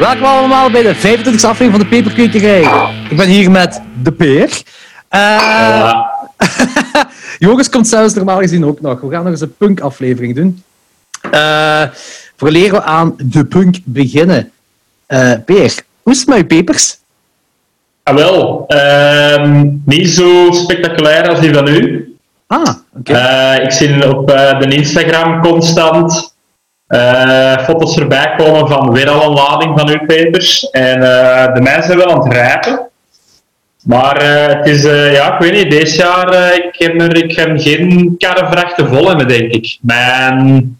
Welkom allemaal bij de 25e aflevering van de Peperkwekerij. Ik ben hier met de Peer. Uh, Joris komt zelfs normaal gezien ook nog. We gaan nog eens een punk-aflevering doen. Uh, vooraleer we aan de punk beginnen. Uh, Peer, hoe is het met je pepers? Ah, wel. Uh, niet zo spectaculair als die van u. Ah, oké. Okay. ik zie op de Instagram constant foto's erbij komen van weer al een lading van uw papers. En uh, de mensen zijn wel aan het rijpen. Maar uh, het is, ja, ik weet niet, deze jaar, ik, heb er, ik heb geen karrevrachten vol hebben, denk ik. Mijn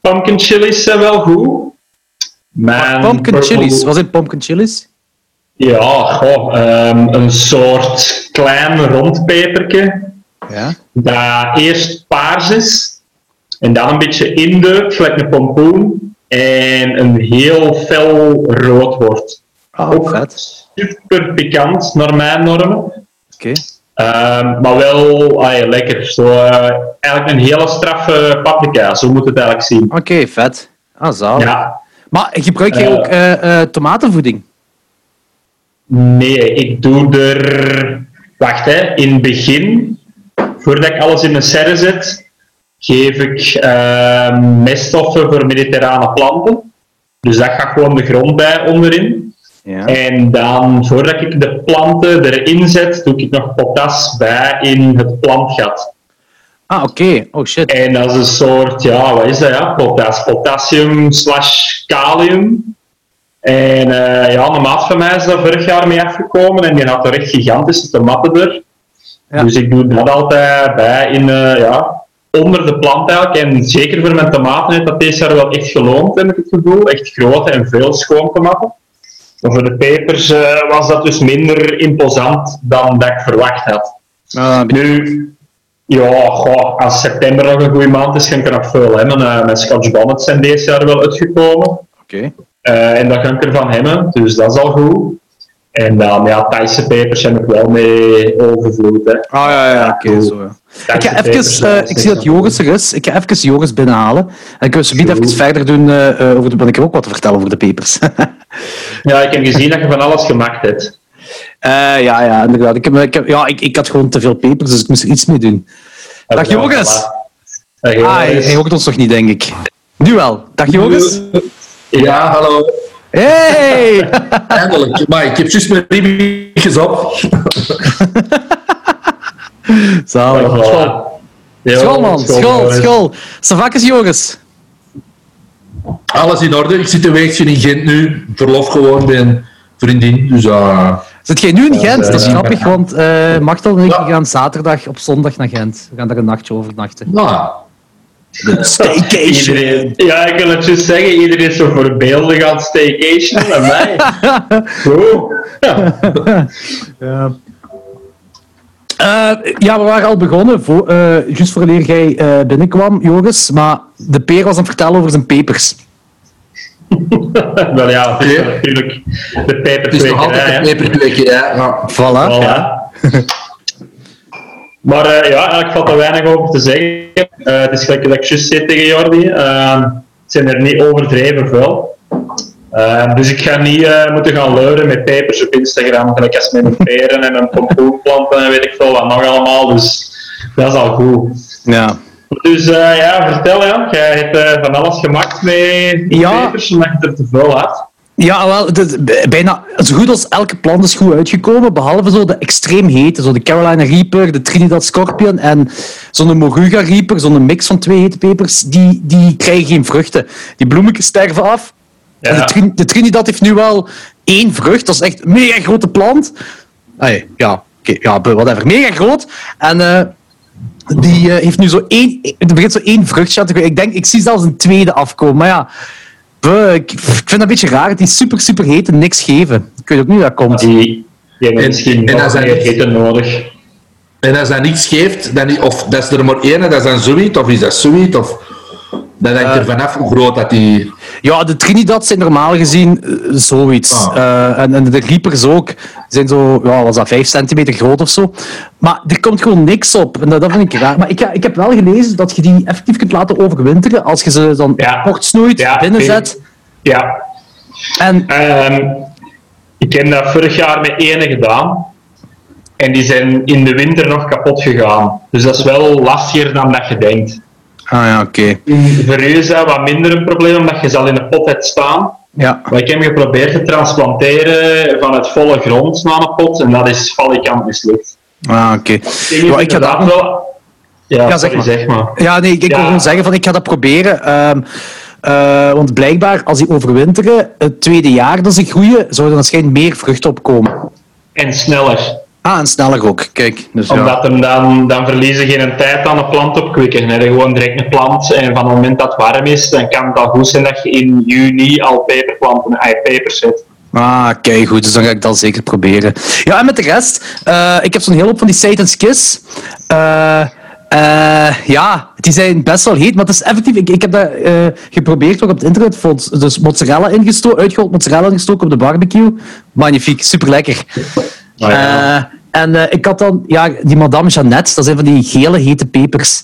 pumpkin chilies zijn wel goed. Mijn pumpkin purple... chilies? Wat zijn pumpkin chilies? Ja, goh, um, een soort klein rond peperke. Ja. Dat eerst paars is en dan een beetje indeukt, gelijk een pompoen. En een heel fel rood wordt. Oh, Ook vet. super pikant, naar mijn normen. Oké. Okay. Um, maar wel ah, lekker. Zo, uh, eigenlijk een hele straffe paprika, zo moet het eigenlijk zien. Oké, okay, vet. Ah, zalig. Ja. Maar gebruik je uh, ook uh, tomatenvoeding? Nee, ik doe er... Wacht, hè. In het begin, voordat ik alles in een serre zet, geef ik uh, meststoffen voor mediterrane planten. Dus dat gaat gewoon de grond bij onderin. Ja. En dan, voordat ik de planten erin zet, doe ik nog potas bij in het plantgat. Ah, oké. Okay. Oh, shit. En dat is een soort, ja, wat is dat, ja? Potas, potassium slash kalium. En uh, ja, een maat van mij is daar vorig jaar mee afgekomen en die had er echt gigantische tomaten er. Ja. Dus ik doe dat altijd bij in, uh, ja, onder de plant eigenlijk. En zeker voor mijn tomaten heeft dat deze jaar wel echt geloond, heb ik het gevoel. Echt grote en veel schoon tomaten. Maar voor de pepers uh, was dat dus minder imposant dan dat ik verwacht had. Ah, nu, ja, goh, als september nog een goede maand is, ga ik er nog veel hebben. Uh, mijn Scotch Bonnets zijn deze jaar wel uitgekomen. Oké. Okay. Uh, en dat ga ik ervan hebben, dus dat is al goed. En dan, ja, Thaise pepers heb ik wel mee overvloed. Hè. Ah ja, ja, oké, okay, zo ja. Ik, ga even, uh, ik zie dat Joris er is. Ik ga even Joris binnenhalen. En ik wil zo even verder doen uh, over de... Want ik heb ook wat te vertellen over de pepers. ja, ik heb gezien dat je van alles gemaakt hebt. Uh, ja, ja, inderdaad. Ik, heb, ik, heb, ja, ik, ik had gewoon te veel pepers, dus ik moest er iets mee doen. Dag Joris! Dag, ah, hij, hij hoort ons nog niet, denk ik. Nu wel. Dag Joris! Ja, hallo. Hey! Eindelijk. Maar ik heb juist mijn ribbetjes op. Zalig. School. School, man. School, school. Joris. Alles in orde. Ik zit een weekje in Gent nu. Verlof gewoon bij een vriendin. Dus, uh, Zit jij nu in Gent? Dat is grappig, want uh, Machtel en ik ja. gaan zaterdag op zondag naar Gent. We gaan daar een nachtje overnachten. Nou, Staycation. Iedereen, ja, ik wil het juist zeggen. Iedereen is zo voorbeeldig aan staycation. Bij mij. Goed. Ja. ja. Uh, ja, we waren al begonnen, voor, uh, juist voordat jij uh, binnenkwam, Joris. Maar de peer was aan het vertellen over zijn pepers. Wel ja, het is natuurlijk de peperkwekerij. Het is nog altijd de peperkwekerij, ja. Voilà. voilà. Ja. Maar ja, eigenlijk valt er weinig over te zeggen. het is gelijk dat ik juist zei tegen Jordi. het zijn er niet overdreven veel. Uh, dus ik ga niet uh, moeten gaan leuren met pepers op Instagram, gelijk als met mijn peren en mijn pompoenplanten en weet ik veel wat nog allemaal. Dus dat is al goed. Ja. Dus uh, ja, vertel ja. Jij hebt van alles gemaakt met ja. pepers, omdat je er te veel had. Ja, wel, bijna zo goed als elke plant is goed uitgekomen, behalve zo de extreem hete, zo de Carolina Reaper, de Trinidad Scorpion en zo'n Moruga Reaper, zo'n mix van twee hete pepers, die, die krijgen geen vruchten. Die bloemetjes sterven af ja. De, de, Trinidad heeft nu wel één vrucht. Dat is echt een mega grote plant. Ja, okay, ja, whatever. Mega groot. En uh, die uh, heeft nu zo één... Er begint zo één vruchtje Ik denk, ik zie zelfs een tweede afkomen. Maar ja, ik, ik, vind dat een beetje raar. Die is super, super heet en niks geven. Ik weet ook niet hoe dat komt. Die, die hebben misschien en, als meer eten nodig. En als dat niks geeft, dan, of dat is er maar één, dat is dan zoiets, of is dat zoiets, of... Dat hangt er eh, vanaf hoe groot dat die... Ja, de Trinidad zijn normaal gezien uh, zoiets. Ah. Uh, en, en, de Reapers ook zijn zo, ja, was dat 5 centimeter groot of zo. Maar er komt gewoon niks op. En dat, dat vind ik raar. Maar ik, ik heb wel gelezen dat je die effectief kunt laten overwinteren als je ze dan ja. kort snoeit, ja, binnenzet. Ja. En Ehm, ik heb dat vorig jaar met ene gedaan. En die zijn in de winter nog kapot gegaan. Dus dat is wel lastiger dan dat je denkt. Ah ja, oké. U is dat wat minder een probleem, omdat je ze al in de pot hebt staan. Ja. Maar ik heb geprobeerd te transplanteren van het volle grond naar een pot. En dat is valikant mislukt. Ah, oké. Ik Ja, ik ga dat- wel... Ja, Ja, zeg maar. zeg maar. Ja, nee, ik, ik wil gewoon zeggen van ik ga dat proberen. ehm, eh, want blijkbaar, als die overwinteren, het tweede jaar dat ze groeien, zou er waarschijnlijk meer vrucht opkomen. En sneller. Ah, en sneller ook. Kijk, dus ja. Omdat hem dan, dan verliezen geen tijd aan de plant opkwikken. Hè. Gewoon direct een plant en van het moment dat het warm is, dan kan het al goed zijn dat je in juni al peperplanten, pepers zet. Ah, kijk, goed. Dus dan ga ik dat zeker proberen. Ja, en met de rest, eh, ik heb zo'n hele hoop van die Satan Skis. Eh, eh, ja, die zijn best wel heet, maar het is effectief. Ik, ik heb dat geprobeerd ook op het internet. Vond, dus mozzarella ingestoken, uitgehold mozzarella ingestoken op de barbecue. Magnifiek, super lekker. Ja. en eh, ik had dan, ja, die Madame Jeannette, dat zijn van die gele hete pepers.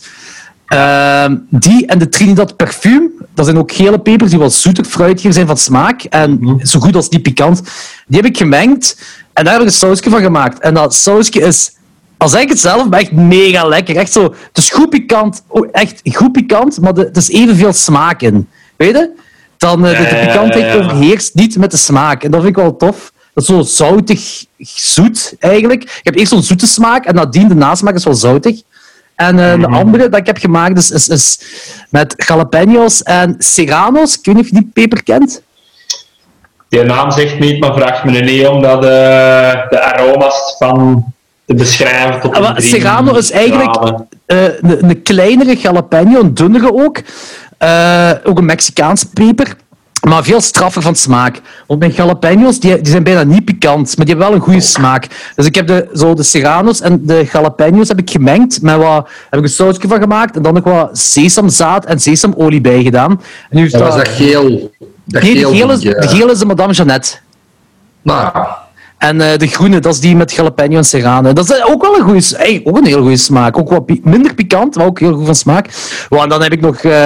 Ehm, die en de Trinidad Parfum, dat zijn ook gele pepers die wel zoeter, fruitiger zijn van smaak. En zo goed als die pikant. Die heb ik gemengd en daar heb ik een sausje van gemaakt. En dat sausje is, al zeg ik het zelf, maar echt mega lekker. Echt zo, het is goed pikant, oh, echt goed pikant, maar het is evenveel smaak in. Weet je? Dan eh, de, de pikantheid overheerst niet met de smaak. En dat vind ik wel tof. Dat is zo zoutig zoet, eigenlijk. Je hebt eerst zo'n zoete smaak en nadien de nasmaak is wel zoutig. En eh, de andere dat ik heb gemaakt is, is, is met jalapenos en serranos. Ik weet niet of je die peper kent. Die naam zegt niet, maar vraagt me niet om dat, eh, de aroma's van te beschrijven tot Ah, een Serrano is eigenlijk eh, een, een kleinere jalapeno, een dunnere ook. Ook een Mexicaanse peper. Maar veel straffer van smaak. Want mijn jalapenos die, die zijn bijna niet pikant, maar die hebben wel een goede smaak. Dus ik heb de, zo de serranos en de jalapenos heb ik gemengd. Met wat, heb ik een sausje van gemaakt. En dan nog wat sesamzaad en sesamolie bij gedaan. En nu is Dat was dat, geel. Dat nee, de geel gele, de gele is de Madame Jeannette. Nou, En eh, de groene, dat is die met jalapeno en serrano. Dat is ook wel een goede, hey, ook een heel goede smaak. Ook wat pi- minder pikant, maar ook heel goed van smaak. Wow, en dan heb ik nog, eh,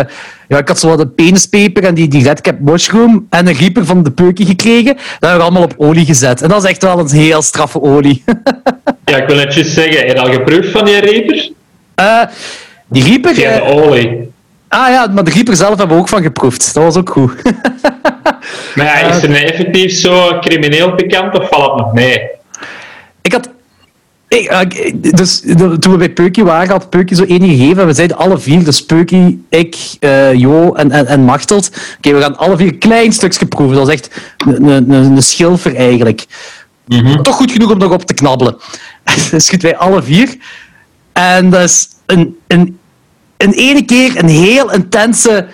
ja, ik had zo wat een penispeper en die, die redcap mushroom en een rieper van de peuken gekregen. Dat hebben we allemaal op olie gezet. En dat is echt wel een heel straffe olie. Ja, ik wil het juist zeggen. Heb je al geproefd van die reaper? Eh, die rieper... Geen eh, olie. ah ja, maar de rieper zelf hebben we ook van geproefd. Dat was ook goed. Maar ja, is er nu effectief zo crimineel pikant of valt het nog mee? Ik had. Ik, eh, dus toen we bij Peukie waren, had Peukie zo één gegeven. En we zeiden alle vier, dus Peukie, ik, eh, Jo en, en, en Machteld. Oké, we gaan alle vier een klein stukje proeven. Dat was echt een, schilfer eigenlijk. Toch goed genoeg om nog op te knabbelen. Dus schieten wij alle vier. En dat is een, een, een ene keer een heel intense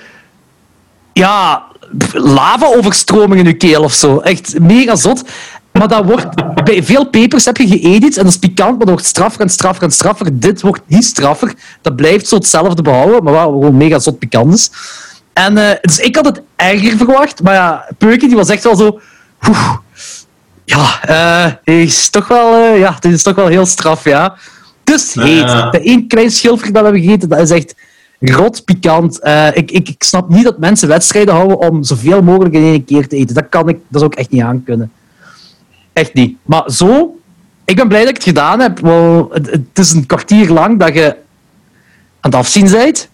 ja, lava-overstroming in je keel of zo. Echt mega zot. Maar dat wordt, bij veel pepers heb je geëdit en dat is pikant, maar dat wordt straffer en straffer en straffer. Dit wordt niet straffer. Dat blijft zo hetzelfde behouden, maar wel gewoon mega zot pikant is. En, eh, dus ik had het erger verwacht, maar ja, Peuken die was echt wel zo... oeh, ja, eh, dit is toch wel, eh, ja, dit is toch wel heel straf, ja. Dus heet. De één klein schilfer dat we hebben gegeten, dat is echt rot pikant. Eh, ik, ik, ik snap niet dat mensen wedstrijden houden om zoveel mogelijk in één keer te eten. Dat kan ik, dat zou ik echt niet aankunnen. Echt niet. Maar zo, ik ben blij dat ik het gedaan heb. Wel, het, het is een kwartier lang dat je aan het afzien bent.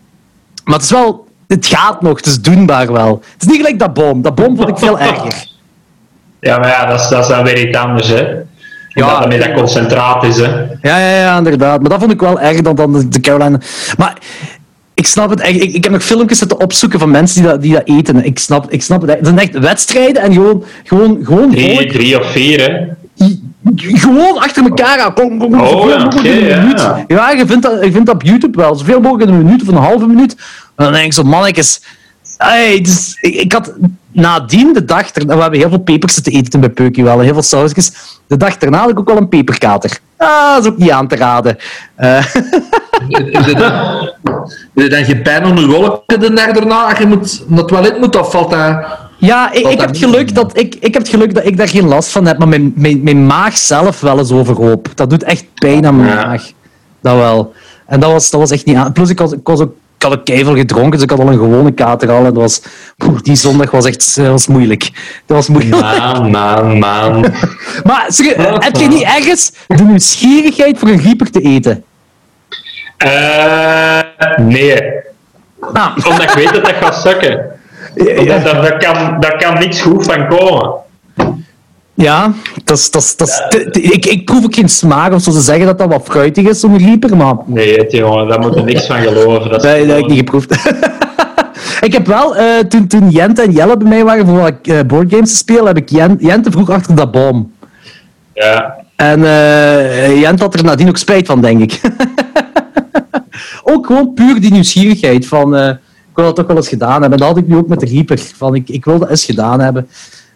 Maar het is wel, het gaat nog, het is doenbaar wel. Het is niet gelijk dat bom. Dat bom vond ik veel erger. Ja, maar ja, dat is, dat is dan weer iets anders, hè. Ja. Ja, dat met dat concentraat is, hè. Ja, ja, ja, inderdaad. Maar dat vond ik wel erger dan, dan de, de Carolina. Maar ik snap het echt. Ik, ik heb nog filmpjes zitten opzoeken van mensen die dat, die dat eten. Ik snap, ik snap het echt. Het zijn echt wedstrijden en gewoon, gewoon, gewoon Drie, drie of vier, hè. Gewoon achter elkaar aan. Kom, kom, kom, Oh, zoveel mogelijk in een minuut. Ja, je vindt, dat, je vindt dat op YouTube wel. Zoveel mogelijk in een minuut of een halve minuut. En dan denk ik zo, mannetjes. Dus, ik, ik had nadien de dag... erna- We hebben heel veel pepers zitten eten bij Peukie wel. Heel veel sausjes. De dag daarna had ik ook wel een peperkater. Ah, dat is ook niet aan te raden. Eh, is het dan geen pijn om je wolken de dag daarna als je moet, naar het toilet moet, of valt dat... Ja, ik, ik, heb het geluk dat ik, ik heb het geluk dat ik daar geen last van heb, maar mijn, mijn, mijn maag zelf wel eens overhoop. Dat doet echt pijn aan mijn maag. Dat wel. En dat was, dat was echt niet aan. Plus, ik, was, ik, was ook, had ook keihard gedronken, dus ik had al een gewone kater al. En dat was, poeh, die zondag was echt dat was moeilijk. Dat was moeilijk. Man, man, man. Maar serieus, heb je niet ergens de nieuwsgierigheid voor een rieper te eten? Eh, nee. Ah. Omdat ik weet dat dat gaat sukken. Omdat daar, daar, kan, daar kan niks goed van komen. Ja, dat is, dat is, dat ik, ik proef ook geen smaak of zo. Ze zeggen dat dat wat fruitig is, zo'n rieper, maar Nee, het, jongen, daar moet je niks van geloven. Dat is nee, dat heb ik niet geproefd. ik heb wel, eh, toen, toen Jente en Jelle bij mij waren voor wat eh, boardgames te spelen, heb ik Jen, Jente vroeg achter dat boom. Ja. En eh Jente had er nadien ook spijt van, denk ik. ook gewoon puur die nieuwsgierigheid van, ik wil dat toch wel eens gedaan hebben. En dat had ik nu ook met de Reaper, van ik, ik wil dat eens gedaan hebben.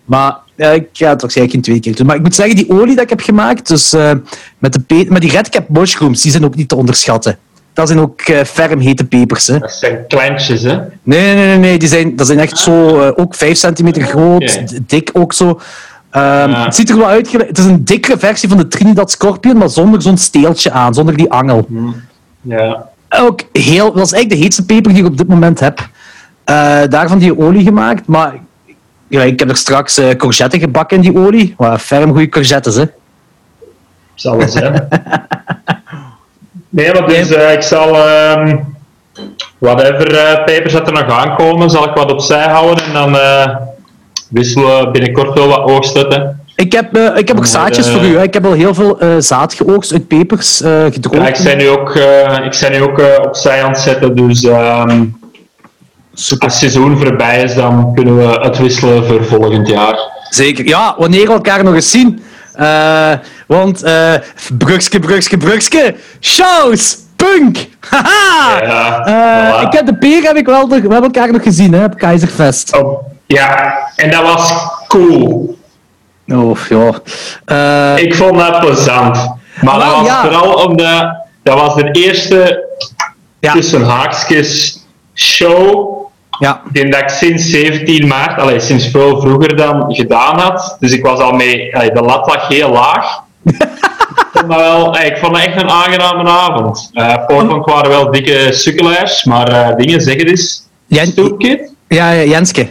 Maar ja, ik ga het waarschijnlijk geen twee keer doen. Maar ik moet zeggen, die olie dat ik heb gemaakt, dus eh, met, de pe- met die redcap mushrooms, die zijn ook niet te onderschatten. Dat zijn ook eh, ferm hete pepers. Hè. Dat zijn klantjes, hè. Nee, nee, nee, nee. Die zijn, dat zijn echt zo, eh, ook 5 centimeter groot, Oké. d- dik ook zo. Ehm, Ja. Het ziet er wel uit. Het is een dikkere versie van de Trinidad Scorpion, maar zonder zo'n steeltje aan, zonder die angel. Ja. Ook heel, dat is eigenlijk de heetste peper die ik op dit moment heb. Eh, daarvan die olie gemaakt, maar ja, ik heb er straks eh courgette gebakken in die olie. Maar ferm goede courgettes, hè. Zal het zijn. Nee, maar dus eh, ik zal ehm, whatever eh pepers dat er nog aankomen, zal ik wat opzij houden en dan wisselen we binnenkort wel wat oogsten. Ik heb, ik heb ook zaadjes voor u. Hè. Ik heb al heel veel zaad geoogst uit pepers, gedroogd. Ja, ik ben nu ook, ik ben nu ook opzij aan het zetten, dus als het seizoen voorbij is, dan kunnen we uitwisselen voor volgend jaar. Zeker. Ja, wanneer we elkaar nog eens zien. Eh, want eh Brugske, Brugske, Brugske. Shows! Punk! Haha! Ja, Eh, voilà. Ik heb de peer heb ik wel we hebben elkaar nog gezien hè, op Keizerfest. Oh, ja, en dat was cool. Oh, ja. Ik vond dat plezant. Maar dat was ja. vooral omdat dat was de eerste Ja. tussen haakjes show ja. die dat ik sinds 17 maart, allee, sinds veel vroeger dan gedaan had. Dus ik was al mee, allee, de lat lag heel laag. ik, vond dat wel, allee, ik vond dat echt een aangename avond. Uh, waren wel dikke sukkelaars, maar eh, dingen zeggen dus. Stoepkit? Ja, ja, Jenske.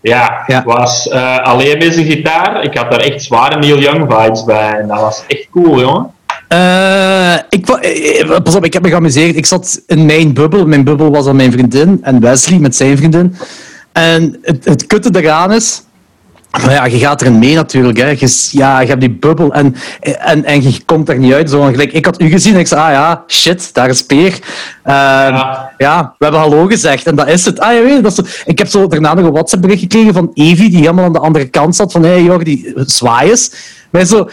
Ja, Ja. was eh, alleen met zijn gitaar. Ik had daar echt zware Neil Young vibes bij. En dat was echt cool, jongen. Eh, ik, eh, eh, pas op, ik heb me geamuseerd. Ik zat in mijn bubbel. Mijn bubbel was dan mijn vriendin en Wesley met zijn vriendin. En het, het kutte eraan is... Maar ja, je gaat erin mee natuurlijk. Hè. Je, ja, je hebt die bubbel en, en, en je komt er niet uit. Zo. Gelijk, ik had u gezien en ik zei, ah ja, shit, daar is Peer. Ehm, Ja. ja. we hebben hallo gezegd en dat is het. Ah, je weet, dat is. Ik heb zo daarna nog een WhatsApp bericht gekregen van Evie, die helemaal aan de andere kant zat. Van, hé hey, Jordi, zwaai eens. Wij zo...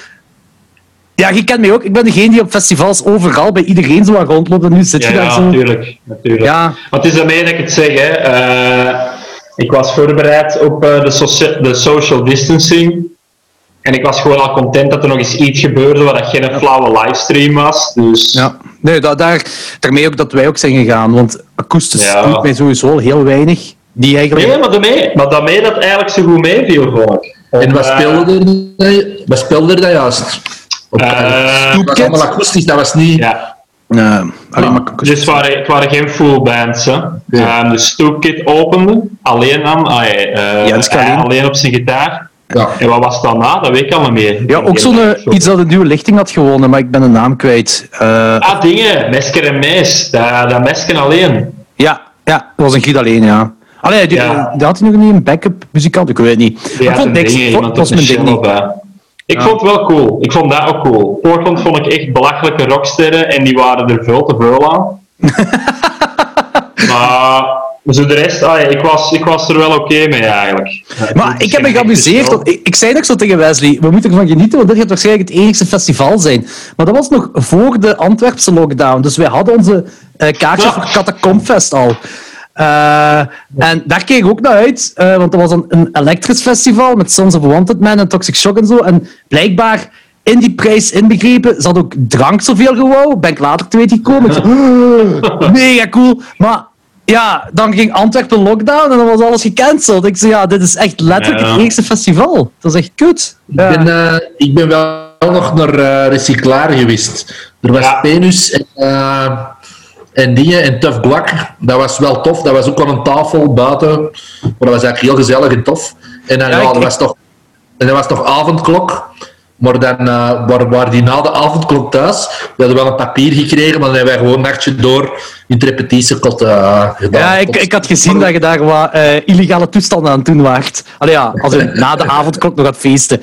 Ja, je kent mij ook. Ik ben degene die op festivals overal bij iedereen zo aan rondloopt. En nu zit Ja, je daar ja zo... natuurlijk. natuurlijk. Ja. Maar het is daarmee dat ik het zeg. Hè. Eh, ik was voorbereid op eh, de, socia- de social distancing. En ik was gewoon al content dat er nog eens iets gebeurde waar dat geen flauwe livestream was. Dus Ja, nee, da- daar, daarmee ook dat wij ook zijn gegaan, want akoestisch Ja. doet mij sowieso heel weinig. Die eigenlijk... Nee, maar daarmee, maar daarmee dat eigenlijk zo goed meeviel, vond ik. En wat Eh, speelde er, wat speelde er dan juist? Eh, was allemaal akoestisch, dat was niet... Ja, Nee, alleen maar dus het waren, het waren geen full bands. Hè. Ja. Ehm, de Stoopkit opende, alleen ah, eh, Jens hij alleen. alleen op zijn gitaar. Ja. En wat was dan na? Dat weet ik al niet meer. Ja, ook zo'n eh, iets dat een nieuwe lichting had gewonnen, maar ik ben de naam kwijt. Eh, Ah, dingen. Mesker en Mees. Dat, dat Mesken alleen. ja, ja, dat was een giet alleen, ja. Allee, die, Ja. die had hij nog niet een backup muzikant, ik weet het niet. Die ik vond niks, dat was mijn een ding niet. Ik Ja. vond het wel cool. Ik vond dat ook cool. Portland vond ik echt belachelijke rocksterren en die waren er veel te veel aan. maar zo de rest, ah, ja, ik, was, ik was er wel oké mee eigenlijk. Maar ik heb me geamuseerd. want Ik, ik zei nog zo tegen Wesley, we moeten ervan genieten, want dit gaat waarschijnlijk het enigste festival zijn. Maar dat was nog voor de Antwerpse lockdown. Dus wij hadden onze eh, kaartjes Ja. voor Catacombfest al. Eh, en daar keek ik ook naar uit, eh, want dat was een, een elektrisch festival met Sons of Wanted Man en Toxic Shock en zo. En blijkbaar in die prijs inbegrepen, ze had ook drank zoveel gewoon. Ben ik later te weten gekomen. Ik mega cool. Maar ja, dan ging Antwerpen lockdown en dan was alles gecanceld. Ik zei, ja, dit is echt letterlijk Ja. het eerste festival. Dat is echt kut. Ja. Ik, ben, eh, ik ben wel nog naar eh Recyclaar geweest. Er was Ja. Penus en... eh, en dingen. En Tough Guac, dat was wel tof. Dat was ook wel een tafel buiten. Maar dat was eigenlijk heel gezellig en tof. En dan Ja, ja, ik- dat was toch, en dat was toch avondklok. Maar dan eh waren, waren die na de avondklok thuis. We hadden wel een papier gekregen, maar dan hebben wij gewoon een nachtje door in het repetitiekot eh gedaan. Ja, ik, ik had gezien dat je daar wat eh, illegale toestanden aan het doen waart. Allee ja, als je na de avondklok nog gaat feesten.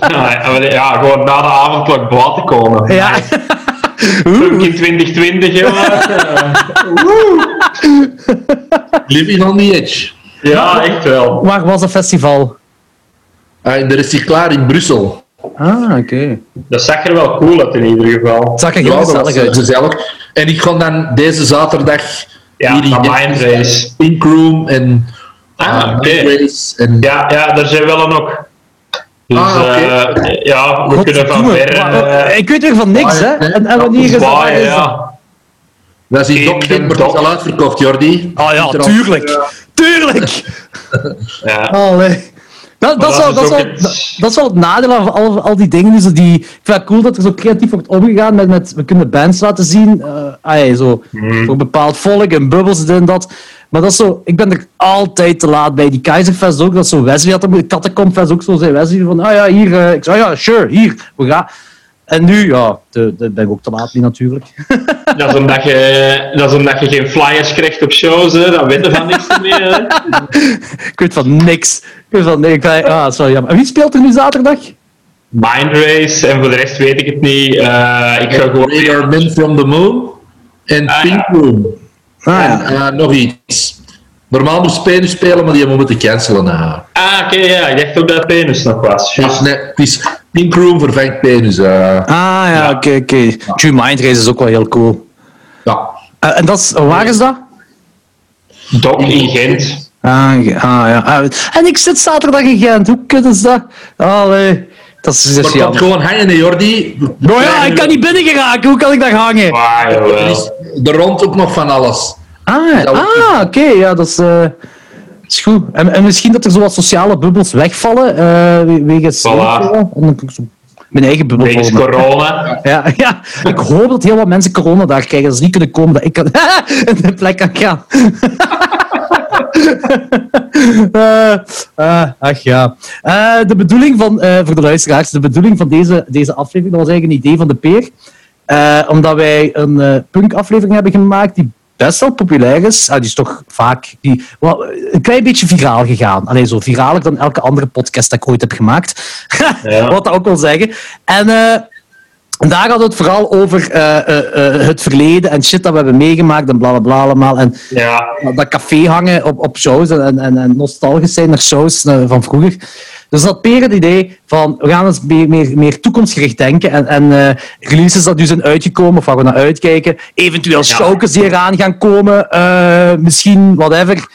Ja, maar ja, gewoon na de avondklok buiten komen. Ja. Punk in 2020, jongen. Living on the edge. Ja, echt wel. Waar was het festival? Ah, in de recyclaar in Brussel. Ah, oké. Dat zag er wel cool uit in ieder geval. Het zag er Ja, heel gezellig eh, uit. gezellig. En ik ga dan deze zaterdag Ja, hier in. Pink Room en Ah, Race en Ja, ja, daar zijn wel een ook. Dus Ah, eh, ja, we kunnen van ver. Eh, eh, Ik weet weer van niks, hè? En, en wanneer is dat? is dat? ja. dat is in In Dok Dok. al uitverkocht, Jordi. Ah ja, tuurlijk. Tuurlijk. ja. Allee. Dat, dat, is dat wel, is dat, wel, het- dat, dat is wel het nadeel van al, al die dingen. Dus die, ik vind het cool dat er zo creatief wordt omgegaan met, met we kunnen bands laten zien. eh ah, ja, zo, Hmm. Voor bepaald volk en bubbels en dat. Maar dat is zo, ik ben er altijd te laat bij. Die Keizerfest ook, dat zo Wesley had er, de Catacomfest ook zo, zei Wesley van, ah ja, hier, eh, ik zei, ah ja, sure, hier, we gaan. En nu, ja, de, de ben ik ook te laat mee natuurlijk. Dat, is omdat je, dat is omdat je geen flyers krijgt op shows, hè. dan weet je van niks meer. Ik weet van niks. Ik weet van niks. Ah, jammer. En wie speelt er nu zaterdag? Mind Race en voor de rest weet ik het niet. Eh, ik ga gewoon. Radar Men from the Moon en Ah, Pink Room. Ah, En eh, nog iets. Normaal moest Penus spelen, maar die hebben we moeten cancelen. eh. Ah, oké, ja, ik dacht ook dat Penus nog was. Dus nee, het is Pink Room vervangt Penus. eh. Ah ja, Ja. oké, oké. True Mind Race is ook wel heel cool. ja. Eh, en dat is, waar is dat? Dok in Gent. Ah, ah, ja. Ah, en ik zit zaterdag in Gent. Hoe kut is dat? Allee, dat is, dat Maar gewoon hangen, hè, Jordi. Nou ja, ik kan niet binnen geraken. Hoe kan ik daar hangen? Ah, Er is er rond ook nog van alles. Ah, Dat ah oké. ja, dat is, eh, is goed. En, en misschien dat er zo wat sociale bubbels wegvallen. eh we- wegens... Voilà. En mijn eigen bubbel Wegens corona. Ja, ja, ik hoop dat heel wat mensen corona daar krijgen. Dat ze niet kunnen komen, dat ik kan in de plek kan gaan. Eh, ach ja. De bedoeling van, voor de luisteraars, de bedoeling van deze, deze aflevering, dat was eigenlijk een idee van de Peer. Omdat wij een punk-aflevering hebben gemaakt die best wel populair is. Ah, die is toch vaak die, wel, een klein beetje viraal gegaan. Alleen zo viraler dan elke andere podcast dat ik ooit heb gemaakt. Ja. Wat dat ook wil zeggen. En eh, daar hadden we het vooral over eh, eh, het verleden en shit dat we hebben meegemaakt en bla bla bla allemaal. En Ja, dat café hangen op, op shows en, en, en nostalgisch zijn naar shows van vroeger. Dus dat Peer het idee van we gaan eens meer, meer, meer toekomstgericht denken en, en eh, releases dat nu zijn uitgekomen of waar we naar uitkijken. Eventueel showkes die eraan gaan komen, eh, misschien whatever.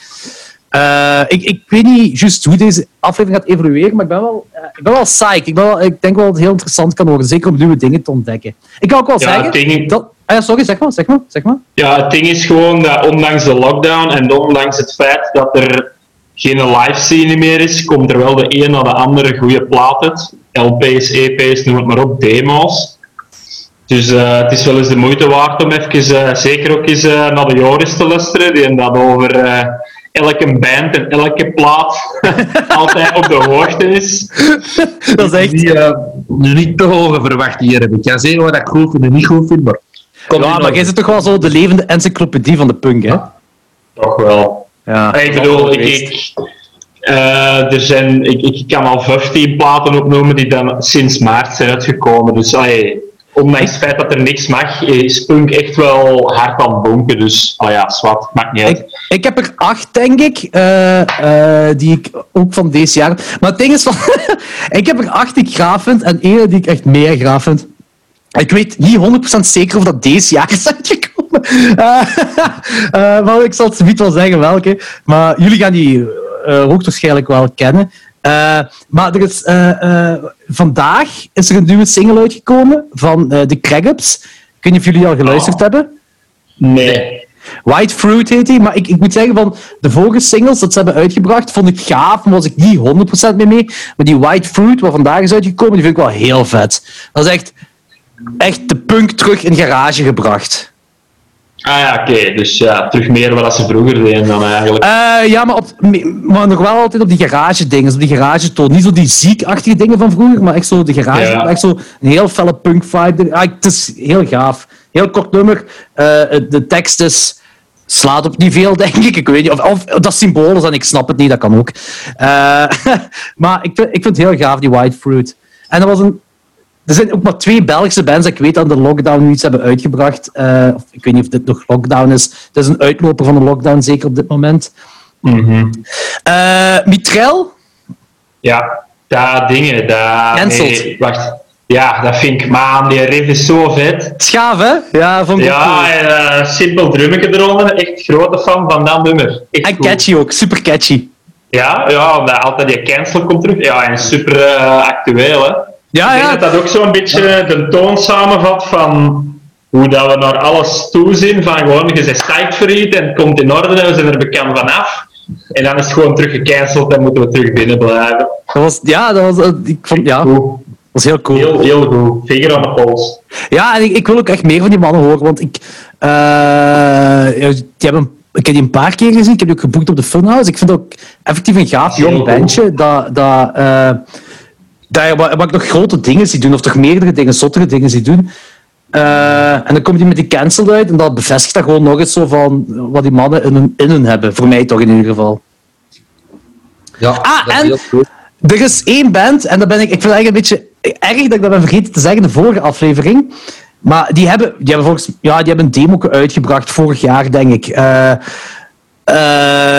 Eh, ik, ik weet niet juist hoe deze aflevering gaat evolueren, maar ik ben wel, eh, ik ben wel psyched. Ik, ben wel, ik denk wel dat het heel interessant kan worden, zeker om nieuwe dingen te ontdekken. Ik kan ook wel Ja, zeggen... ding- Dat, ah ja, sorry, zeg maar, zeg maar, zeg maar. ja, het ding is gewoon dat ondanks de lockdown en ondanks het feit dat er geen live scene meer is, komt er wel de een na de andere goede plaat uit. LP's, EP's, noem het maar op, demo's. Dus eh, het is wel eens de moeite waard om even, eh, zeker ook eens eh, naar de Joris te luisteren, die en dat over eh, elke band en elke plaat altijd op de hoogte is. Dat is echt... Die, eh, nu niet te hoge verwachtingen hebben. Ik kan zeggen wat ik goed vind en niet goed vind, maar... Kom Ja, maar jij zit toch wel zo de levende encyclopedie van de punk, hè? Toch wel. Ja. Ik bedoel, ik, ik, eh, er zijn, ik, ik kan al 15 platen opnoemen die dan sinds maart zijn uitgekomen. Dus ondanks het feit dat er niks mag, is punk echt wel hard aan het bonken. Dus oh ja, zwart, maakt niet uit. Ik, ik heb er acht, denk ik, eh, eh, die ik ook van deze jaar... Maar het ding is van... ik heb er acht die ik graaf vind en één die ik echt meer graaf vind. Ik weet niet 100% zeker of dat deze jaar is uitgekomen. Eh, eh, maar ik zal het niet wel zeggen welke. Maar jullie gaan die eh hoogstwaarschijnlijk wel kennen. Eh, maar er is, eh, eh, vandaag is er een nieuwe single uitgekomen van eh de Craigups. Ik weet niet of jullie al geluisterd Oh. hebben. Nee. White Fruit heet hij, maar ik, ik moet zeggen van de vorige singles dat ze hebben uitgebracht, vond ik gaaf, maar was ik niet 100% mee mee. Maar die White Fruit, wat vandaag is uitgekomen, die vind ik wel heel vet. Dat is echt, echt de punk terug in garage gebracht. Ah ja, oké. Dus ja, terug meer wat ze vroeger deden dan eigenlijk. Eh, ja, maar, op, maar nog wel altijd op die garage dingen, op die garage toon. Niet zo die ziekachtige dingen van vroeger, maar echt zo de garage, Ja. echt zo een heel felle punk vibe. Ah, het is heel gaaf. Heel kort nummer. Eh, de tekst is slaat op niet veel, denk ik. Ik weet niet. Of, of dat is symbolisch en ik snap het niet, dat kan ook. Eh, maar ik vind, ik vind het heel gaaf, die White Fruit. En er was een er zijn ook maar twee Belgische bands dat ik weet dat de lockdown nu iets hebben uitgebracht. Eh, of, ik weet niet of dit nog lockdown is. Het is een uitloper van de lockdown, zeker op dit moment. Mhm. Eh Mitrel? Ja, dat dingen. Cancelled. nee, wacht. Ja, dat vind ik, man, die riff is zo vet. Schaaf, hè? Ja, vond ik Ja, cool. eh, simpel drummetje eronder. Echt grote fan van dat nummer. Echt En catchy ook, super catchy. Ja, ja, omdat altijd die cancel komt terug. Ja, en super actueel, hè. Ja, Ik denk ja. dat dat ook zo'n beetje de toon samenvat van hoe dat we naar alles toezien. Van gewoon, je bent psyched voor iets en het komt in orde en we zijn er bekend vanaf. En dan is het gewoon terug gecanceld en moeten we terug binnen blijven. Dat was, ja, dat was, eh, ik vond, ja, dat was heel cool. Heel, heel goed. Vinger aan de pols. Ja, en ik, ik wil ook echt meer van die mannen horen, want ik, eh, die hebben, ik heb die een paar keer gezien. Ik heb die ook geboekt op de Funhouse. Ik vind ook effectief een gaaf jong bandje dat, dat, eh, waar, waar ik nog grote dingen zie doen, of toch meerdere dingen, zottere dingen zie doen. Eh, en dan komt hij met die cancelled uit en dat bevestigt dat gewoon nog eens zo van wat die mannen in hun, in hun hebben. Voor mij toch in ieder geval. Ja, Ah, dat is en- heel goed. Er is één band, en dat ben ik, ik vind het eigenlijk een beetje erg dat ik dat ben vergeten te zeggen, de vorige aflevering. Maar die hebben, die hebben volgens ja, die hebben een demo uitgebracht vorig jaar, denk ik. Eh, eh,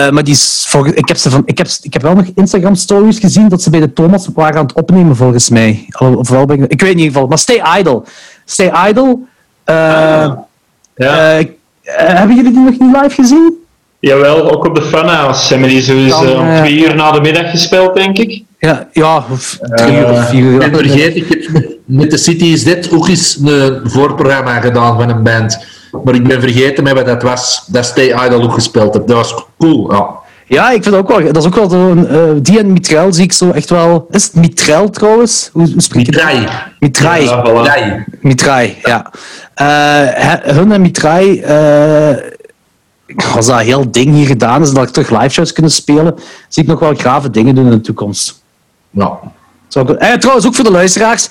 maar die is ik, heb ze van, ik, heb, ik heb wel nog Instagram stories gezien dat ze bij de Thomas waren aan het opnemen, volgens mij. Al- Of wel bij, ik weet in ieder geval. Maar Stay Idle. Stay Idle. eh, Ja. eh, hebben jullie die nog niet live gezien? Jawel, ook op de Funhouse. Ze hebben die zo eh, om twee uur na de middag gespeeld, denk ik. Ja, ja of drie uur of vier uur. Ik ben vergeten, ik heb met de City is dit ook eens een voorprogramma gedaan van een band. Maar ik ben vergeten met wat dat was, dat Stay Idle ook gespeeld heb. Dat was cool, ja. Ja, ik vind dat ook wel. Dat is ook wel zo'n. eh die en Mitrel zie ik zo echt wel. Is het Mitrel trouwens? Hoe, hoe spreek je dat? Mitrai. Mitrai. Ja, voilà. Mitrai. Mitrai, ja. Eh, hun en Mitrai. eh, als dat heel ding hier gedaan is, dat ik terug live shows kunnen spelen, zie ik nog wel grave dingen doen in de toekomst. Zou ik- Eh, trouwens, ook voor de luisteraars.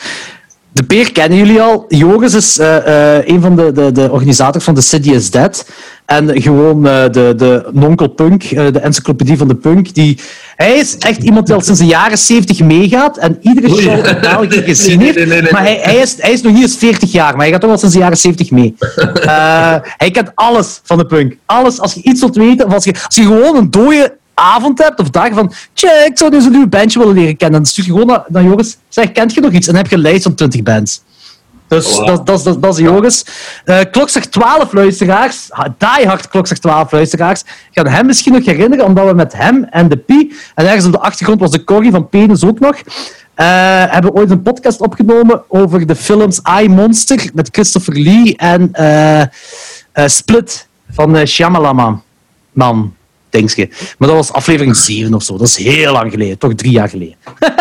De Peer kennen jullie al. Joris is eh, een van de, de, de organisators van The City is Dead. En gewoon eh, de, de Nonkel Punk, de encyclopedie van de punk. Die, hij is echt iemand die al sinds de jaren 70 meegaat en iedere show in België gezien heeft. nee, nee, nee, maar hij, hij, is, hij is nog niet eens 40 jaar, maar hij gaat toch al sinds de jaren 70 mee. Hij kent alles van de punk. Alles. Als je iets wilt weten, of als je, als je gewoon een dode avond hebt of dag van, tja, ik zou dus een nieuw bandje willen leren kennen. Dan stuur je gewoon naar, naar Joris, zeg, kent je nog iets? En dan heb je een lijst van 20 bands. Dus dat, dat, dat, dat is Joris. Eh Klokslag 12 luisteraars, die hard Klokslag 12 luisteraars, gaan hem misschien nog herinneren, omdat we met hem en de Pi, en ergens op de achtergrond was de Corrie van Penis ook nog, eh, hebben ooit een podcast opgenomen over de films I Monster met Christopher Lee en eh, Split van uh, Shyamalan. Man, Maar dat was aflevering 7 of zo. Dat is heel lang geleden. Toch drie jaar geleden.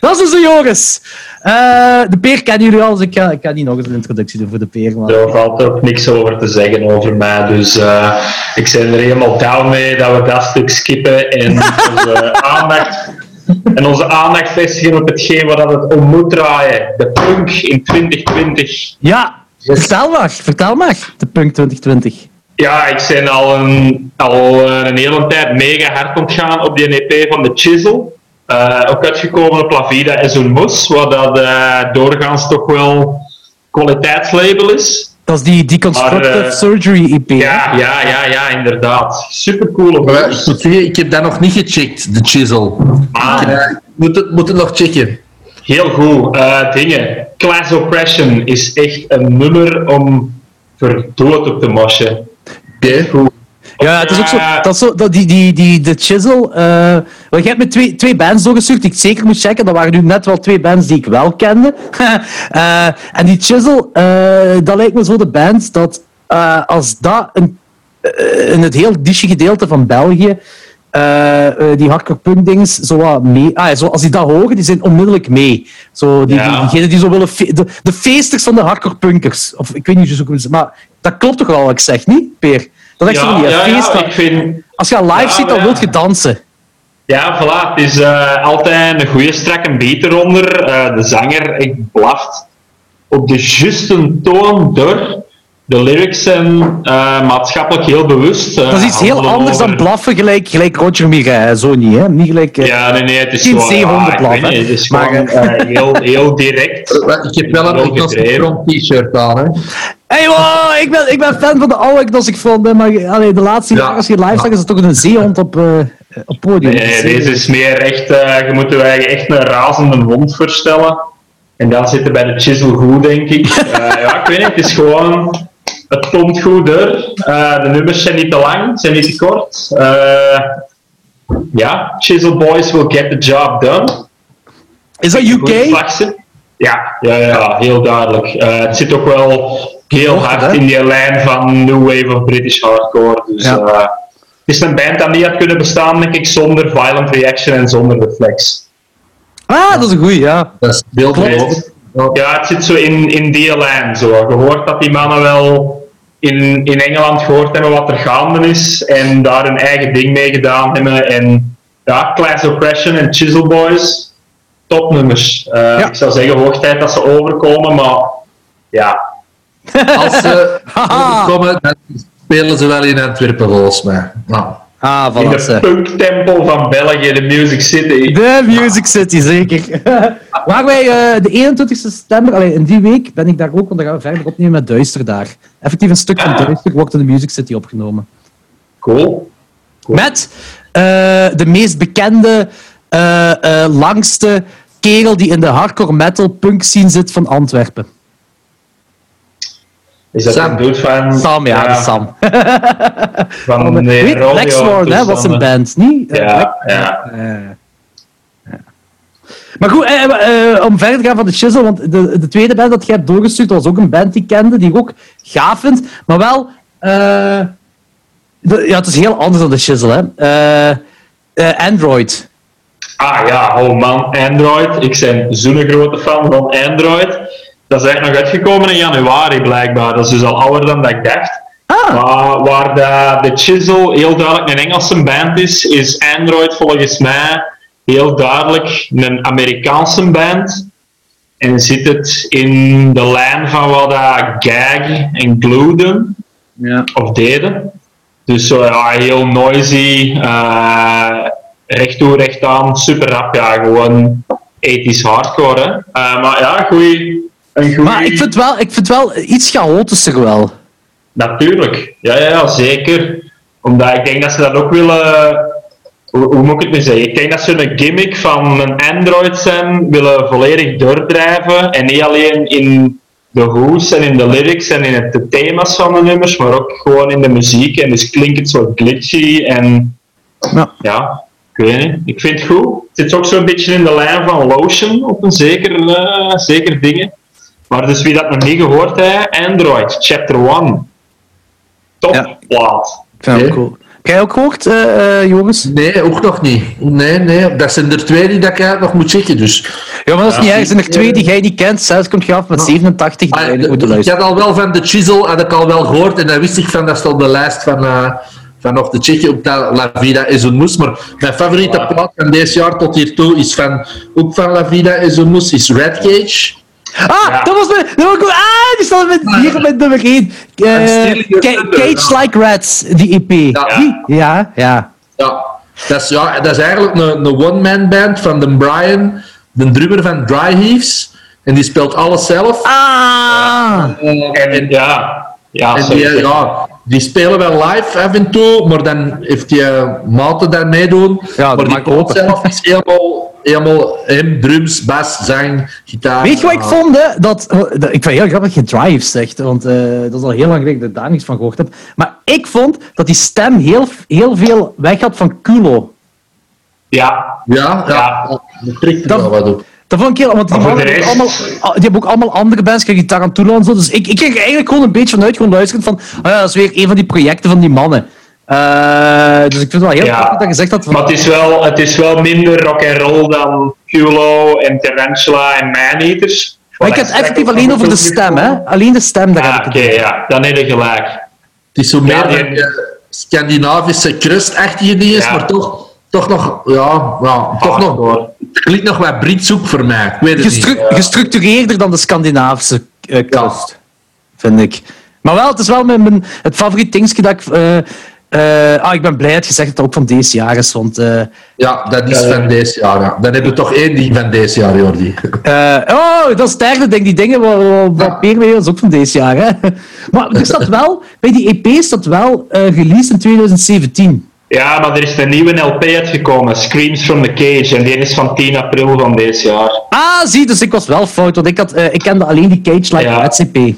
dat is dus de Joris. Eh, de peer kennen jullie al, dus ik ga, ik ga niet nog eens een introductie doen voor de peer. Maar... Daar valt ook niks over te zeggen over mij. Dus eh, ik ben er helemaal down mee dat we dat stuk skippen en onze aandacht, en onze aandacht vestigen op hetgeen waar dat het om moet draaien. De punk in 2020. Ja, vertel maar. Vertel maar. De Punk 2020. Ja, ik ben al een, al eh, een hele tijd mega hard ontgaan op die EP van The Chisel. Eh, ook uitgekomen op La Vida en zo'n Mos, wat dat eh, doorgaans toch wel kwaliteitslabel is. Dat is die Deconstructive Maar, eh, Surgery EP. Ja, ja, ja, ja, inderdaad. Supercoole Maar, blues. ik, moet zeggen, ik heb dat nog niet gecheckt, de chisel. Ah. Ik moet, het, moet het nog checken. Heel goed. Eh, dingen. Class Oppression is echt een nummer om voor dood op te moshen. Oké. Ja, het is ook zo. Eh, Dat is zo dat die, die, die, de Chisel. eh want je hebt me twee, twee bands doorgestuurd die ik zeker moet checken. Dat waren nu net wel twee bands die ik wel kende. Eh, en die Chisel, eh, dat lijkt me zo de band dat eh, als dat een, in het heel niche gedeelte van België eh, eh, die hardcore punk dings zo wat mee. Ah, ja, zo, als die dat horen, die zijn onmiddellijk mee. Zo, die, Ja. die, diegenen die zo willen. fe- De, de feesters van de hardcore punkers. Of ik weet niet hoe ze maar dat klopt toch wel wat ik zeg, niet, Peer? Dat is echt zo Ja, die ja, feest. ja, vind... Als je live ziet, dan wil je dansen. Ja, voilà. Het is eh, altijd een goede strakke beat eronder. Eh, de zanger ik blaft op de juiste toon door. De lyrics zijn eh, maatschappelijk heel bewust. eh, Dat is iets heel anders dan blaffen, gelijk, gelijk Roger Miret. Zo niet, hè? Niet gelijk. eh, Ja, nee, nee, het is Geen gewoon... zeehondenblaf, ja, ik weet hè. niet, Het is Maar, gewoon eh, heel, heel direct. Ik heb wel een Agnostic t-shirt aan, hè. Hey, wow, ik, ben, ik ben fan van de oude Agnostic Front, maar allee, de laatste Ja. jaren, als je live zag, is het toch een zeehond op, eh op podium. Nee, nee, deze is meer echt... eh, je moet je eigenlijk echt een razende hond voorstellen. En dan zit er bij de chisel goed, denk ik. Eh, ja, ik weet niet, het is gewoon... Het komt goed door. Eh, de nummers zijn niet te lang, zijn niet te kort. Eh, ja, Chisel Boys will get the job done. Is dat UK? Ja, ja, ja, heel duidelijk. Eh, het zit ook wel heel hard hè? in die lijn van New Wave of British Hardcore. Dus Ja. eh, het is een band dat niet had kunnen bestaan, denk ik, zonder Violent Reaction en zonder Reflex. Ah, dat is een goeie, ja. Dat is. Ja, het zit zo in, in die lijn. Zo. Je hoort dat die mannen wel in, in Engeland gehoord hebben wat er gaande is en daar hun eigen ding mee gedaan hebben. En ja, Class Oppression en Chisel Boys, topnummers. Eh, Ja. Ik zou zeggen, hoog tijd dat ze overkomen, maar ja. Als ze komen, dan spelen ze wel in Antwerpen, volgens mij. Nou, Ah, In voilà. de ze. punktempel van België, de Music City. De Music City, zeker. Waar wij eh, de 21 september, allee, in die week ben ik daar ook, want dan gaan we verder opnemen met Duister daar. Effectief een stuk van. Duister wordt in de Music City opgenomen. Cool. Met eh, de meest bekende, eh, eh, langste kerel die in de hardcore metal punk scene zit van Antwerpen. Is dat Sam. een dude van... Sam, ja, de Sam. Van de Weet, Black Sworn, hè, was een band, niet? Eh, Ja, ja. Ja. Maar goed, eh, eh, om verder te gaan van de Chisel, want de, de tweede band dat jij hebt doorgestuurd was ook een band die ik kende, die ik ook gaaf vind, maar wel... de- ja, het is heel anders dan de Chisel, hè. Android. Ah ja, oh man, Android. Ik ben zo'n grote fan van Android. Dat is eigenlijk nog uitgekomen in januari blijkbaar. Dat is dus al ouder dan dat ik dacht. Ah, Maar waar de, de Chisel heel duidelijk een Engelse band is, is Android volgens mij heel duidelijk een Amerikaanse band. En zit het in de lijn van wat dat Gag en Glue doen, ja. of deden. Dus zo ja, heel noisy, eh recht toe, recht aan, super rap, ja, gewoon ethisch hardcore. Hè. Eh, maar ja, goeie, een goeie... Maar ik vind, wel, ik vind wel iets chaotischer wel. Natuurlijk, ja, ja, ja, zeker. Omdat ik denk dat ze dat ook willen. Hoe, hoe moet ik het nu zeggen? Ik denk dat ze een gimmick van een Android zijn willen volledig doordrijven. En niet alleen in de hoes en in de lyrics en in het, de thema's van de nummers, maar ook gewoon in de muziek. En dus klinkt het zo glitchy en Ja. ja, ik weet niet. Ik vind het goed. Het zit ook zo'n beetje in de lijn van Lotion op een zeker, eh, zeker dingen. Maar dus wie dat nog niet gehoord heeft, Android, Chapter 1. Top Ja. plaat. Vind cool. Heb jij ook gehoord, eh, eh, jongens? nee, ook nog niet. Nee, nee, dat zijn er twee die dat ik eigenlijk nog moet checken, dus... Ja, maar dat is Ja. niet erg. Er zijn er twee die jij niet kent. Zelfs komt je af met 87 die Ah, de- moeten ik had al wel van de Chisel, had ik al wel gehoord, en dan wist ik van, dat stond op de lijst van, eh, van nog te checken op dat La Vida is een moes. Maar mijn favoriete Ja. plaat van deze jaar tot hiertoe is van, ook van La Vida is een moes, is Red Cage. Ah, Ja. dat was mijn... Dat was, ah, die staat met, hier met nummer 1. En Stealing Your Thunder, Cage Like Rats, die EP. Ja. Die? Ja, ja. Ja, dat is, ja, dat is eigenlijk een, een one-man band van de Brian, de drummer van Dry Heaves. En die speelt alles zelf. Ah! En ja, ja, En die, ja, die spelen wel live af en toe, maar dan heeft die eh, maten daar meedoen. Ja, maar die open. zelf is helemaal, helemaal hem, drums, bas, zang, gitaar. Weet je wat ik vond? Hè? Dat, dat- ik vind heel grappig dat je Drive zegt, want eh, dat is al heel lang geleden dat ik daar niets van gehoord heb. Maar ik vond dat die stem heel, heel veel weg had van Kulo. Ja, Ja, ja. Ja. dat trekt er Dat- wel wat op. Dat vond ik heel... Want die, mannen hebben allemaal, ah, die hebben ook allemaal andere bands, kijk, die Tarantula en zo. Dus ik, ik kreeg er eigenlijk gewoon een beetje vanuit, gewoon luisteren van... Ah ja, dat is weer een van die projecten van die mannen. Eh, dus ik vind het wel heel Ja. grappig dat je zegt dat... Maar het is wel, het is wel minder rock and roll dan Culo en Tarantula en Maneaters. Maar ik heb het effectief alleen over de stem, hè. Alleen de stem, daar Ah, heb oké, ik het ja. Dan heb je gelijk. Het is zo meer een, Scandinavische crust-achtige dingen, Ja. maar toch, toch nog, ja, ja toch nog, Hardcore. Het klinkt nog wat Brits ook voor mij. Ik weet het Gestru- niet. gestructureerder dan de Scandinavische eh crust, vind ik. Maar wel, het is wel mijn, mijn, het favoriet dingetje dat ik... eh, eh, ah, ik ben blij dat je zegt dat het ook van deze jaar is, want... eh, Ja, dat is van deze jaar. Ja. Dan hebben we toch één ding van deze jaar, Jordi. Eh, oh, dat is het derde ding. Die dingen wat, wat, wat Ja. Peer weer is ook van deze jaar. Hè? Maar er staat wel, bij die EP staat wel eh released in 2017. Ja, maar er is een nieuwe LP uitgekomen, Screams from the Cage, en die is van 10 april van deze jaar. Ah, zie, dus ik was wel fout, want ik, had, eh, ik kende alleen die Cage Live Ja. EP.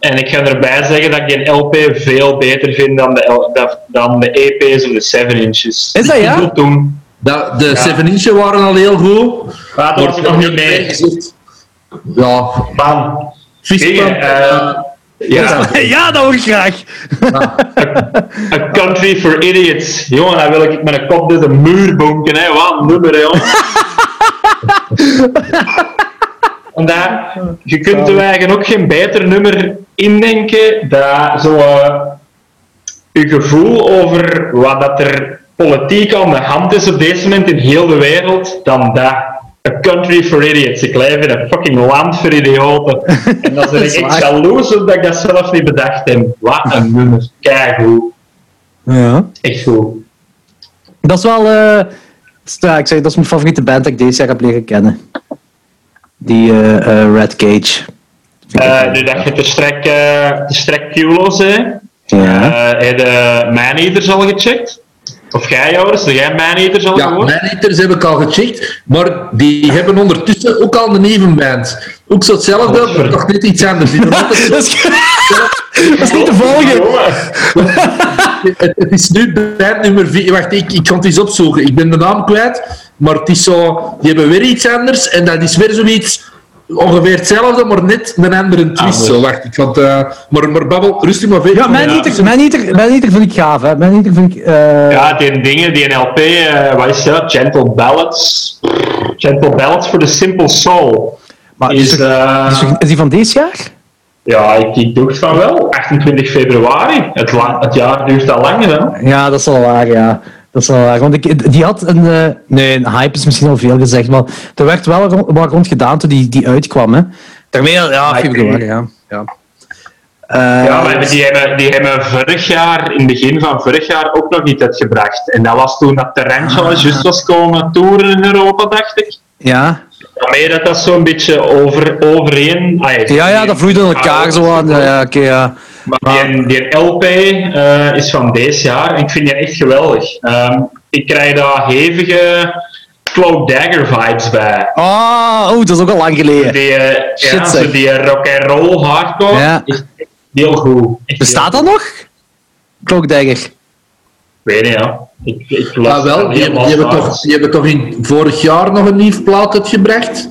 En ik ga erbij zeggen dat ik die LP veel beter vind dan de, dat- dan de EP's of de 7 inches. Is dat ja? Ik toen. Dat, de 7 inch waren al heel goed. Maar dat was nog niet mee. Ja, Man, eh, ja, ja, dat hoor ik graag. A Country for Idiots. Jongen, dan wil ik met een kop door de muur bonken, hè. Wat een nummer, hè, jongen. Vandaar, je kunt er eigenlijk ook geen beter nummer indenken dat zo eh, je gevoel over wat dat er politiek aan de hand is op deze moment in heel de wereld, dan dat. A country for idiots. Ik leef in een fucking land voor idioten. En dan ben ik echt jaloers op dat ik dat zelf niet bedacht heb. Wat een nummer. Keigoed. Ja. Echt goed. Dat is wel... eh, ja, ik zeg, dat is mijn favoriete band dat ik deze jaar heb leren kennen. Die eh, eh, Red Cage. Eh, nu dat je de strek, de strek Culo's, hè. Ja. Heb je Maneaters al gecheckt? Of jij, Joris? Jij Maneaters al ja, gehoord? Maneaters heb ik al gecheckt, maar die hebben ondertussen ook al een nieuwe band. Ook zo hetzelfde, maar toch net iets anders. Dat is, dat is niet te volgen. Het is nu band nummer 4. Wacht, ik, ik kan het eens opzoeken. Ik ben de naam kwijt, maar het is zo... Die hebben weer iets anders en dat is weer zoiets... Ongeveer hetzelfde, maar net een andere twist. Anders. Zo, wacht, ik had... eh maar, maar babbel, rustig maar verder. Ja, Maneater, Maneater, Maneater vind ik gaaf, hè. Maneater vind ik... eh, Ja, die dingen, die LP, eh, wat is dat? Gentle Ballads. Gentle Ballads for the Simple Soul. maar Is, is, er- eh, is, er- is die van deze jaar? ja, ik, ik doe het van wel. 28 februari. Het, la- het jaar duurt al langer, hè? Ja, dat is wel waar, ja. Dat is wel waar. Want ik, die had een... eh, nee, een hype is misschien al veel gezegd, maar er werd wel rond, wat rond gedaan toen die, die uitkwam, hè. Daarmee, ja, februari, ja. ja. Eh, Ja, maar die hebben, die hebben vorig jaar, in het begin van vorig jaar, ook nog niet uitgebracht. En dat was toen dat Tarantula juist was komen toeren in Europa, dacht ik. ja. Daarmee dat dat zo'n beetje over, overeen... ah, ja, ja, dat vloeide in elkaar zo aan. Ja, ja, oké, ja. Maar die, die LP eh, is van deze jaar en ik vind die echt geweldig. Ehm, ik krijg daar hevige Cloak Dagger vibes bij. Oh, oh, dat is ook al lang geleden. Die, Shit, ja, zeg. zo die rock and roll hardcore Ja. is echt heel goed. Echt Bestaat heel dat nog? Klokdagger. goed. Weet je, ja. Ik, ik Ah, wel, dat die, die, hebben toch, die hebben toch in vorig jaar nog een nieuw plaat uitgebracht?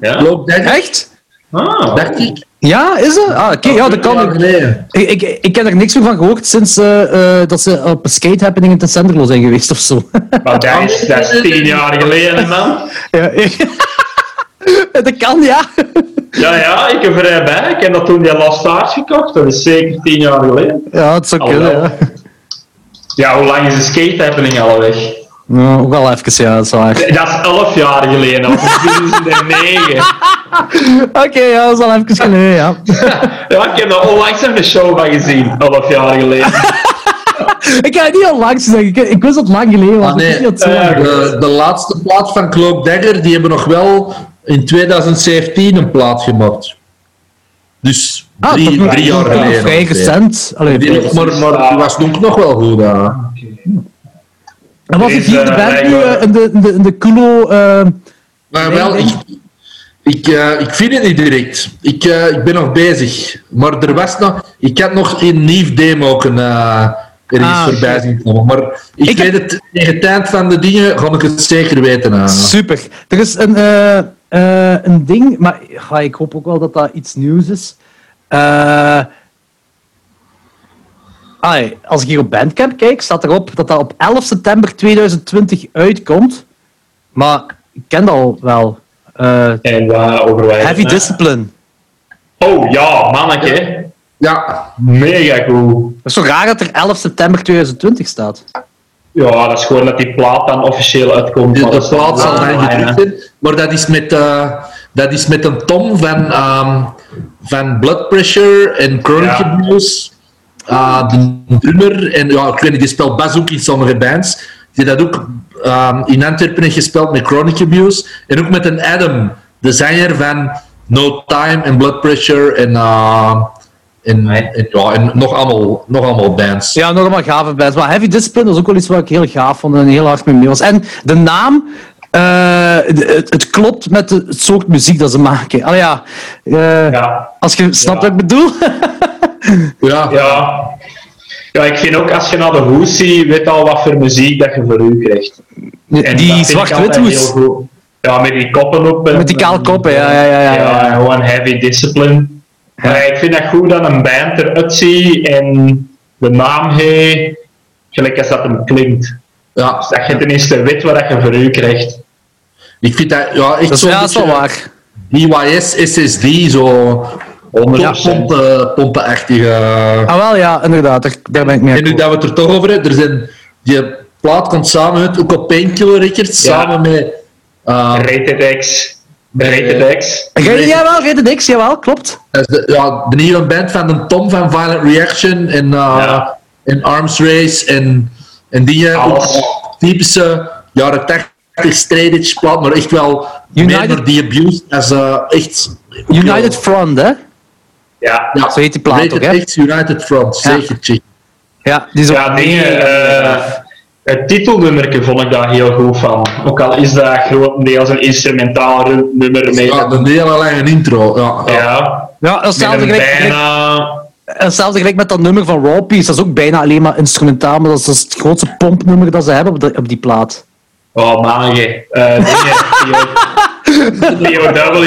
Ja. Ik, Echt? Ah, dacht ik. Ja, is dat? Ah, oké, ja, dat kan. Ik, ik, ik heb er niks meer van gehoord sinds eh, eh, dat ze op een skate happening in Tessenderlo zijn geweest of zo. maar dat is, dat is tien jaar geleden, man. ja, dat kan, ja. Ja, ja, ik heb er bij. Ik heb dat toen die Last Stars gekocht. Dat is zeker tien jaar geleden. Ja, het zou kunnen, ja. Ja, hoe lang is de skate happening al weg? Ja, ook al even, ja, dat is waar. Dat is elf jaar geleden, van 2009. Oké, ja, dat is al even geleden, ja. Ja, ik heb daar onlangs een show van gezien, elf jaar geleden. ik ga het niet al langs zeggen, ik, ik wist dat het lang geleden was. Ah, nee. Geleden De, de laatste plaat van Cloak Dagger, die hebben nog wel in 2017 een plaat gemaakt. Dus Ah, drie, nog- drie jaar geleden. Vrij recent. Maar, maar die was ook nog wel goed. Ja. En was het is, hier de eh, band nu blijkbaar- eh, in de, in de, in de Kulo... eh, Maar wel, ik, ik, eh, ik vind het niet direct. Ik, eh, ik ben nog bezig. Maar er was nog, ik had nog een nieuw demo kunnen uh, er iets Ah, voorbij zien komen. Maar ik, Ik heb- weet het, tegen het eind van de dingen ga ik het zeker weten. eh. Super. Er is een, eh, eh, een ding, maar ja, ik hoop ook wel dat dat iets nieuws is. Eh, Allee, als ik hier op Bandcamp kijk, staat erop dat dat op 11 september 2020 uitkomt. Maar ik ken dat al wel. Eh, En waar wij Heavy? Discipline. Oh ja, manneke. Ja, Mega cool. Dat is zo raar dat er 11 september 2020 staat. Ja, dat is gewoon dat die plaat dan officieel uitkomt. de, de plaat zal wel dan online, gedrukt hè. zijn. Maar dat is met, eh, dat is met een tom van, ehm, van Blood Pressure en Chronic Ja. Abuse. Ah, de drummer, en ja, ik weet niet, die speelt bas ook in sommige bands. Die dat ook ehm, in Antwerpen heeft gespeeld met Chronic Abuse. En ook met een Adam, de zanger van No Time en Blood Pressure en, eh, en, Nee. en, ja, en nog, allemaal, nog allemaal bands. Ja, nog allemaal gave bands. Maar Heavy Discipline was ook wel iets wat ik heel gaaf vond en heel hard mee mee was. En de naam, eh, het, het klopt met de- het soort muziek dat ze maken. Allee, ja, eh, Ja. als je snapt Ja. wat ik bedoel. Ja. Ja. ja, ik vind ook als je naar de hoes ziet, weet al wat voor muziek dat je voor u krijgt. En die zwart-wit hoes. Ja, met die koppen op. en- Met die kale koppen, ja, ja, ja, ja, ja. Ja, gewoon heavy discipline. Maar ik vind dat goed dat een band eruit ziet en de naam heeft, gelijk als dat hem klinkt. Ja. Dus dat je tenminste weet wat je voor u krijgt. Ik vind dat ja, echt Dat is, zo'n ja, dat is wel waar. DYS, SSD, zo 100%. pompen, pompenachtige. Ah, wel, ja, inderdaad. Daar, daar ben ik mee En nu dat we het er toch over hebben, er zijn, die plaat komt samen uit, ook op Painkiller Records, Ja. samen met... uh, Rated X. Rated X. Reden jij wel, Reden Dix, jawel, klopt. ja, de nieuwe band van de Tom van Violent Reaction en, uh, Ja. en Arms Race en, en die eh, typische jaren 80 straight edge plaat, maar echt wel United- meer die abuse als eh, echt... United Front, hè? Ja. Ja, Zo heet die plaat ook, hè? X United Front, Ja. zeker. chick. Ja, die is ook Ja, nee, eh, gaaf. het titelnummerke vond ik daar heel goed van. Ook al is dat grotendeels een instrumentaal ru- nummer met Ja, een hele lange intro. Ja, ja. ja, hetzelfde een gelijk, bijna... hetzelfde gelijk met dat nummer van Raw Piece. Dat is ook bijna alleen maar instrumentaal, maar dat is, het grootste pompnummer dat ze hebben op, de, op die plaat. Oh, man, eh dingen. POW.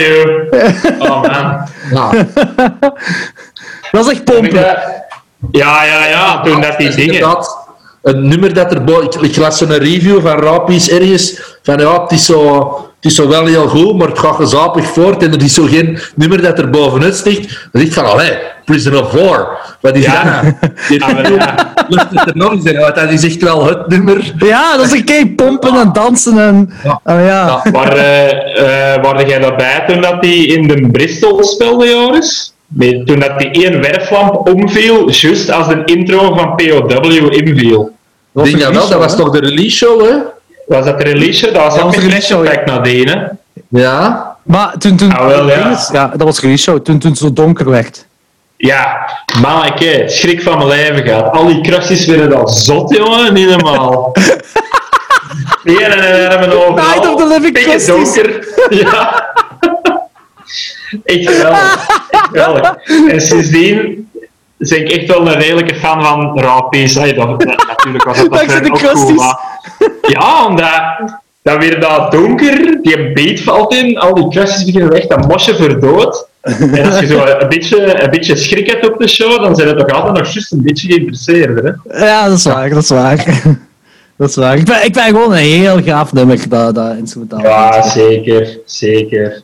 Oh, man. Ja. Dat is echt pompen. dat- Ja, ja, ja. Toen dat die dingen... inderdaad Een nummer dat er bo- ik, ik las een review van Rapies ergens van ja, het is, zo, het is zo wel heel goed, maar het gaat gezapig voort en er is zo geen nummer dat er bovenuit sticht. Dan denk ik van, allee, Prisoner of War, wat is Ja. dat nou? Die Ja, maar ja. lucht het er nog eens in, want dat is echt wel het nummer. Ja, dat is een keer pompen en dansen en... Ja. Oh, ja. Maar uh, uh, waren jij daarbij toen dat die in de Bristol speelde, Joris? Nee, toen dat die één werflamp omviel, juist als de intro van POW inviel. Ik was dat wel, dat was toch de release show, hè? Was dat de release show? Dat was Dat ook een de release show, flashback nadien, hè? Ja. Maar toen... toen Ah, wel, ja. ja, dat was release show. Toen, toen het zo donker werd. Ja, maar ik schrik van mijn leven gehad. Al die krasjes werden dan zot, jongen, niet normaal. Die en hebben overal. Night of the Living Crusties. donker. Ja. Echt geweldig. Echt geweldig. En sindsdien ben ik echt wel een redelijke fan van Rapies. Hey, dat, natuurlijk was dat ook cool, maar... Ja, omdat... Dan weer dat donker, die beat valt in, al die krasjes beginnen weg, dat mosje verdood. En als je zo een beetje, een beetje schrik hebt op de show, dan zijn het toch altijd nog juist een beetje geïnteresseerd. Hè? Ja, dat is waar, dat is waar. Dat is waar. Ik ben, ik ben gewoon een heel gaaf nummer, dat, dat instrumentaal. Ja, zeker, zeker.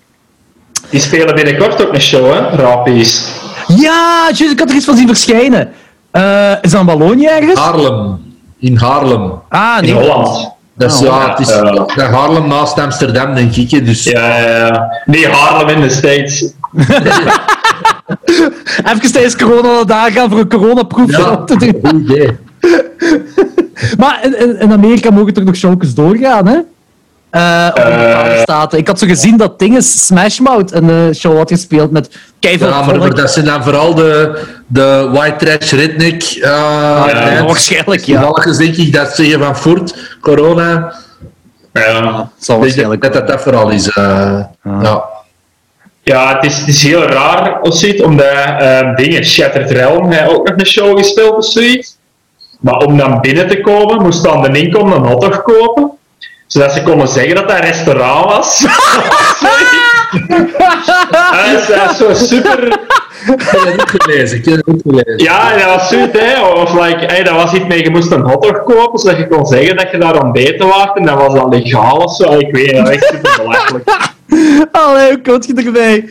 Die spelen binnenkort ook een show, hè, Rapies. Ja, juist, ik had er iets van zien verschijnen. Eh, is dat in Wallonië ergens? Haarlem. In Haarlem. Ah, In nee. Holland. Dat is, Oh, ja, ja, het is ja, Haarlem naast Amsterdam, denk ik. Dus Ja, ja, ja. Nee, Haarlem in de States. Even tijdens corona daar gaan voor een coronaproef ja, te doen. goed idee. Maar in, in, in Amerika mogen er nog showjes doorgaan, hè? Eh, Eh. bepaalde staten. Ik had zo gezien dat Dinges Smash Mouth een eh, show had gespeeld met keiveel Ja, maar dat zijn dan vooral de, de white trash redneck. Uh, ja, waarschijnlijk, ja. Toevallig denk ik dat zeggen van voort, corona. Ja. Zal Ik denk waarschijnlijk dat dat, dat vooral is. eh, ja. Ja, het is, het is heel raar, Ossit, omdat dingen, Shattered Realm, hij ook nog een show gespeeld of zoiets. Maar om dan binnen te komen, moest dan de inkomen een hotdog kopen, zodat ze konden zeggen dat dat een restaurant was. dat is, dat is zo super, Ik heb het ook gelezen. Ik heb het ook gelezen. Ja, dat was zoiets, hè. Of like, hey, dat was iets mee, je moest een hotdog kopen, zodat je kon zeggen dat je daar ontbeten was, en dat was dan legaal of zo. Ik weet niet, dat is echt super belachelijk. Allee, hoe komt je erbij?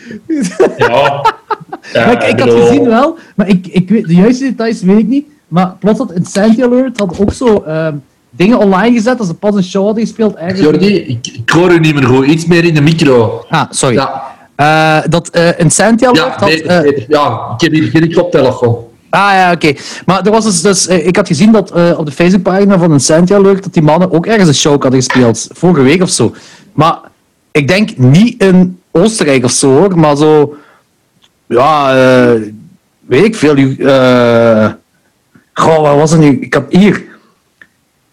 Ja. ik, ik had gezien wel, maar ik, ik weet, de juiste details weet ik niet. Maar plots had Insanity Alert had ook zo ehm, dingen online gezet als ze pas een show hadden gespeeld. Ergens. Jordi, ik, ik hoor u niet meer goed. Iets meer in de micro. Ah, sorry. Ja, Eh, dat eh Insanity Alert ja, had... beter, eh, beter. ja ik heb hier geen koptelefoon. Ah ja, oké. Maar er was dus, dus ik had gezien dat eh, op de Facebookpagina van Insanity Alert dat die mannen ook ergens een show hadden gespeeld. Vorige week of zo. Maar ik denk niet in Oostenrijk of zo hoor, maar zo. Ja, weet ik veel. eh goh, wat was het nu? Ik had hier.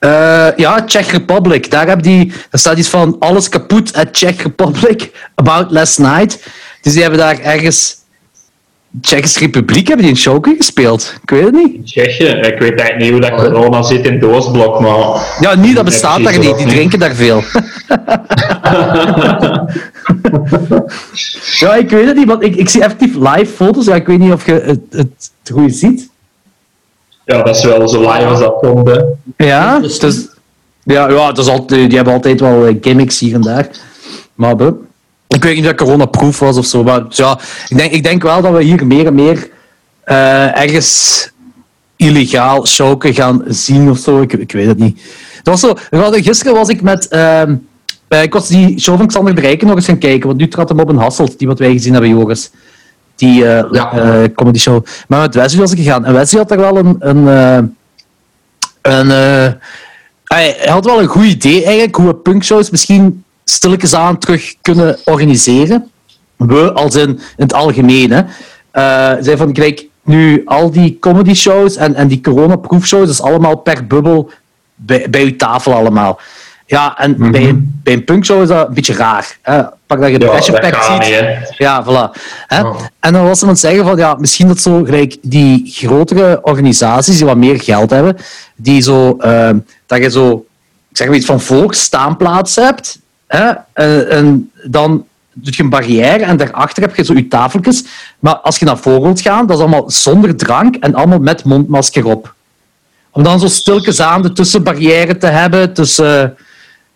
Eh, ja, Czech Republic. Daar, heb die, daar staat iets van alles kapot at Czech Republic about last night. Dus die hebben daar ergens. Tsjechische Republiek hebben die een show gespeeld. Ik weet het niet. Tsjechië, ik weet eigenlijk niet hoe dat corona zit in het Oostblok, maar... Ja, niet, dat bestaat daar niet. Die drinken daar veel. ja, ik weet het niet, want ik, ik zie effectief live foto's. Ja, ik weet niet of je het, het, het goed ziet. Ja, dat is wel zo live als dat komt, hè. Ja, Dus- ja, ja het is altijd, die hebben altijd wel eh, gimmicks hier en daar. Maar buh, ik weet niet dat corona-proof was of zo. Maar ja, ik denk, ik denk wel dat we hier meer en meer eh, ergens illegaal showen gaan zien of zo. Ik, ik weet het niet. Dat was zo, hadden- gisteren was ik met. ehm, eh, ik was die show van Xander de Rijken nog eens gaan kijken, want nu trad hem op een Hasselt, die wat wij gezien hebben, Joris. Die eh Ja. eh, comedy show. Maar met Wesley was ik gegaan. En Wesley had daar wel een. een, eh, een hij had wel een goed idee eigenlijk, hoe we punkshows misschien stilletjes aan terug kunnen organiseren. We, als in, in het algemeen. Hè. Zei van, kijk, nu al die comedy shows en, en die corona-proefshows, dat is allemaal per bubbel bij, bij uw tafel allemaal. Ja, en bij, bij een punkshow is dat een beetje raar. Hè. Pak dat je de Ja, Passion dat Pack ziet. niet. Ja, voilà. Hè? En dan was ze aan het zeggen van, ja, misschien dat zo gelijk die grotere organisaties die wat meer geld hebben, die zo, ehm, dat je zo, ik zeg maar iets van voor staanplaats hebt, hè? En, en dan doe je een barrière en daarachter heb je zo je tafeltjes. Maar als je naar voren wilt gaan, dat is allemaal zonder drank en allemaal met mondmasker op. Om dan zo stilletjes aan de tussenbarrière te hebben tussen,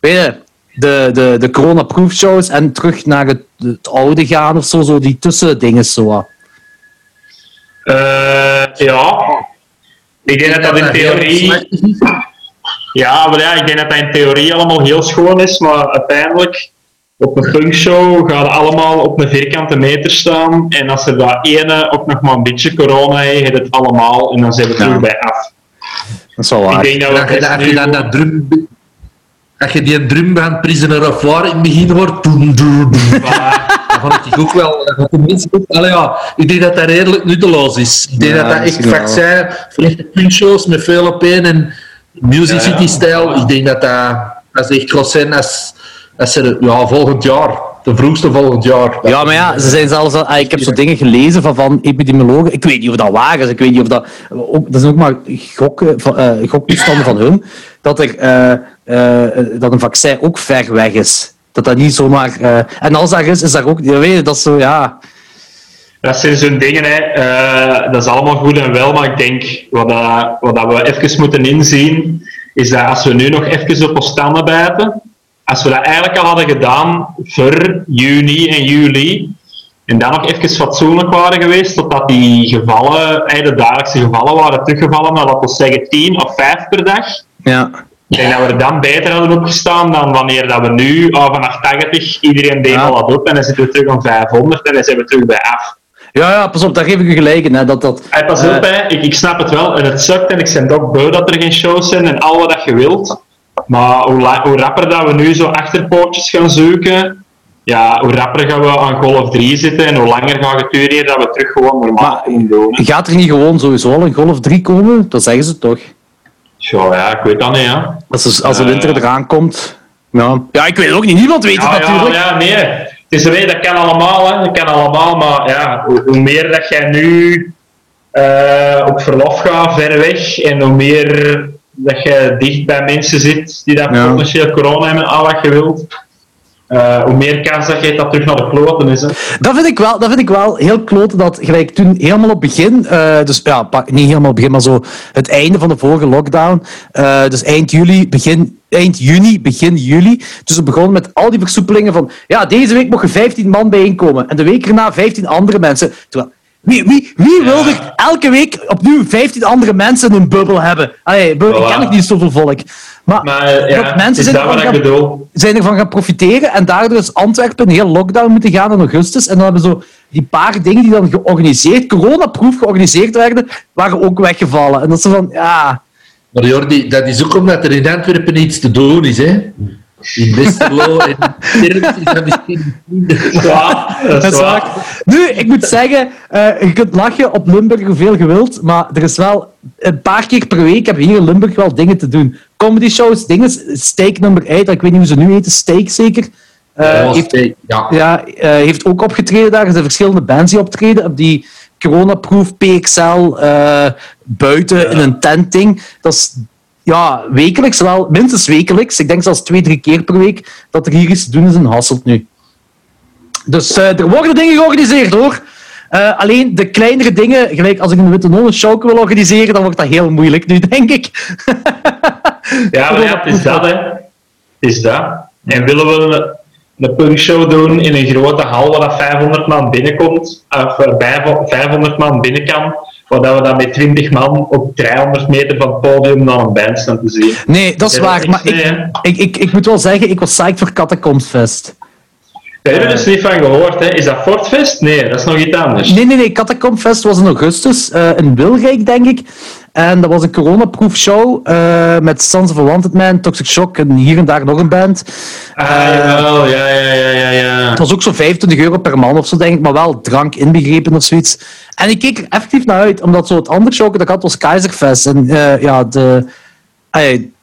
weet je, de, de, de corona-proof shows en terug naar het, het oude gaan of zo, zo die tussendingen zo. Eh, ja. Ik denk dat dat in theorie... Ja, maar ja, ik denk dat dat in theorie allemaal heel schoon is, maar uiteindelijk op een punkshow gaan allemaal op een vierkante meter staan en als er daar ene ook nog maar een beetje corona heeft, heeft het allemaal en dan zijn we terug Ja. bij af. Dat is wel Ik waar. denk dat we je, nu- dan dat drum... Als je die drumband Prisoner of War in het begin hoort... Voilà. Dan vond ik ook wel... dat de mensen ook- Allee, ja, ik denk dat dat redelijk nutteloos is. Ik denk Ja, dat dat echt wel. vaccin... Verlichte punkshows met veel op één en Music Ja, ja. City-stijl. Ik denk dat dat... Dat is echt groot zijn als, als er... Ja, volgend jaar. De vroegste volgend jaar. Ja, maar ja, ze zijn zelfs al, ah, ik heb zo dingen gelezen van, van epidemiologen. Ik weet niet of dat waar is. Ik weet niet of dat. Ook, dat zijn ook maar gokken, van, eh, goktoestanden van hun. Dat, er, eh, eh, dat een vaccin ook ver weg is. Dat dat niet zomaar. eh, en als dat is, is dat ook. Je weet, dat is zo, ja. Dat zijn zo'n dingen, hè. Eh, dat is allemaal goed en wel, maar ik denk wat, dat, wat dat we even moeten inzien, is dat als we nu nog even op ons tanden bijten, als we dat eigenlijk al hadden gedaan voor juni en juli, en dan nog even fatsoenlijk waren geweest, totdat die gevallen, eh, de dagelijkse gevallen waren teruggevallen naar, laten we zeggen, 10 of 5 per dag. ja. Ik denk dat we er dan beter hadden opgestaan dan wanneer dat we nu, oh, vanaf 80, iedereen deed al wat op en dan zitten we terug om 500 en dan zijn we terug bij af. Ja, ja, pas op, daar geef ik u gelijk in. Hè, dat, dat, Hey, pas eh, op, hè. Ik, ik snap het wel. En het sukt en ik ben ook beu dat er geen shows zijn en al wat dat je wilt. Maar hoe, rapper dat we nu zo achterpootjes gaan zoeken, ja, hoe rapper gaan we aan golf 3 zitten en hoe langer gaat het duren dat we terug gewoon normaal kunnen doen. gaat er niet gewoon sowieso al een golf 3 komen? Dat zeggen ze toch. Ja, ja, ik weet dat niet, ja. Als, de- als de Eh. winter eraan komt. Ja. ja, ik weet het ook niet. Niemand weet het Ja, ja, natuurlijk. ja, nee. Het is weet, dat kan allemaal, hè. Dat kan allemaal, maar ja, hoe, hoe meer dat jij nu eh, op verlof gaat, ver weg, en hoe meer dat je dicht bij mensen zit die dat Ja. potentieel corona hebben, al wat je wilt, eh, hoe meer kans dat je dat terug naar de kloten is. Hè. Dat vind ik wel, dat vind ik wel heel klote dat gelijk toen helemaal op begin, eh, dus ja, niet helemaal op begin, maar zo het einde van de vorige lockdown, eh, dus eind juli, begin, eind juni, begin juli, dus we begonnen met al die versoepelingen van, ja, deze week mogen 15 man bijeenkomen en de week erna 15 andere mensen. Terwijl, wie, wie, wie wil er elke week opnieuw 15 andere mensen in een bubbel hebben? Allee, bu- ik Voilà. ken nog niet zoveel volk. Maar, Maar ja, mensen zijn ervan ik gaan- zijn ervan gaan profiteren en daardoor is Antwerpen een heel lockdown moeten gaan in augustus. En dan hebben zo die paar dingen die dan georganiseerd, coronaproof georganiseerd werden, waren ook weggevallen. En dat zo van, ja... Maar Jordi, dat is ook omdat er in Antwerpen iets te doen is, hè. In Westerlo en Terp is dat misschien minder. Dat is. Nu, ik moet zeggen, eh, je kunt lachen op Limburg hoeveel je wilt, maar er is wel een paar keer per week hebben we hier in Limburg wel dingen te doen. Comedy shows, dingen, Steak nummer 8, ik weet niet hoe ze nu heten, Steak zeker. Eh, Ja, heeft, ja. ja, eh, heeft ook opgetreden daar. Er zijn verschillende bands die optreden op die coronaproof PXL eh, buiten in een tenting. Dat is ja, wekelijks, wel minstens wekelijks. Ik denk zelfs twee, drie keer per week dat er hier iets te doen is in Hasselt nu. Dus eh, er worden dingen georganiseerd hoor. Eh, alleen de kleinere dingen, gelijk als ik een Witte Nonnen show wil organiseren, dan wordt dat heel moeilijk nu, denk ik. Ja, maar ja, het is dat, hè. Het is dat. En willen we een, punkshow doen in een grote hal waar dat 500 man binnenkomt, of waarbij 500 man binnen kan, waar dat we dan met 20 man op 300 meter van het podium naar een band staan te zien. Nee, dat is waar. dat Maar ik, ik, ik, ik moet wel zeggen, ik was psyched voor Catacombsfest. Daar hebben we dus niet van gehoord, hè. Is dat Fortfest? Nee, dat is nog iets anders. Nee, nee, nee. Catacombfest was in augustus eh, in Wilrijk, denk ik. En dat was een coronaproof show eh, met Sons of Wanted Man, Toxic Shock en hier en daar nog een band. Ah, jawel, ja, ja, ja, ja, ja. Het was ook zo'n 25 euro per man of zo, denk ik, maar wel drank inbegrepen of zoiets. En ik keek er effectief naar uit, omdat zo het andere show dat ik had was Keizerfest. En eh, ja, de,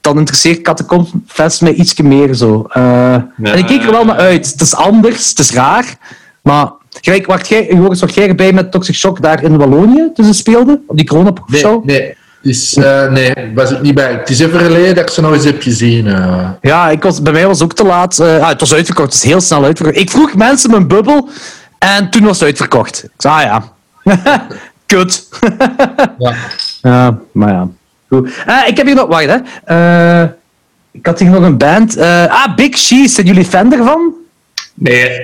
dan interesseert Catacombfest mij ietsje meer zo. Eh, En ik keek er wel naar uit. Het is anders, het is raar, maar... Gelijk, wacht, jij, Joris, was jij erbij met Toxic Shock daar in Wallonië toen ze speelden? Op die coronaproof Nee, show? nee. Dus, eh, nee, was ik niet bij. Het is even geleden dat ik ze nog eens heb gezien. eh. Ja, ik was, bij mij was het ook te laat. Eh, ah, het was uitverkocht, het is heel snel uitverkocht. Ik vroeg mensen mijn bubbel en toen was het uitverkocht. Ik zei, ah ja. Kut. ja. ja, maar ja. Goed. Ik heb hier nog... Wacht, hè. Ik had hier nog een band. Ah, Big Cheese. Zijn jullie fan ervan? Nee.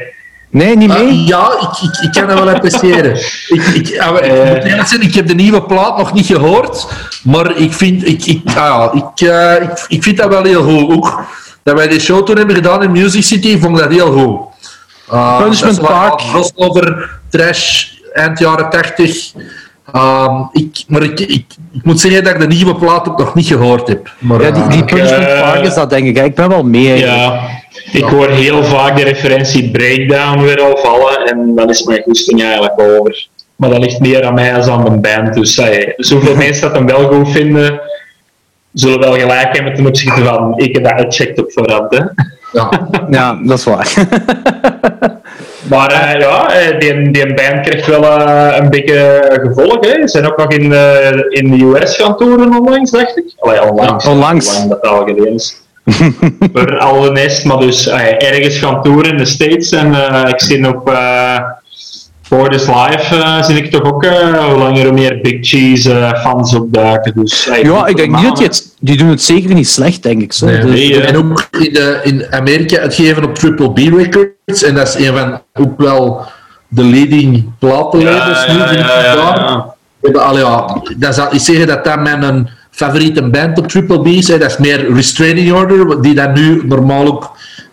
Nee, niet mee? Ah, ja, ik, ik, ik kan dat wel appreciëren. ik, ik, eerlijk zijn, ik heb de nieuwe plaat nog niet gehoord, maar ik vind, ik, ik, ah, ja, ik, eh, ik, ik vind dat wel heel goed. Ook dat wij die show toen hebben gedaan in Music City, vond ik dat heel goed. Uh, Punishment Park. Crossover, trash, eind jaren 80. Ehm, ik, maar ik, ik, ik moet zeggen dat ik de nieuwe plaat ook nog niet gehoord heb. Maar, Ja, die, die eh, Punishment eh, Park is dat, denk ik. Ik ben wel mee. Ja. Ik hoor heel vaak de referentie breakdown weer al vallen en dan is mijn goesting eigenlijk over. Maar dat ligt meer aan mij als aan de band. Dus hey, zoveel mensen dat hem wel goed vinden, zullen wel gelijk hebben ten opzichte van ik heb dat gecheckt op voorhand. Hè. ja. Ja, dat is waar. Maar eh, ja, eh, die, die band krijgt wel eh, een beetje gevolg. Hè. Ze zijn ook nog in, in de US gaan toeren onlangs, dacht ik. Allee, onlangs. Ja, onlangs. Lang dat al geleden is. Voor al de nest, maar dus ergens gaan toeren in de States. En ik zie op eh For This Live eh, zie ik toch ook eh, hoe langer hoe meer Big Cheese eh, fans opduiken. Dus, eh, ja, ik denk niet dat die het... Die doen het zeker niet slecht, denk ik. Zo. Nee, Dus- nee, En ook in, de, in Amerika uitgeven op Triple B Records. En dat is een van ook wel de leading platenlabels nu. vind ik daar. We hebben- allee, ja, dat zal ik zeggen dat dat mijn favoriete band op Triple B is. hè. Dat is meer Restraining Order, die dat nu normaal ook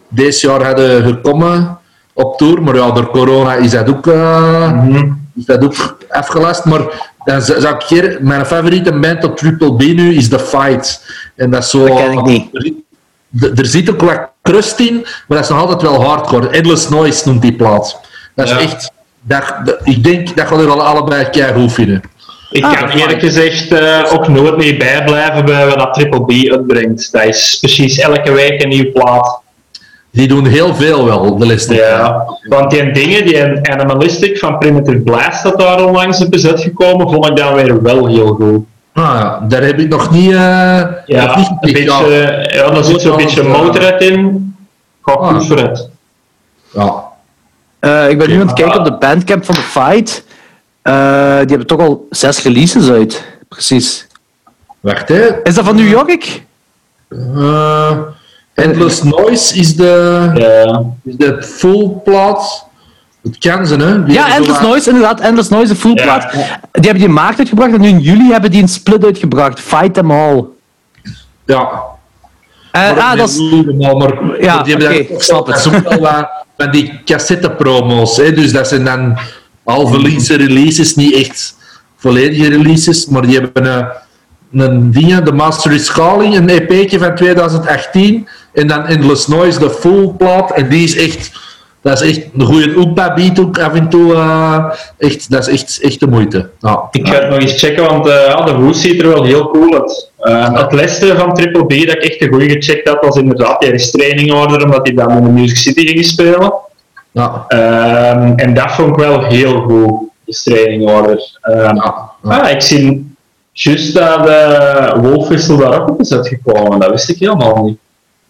deze jaar hadden gekomen op tour. Maar ja, door corona is dat ook, eh, Mhm. is dat ook afgelast. Maar dan zou ik hier, mijn favoriete band op Triple B nu is The Fight. En dat is zo... Dat ken ik niet. Er, er zit ook wat crust in, maar dat is nog altijd wel hardcore. Endless Noise noemt die plaat. Dat is Ja. echt... Dat, dat- ik denk dat we er wel allebei kei goed vinden. Ik Ah, kan eerlijk gezegd eh, ook nooit meer bijblijven bij wat dat Triple B uitbrengt. Dat is precies elke week een nieuwe plaat. Die doen heel veel wel, de list. Ja, want die dingen, die Animalistic van Primitive Blast dat daar onlangs op is uitgekomen, vond ik dan weer wel heel goed. Ah, ja, daar heb ik nog niet... eh nog Ja, niet een beetje, ja, daar zit zo'n beetje motorhead in. Gaat Ah. goed voor het. Ja. Eh, ik ben nu aan het kijken op de bandcamp van The Fight. Eh, die hebben toch al zes releases uit. Precies. Wacht, hè. Is dat van New York? Eh, Endless Noise is de, Ja. is de full plaat. Het kan ze, hè. Die Ja, Endless Noise, inderdaad. Endless Noise, de full plaat. Die hebben die in maart uitgebracht en nu in juli hebben die een split uitgebracht. Fight Them All. Ja. Eh, ah, dat is... maar Ja, die hebben oké, dan- snap het. Wel wat van die cassettepromos. Hè? Dus dat zijn dan halve linkse releases, niet echt volledige releases, maar die hebben een, een ding, de Master is Calling, een EP'tje van 2018, en dan Endless Noise, de full plaat, en die is echt, dat is echt een goede Oompa beat ook af en toe, eh, echt, dat is echt, echt de moeite. Ja. Ik ga het nog eens checken, want ja, de hoes ziet er wel heel cool uit. Eh, het laatste van Triple B dat ik echt een goede gecheckt had, was inderdaad die restraining order, omdat hij dan in de Music City ging spelen. Ja. Ehm, en dat vond ik wel heel goed, de restraining order. Ehm, ah, ik zie juist dat de Wolfwissel daar ook op is uitgekomen, dat wist ik helemaal niet.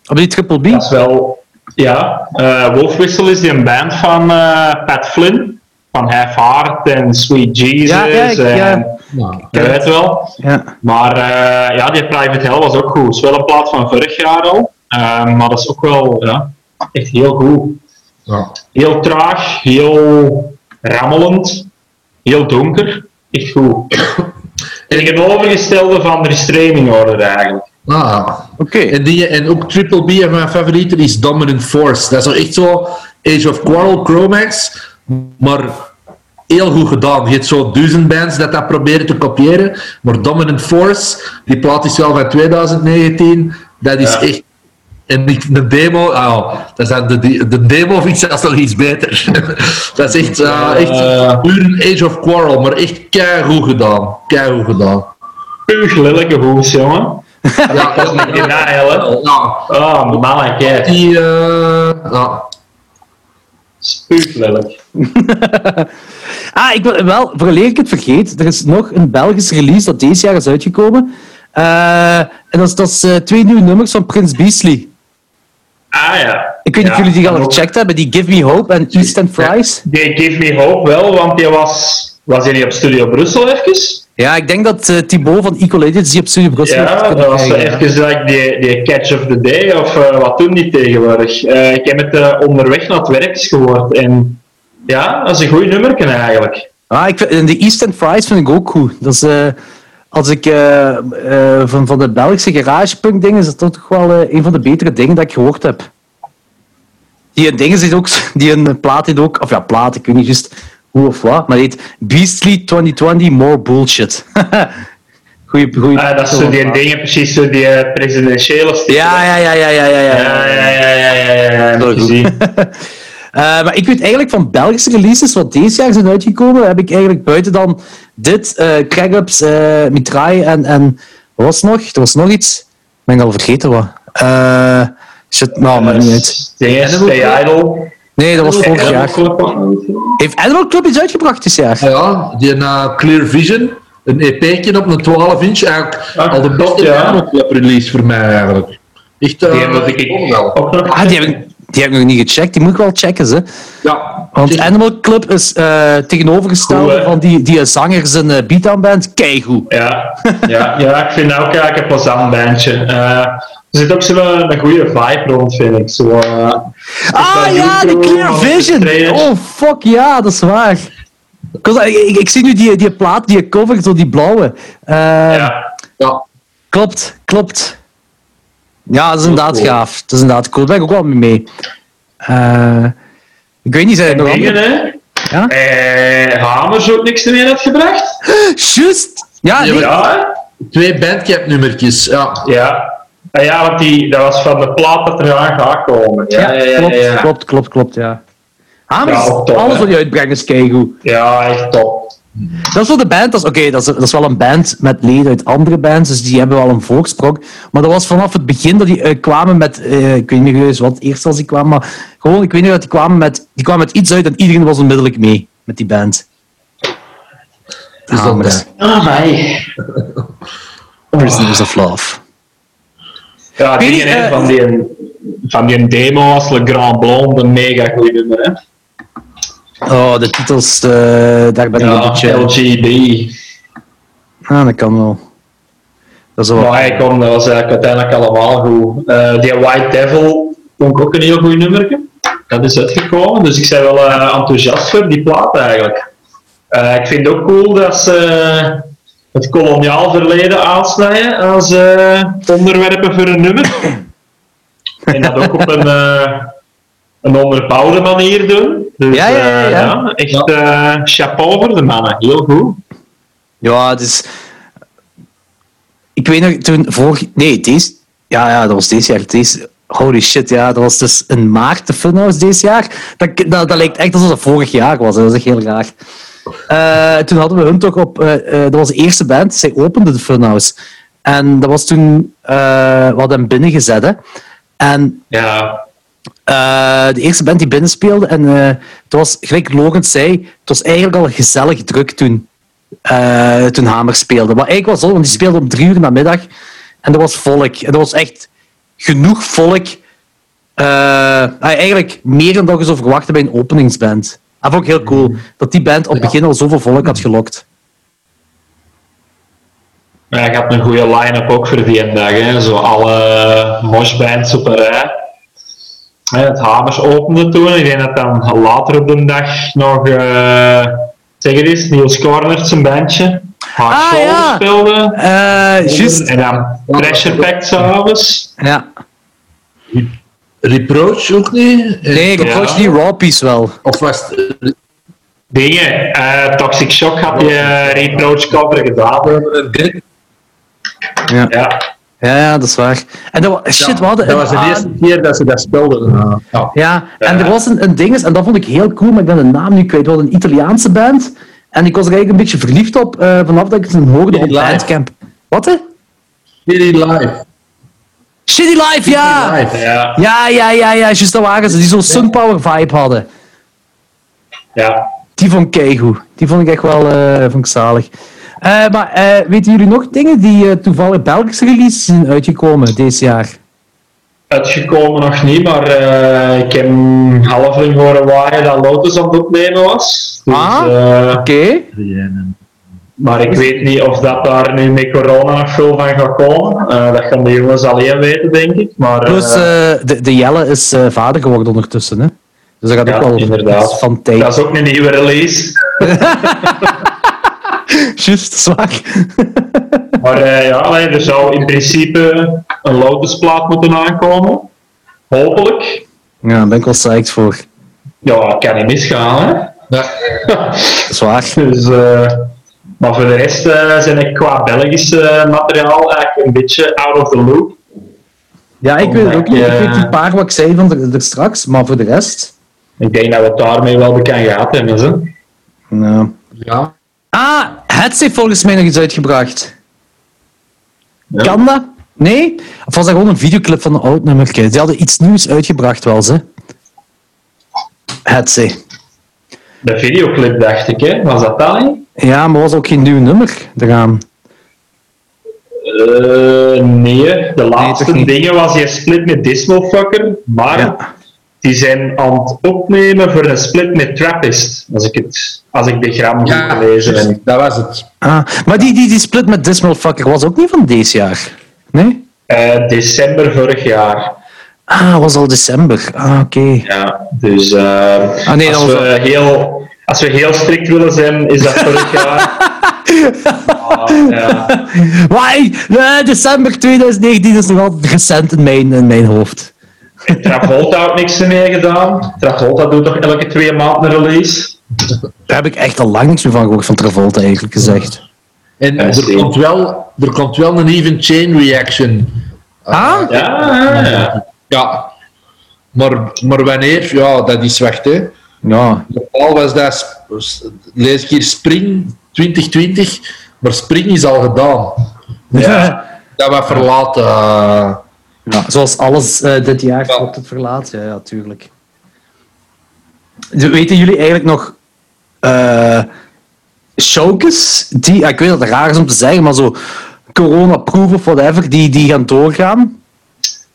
Op die Triple B? Dat is wel, ja, eh Wolfwissel is die een band van eh, Pat Flynn, van Half Heart en Sweet Jesus. Ja, ja, ik- en, ja. Ja. je weet wel. Ja. Maar eh, ja, die Private Hell was ook goed. Het is wel een plaat van vorig jaar al. Maar dat is ook wel ja, echt heel goed. Ja. Heel traag, heel rammelend, heel donker. Echt goed. En ik heb een overgestelde van de restraining order eigenlijk. Ah. Oké. En, die, en ook Triple B, en mijn favoriete is Dominant Force. Dat is echt zo Age of Quarrel, Chromax, maar heel goed gedaan. Je hebt zo duizend bands dat dat proberen te kopiëren, maar Dominant Force, die plaat is wel van 2019, dat is Ja. echt... En die- de demo, ah, dat is dan de, de, de demo vind ik zelfs nog iets beter. dat is echt, eh, echt puur een Age of Quarrel, maar echt keigoed gedaan. Keigoed gedaan. Puur lelijke hoes, jongen. Ja, Dat is niet denial, hè. Ja, Oh, man, kijk. die... eh, ja. Spuuglelijk. Ah, ik wil wel, vooraleer ik het vergeet, er is nog een Belgisch release dat deze jaar is uitgekomen. Eh, en dat is, dat is eh, twee nieuwe nummers van Prince Beasley. Ah ja. Ik weet niet Ja, of jullie die al ook- gecheckt hebben, die Give Me Hope en East End Fries. Die Give Me Hope wel, want die was... Was niet op Studio Brussel even? Ja, ik denk dat eh Thibaut van Idiots die op Studio Brussel Ja, dat was krijgen, even like, die, die catch of the day, of eh, wat doen die tegenwoordig? Eh, ik heb het onderweg naar het werk gehoord en ja, dat is een goed nummer eigenlijk. Ah, ik vind, de East End Fries vind ik ook goed. Dat is, als ik eh, eh, van, van de Belgische garagepunk dingen, is dat toch wel eh, een van de betere dingen dat ik gehoord heb. Die een ding zit ook, die een plaat heeft ook, of ja, plaat, ik weet niet juist hoe of wat, maar die heet Beastly 2020 More Bullshit. goeie, goeie Ah, dat is zo die dingen, precies zo die eh, presidentiële sticker. Ja, ja, ja, ja, ja, ja. ja. ja, ja, ja, ja, ja, ja, ja, goed. gezien. Eh, maar ik weet eigenlijk van Belgische releases wat deze jaar zijn uitgekomen, heb ik eigenlijk buiten dan dit, eh Crag-Ups, eh Mitraille en, en wat was het nog? Er was nog iets. Ik ben al vergeten wat. Eh shit, nou, maar niet uit. Stay Idle. Nee, dat was vorig Animal jaar. Club. Heeft Animal Club iets uitgebracht dit jaar? Ja, die uh, Clear Vision, een EP'tje op een 12 inch, eigenlijk Ah, al de beste ja. Animal Club release voor mij eigenlijk. Echt, eh, Die heb ik ik wel. ook nog Ah, die heb, ik, die heb ik nog niet gecheckt. Die moet ik wel checken, ze. Ja, Want Zeg, Animal Club is eh tegenovergestelde hè? van die, die zangers en uh, beatdown-band. Keigoed. Ja, ja, ja, ik vind ook eigenlijk een plezant bandje. Eh, er zit ook zo'n een goede vibe rond, vind ik. Zo, eh, Ah ja, de Clear Vision. Oh fuck ja, dat is waar. Ik, ik, ik- zie nu die, die plaat, die cover, zo die blauwe. Eh, ja. ja. Klopt, klopt. Ja, dat is inderdaad cool. gaaf. Dat is inderdaad cool. Daar ben ik ook wel mee mee. Eh, ik weet niet, zijn er nog dingen, hè. Ja? Eh, Hamers ook niks meer uitgebracht. Juist! Ja, Ja? Twee bandcamp nummertjes, ja. ja. Ah, ja, want die, dat was van de plaat dat er aan gaat komen. Ja, ja, ja. klopt, klopt, klopt, klopt, ja. Hamers, top, alles hè. wat die uitbrengen is keigoed. Ja, echt top. Dat is wel de band, dat is, oké, dat, is, dat is wel een band met leden uit andere bands, dus die hebben wel een voorsprong. Maar dat was vanaf het begin dat die eh, kwamen met, eh, ik weet niet eens wat eerst als die kwamen, maar gewoon, ik weet niet dat die kwamen met, die kwamen met iets uit en iedereen was onmiddellijk mee met die band. Dus dat, Hamers. eh, Ah, mij. Prisoners of Love. Ja, weet die, eh, van, die, van die demo als Le Grand Blonde, een mega goed nummer. Hè? Oh, de titels, eh, daar ben ik een beetje... LGB. Ah, dat kan wel. Dat is wel... Maar hij kon, dat was eigenlijk uiteindelijk allemaal goed. Eh, die White Devil vond ik ook een heel goed nummer. Dat is uitgekomen, dus ik ben wel eh, enthousiast voor die plaat eigenlijk. Eh, ik vind het ook cool dat ze het koloniaal verleden aansnijden als onderwerpen voor een nummer. en dat ook op een, een onderbouwde manier doen. Dus, Ja, ja, ja, eh, ja. echt eh, chapeau voor de mannen, heel goed. Ja, het is... Ik weet nog, toen vorig... Nee, deze... Ja, ja, dat was deze jaar. Deze... Holy shit, ja, dat was dus in maart de Funhouse deze jaar. Dat, dat, dat lijkt echt alsof het vorig jaar was. hè. Dat is echt heel raar. Eh, toen hadden we hun toch op... dat was de eerste band. Zij opende de Funhouse. En dat was toen... we hadden hem binnengezet, hè. En Ja, eh, de eerste band die binnenspeelde. En eh, het was, gelijk Logans zei, het was eigenlijk al gezellig druk toen, eh, toen Hamer speelde. Maar eigenlijk was het, want die speelde om drie uur namiddag. En er was volk. En er was echt genoeg volk. eh, eigenlijk meer dan dat je zou verwachten bij een openingsband. Dat vond ik heel cool. Dat die band op het begin al zoveel volk had gelokt. Maar hij had een goede line-up ook voor die dag. Hè. Zo alle moshbands op een rij. Het Hamers opende toen. Ik denk dat dan later op de dag nog... eh zeg het eens, Niels Cornert zijn bandje. Hard Ah, ja. speelde. Eh juist. En dan Pressure Pack s'avonds. Ja. Reproach ook niet? Nee, approach die Raw Piece wel. Of was het Dingen. eh, Toxic Shock had die uh, reproach cover gedaan. Ja. Ja. Ja, ja, dat is waar. En dat, wa- shit, we hadden Dat was de eerste keer dat ze dat spelden. Ja. Ja. Ja, en er was een, een ding, en dat vond ik heel cool, maar ik ben de naam nu kwijt. We hadden een Italiaanse band. En ik was er eigenlijk een beetje verliefd op eh, vanaf dat ik het hoorde op Live. Bandcamp. Wat hè? Shitty Live. Shitty Life, ja! Ja. Ja, ja, ja, ja, juist dat waren ze. Die zo'n Sunpower vibe hadden. Ja. Die vond ik keigoed. Die vond ik echt wel eh, vond ik zalig. Eh, maar eh, weten jullie nog dingen die eh, toevallig Belgische releases zijn uitgekomen deze jaar? Uitgekomen nog niet, maar ik heb halfling horen waaien dat Lotus aan het opnemen was. Dus, Ah. Oké. maar ik weet niet of dat daar nu met corona nog veel van gaat komen. Dat gaan de jongens alleen weten, denk ik. Maar, Plus, de, de Jelle is vader geworden ondertussen. Hè? Dus dat gaat ja, ook wel inderdaad. van tijd. Dat is ook een nieuwe release. Juist, zwaar. Maar eh, ja, er zou in principe een Lotus-plaat moeten aankomen. Hopelijk. Ja, daar ben ik wel psyched voor. Ja, kan niet misgaan, hè. Ja. Zwaar. Dus, eh, maar voor de rest eh zijn ik qua Belgisch materiaal eigenlijk een beetje out of the loop. Ja, ik weet het ook niet. Ik Ja. weet die paar wat ik zei van er, er straks, maar voor de rest... Ik denk dat we het daarmee wel bekend gehad hebben. Hè? Ja. Ah, het heeft volgens mij nog iets uitgebracht. Ja. Kan dat? Nee? Of was dat gewoon een videoclip van een oud nummertje? Die hadden iets nieuws uitgebracht wel, ze. Het ze. De videoclip dacht ik, hè? was dat dat niet? Ja, maar was ook geen nieuw nummer eraan. Eh, nee, de laatste dingen was je split met Dismal Fucker, maar Ja. Die zijn aan het opnemen voor een split met Trappist, als ik, het, als ik de gram Ja, gelezen heb. dat was het. Ah, maar die, die, die split met Dismal Fucker was ook niet van deze jaar. Nee? Eh, december vorig jaar. Ah, was al december. Ah, oké. Ja, dus eh, Ah, nee, als, we heel, als we heel strikt willen zijn, is dat vorig jaar. Ah, ja. Maar eh, december 2019 is nog altijd recent in mijn, in mijn hoofd. Travolta had niks meer gedaan. Travolta doet toch elke twee maanden een release. Daar heb ik echt al lang niks meer van gehoord van Travolta, eigenlijk gezegd. En er, komt wel, er komt wel een even chain reaction. Ah? Ja, ja. Ja. Maar, maar wanneer? Ja, dat is wacht, hè. Ja. Normaal was dat, lees ik hier Spring 2020, maar Spring is al gedaan. Ja. Dat was verlaten. Ja. Zoals alles eh, dit jaar Ja. het verlaat. Ja, ja, tuurlijk. Weten jullie eigenlijk nog eh showkes die, ik weet dat het raar is om te zeggen, maar zo corona-proof of whatever, die, die gaan doorgaan?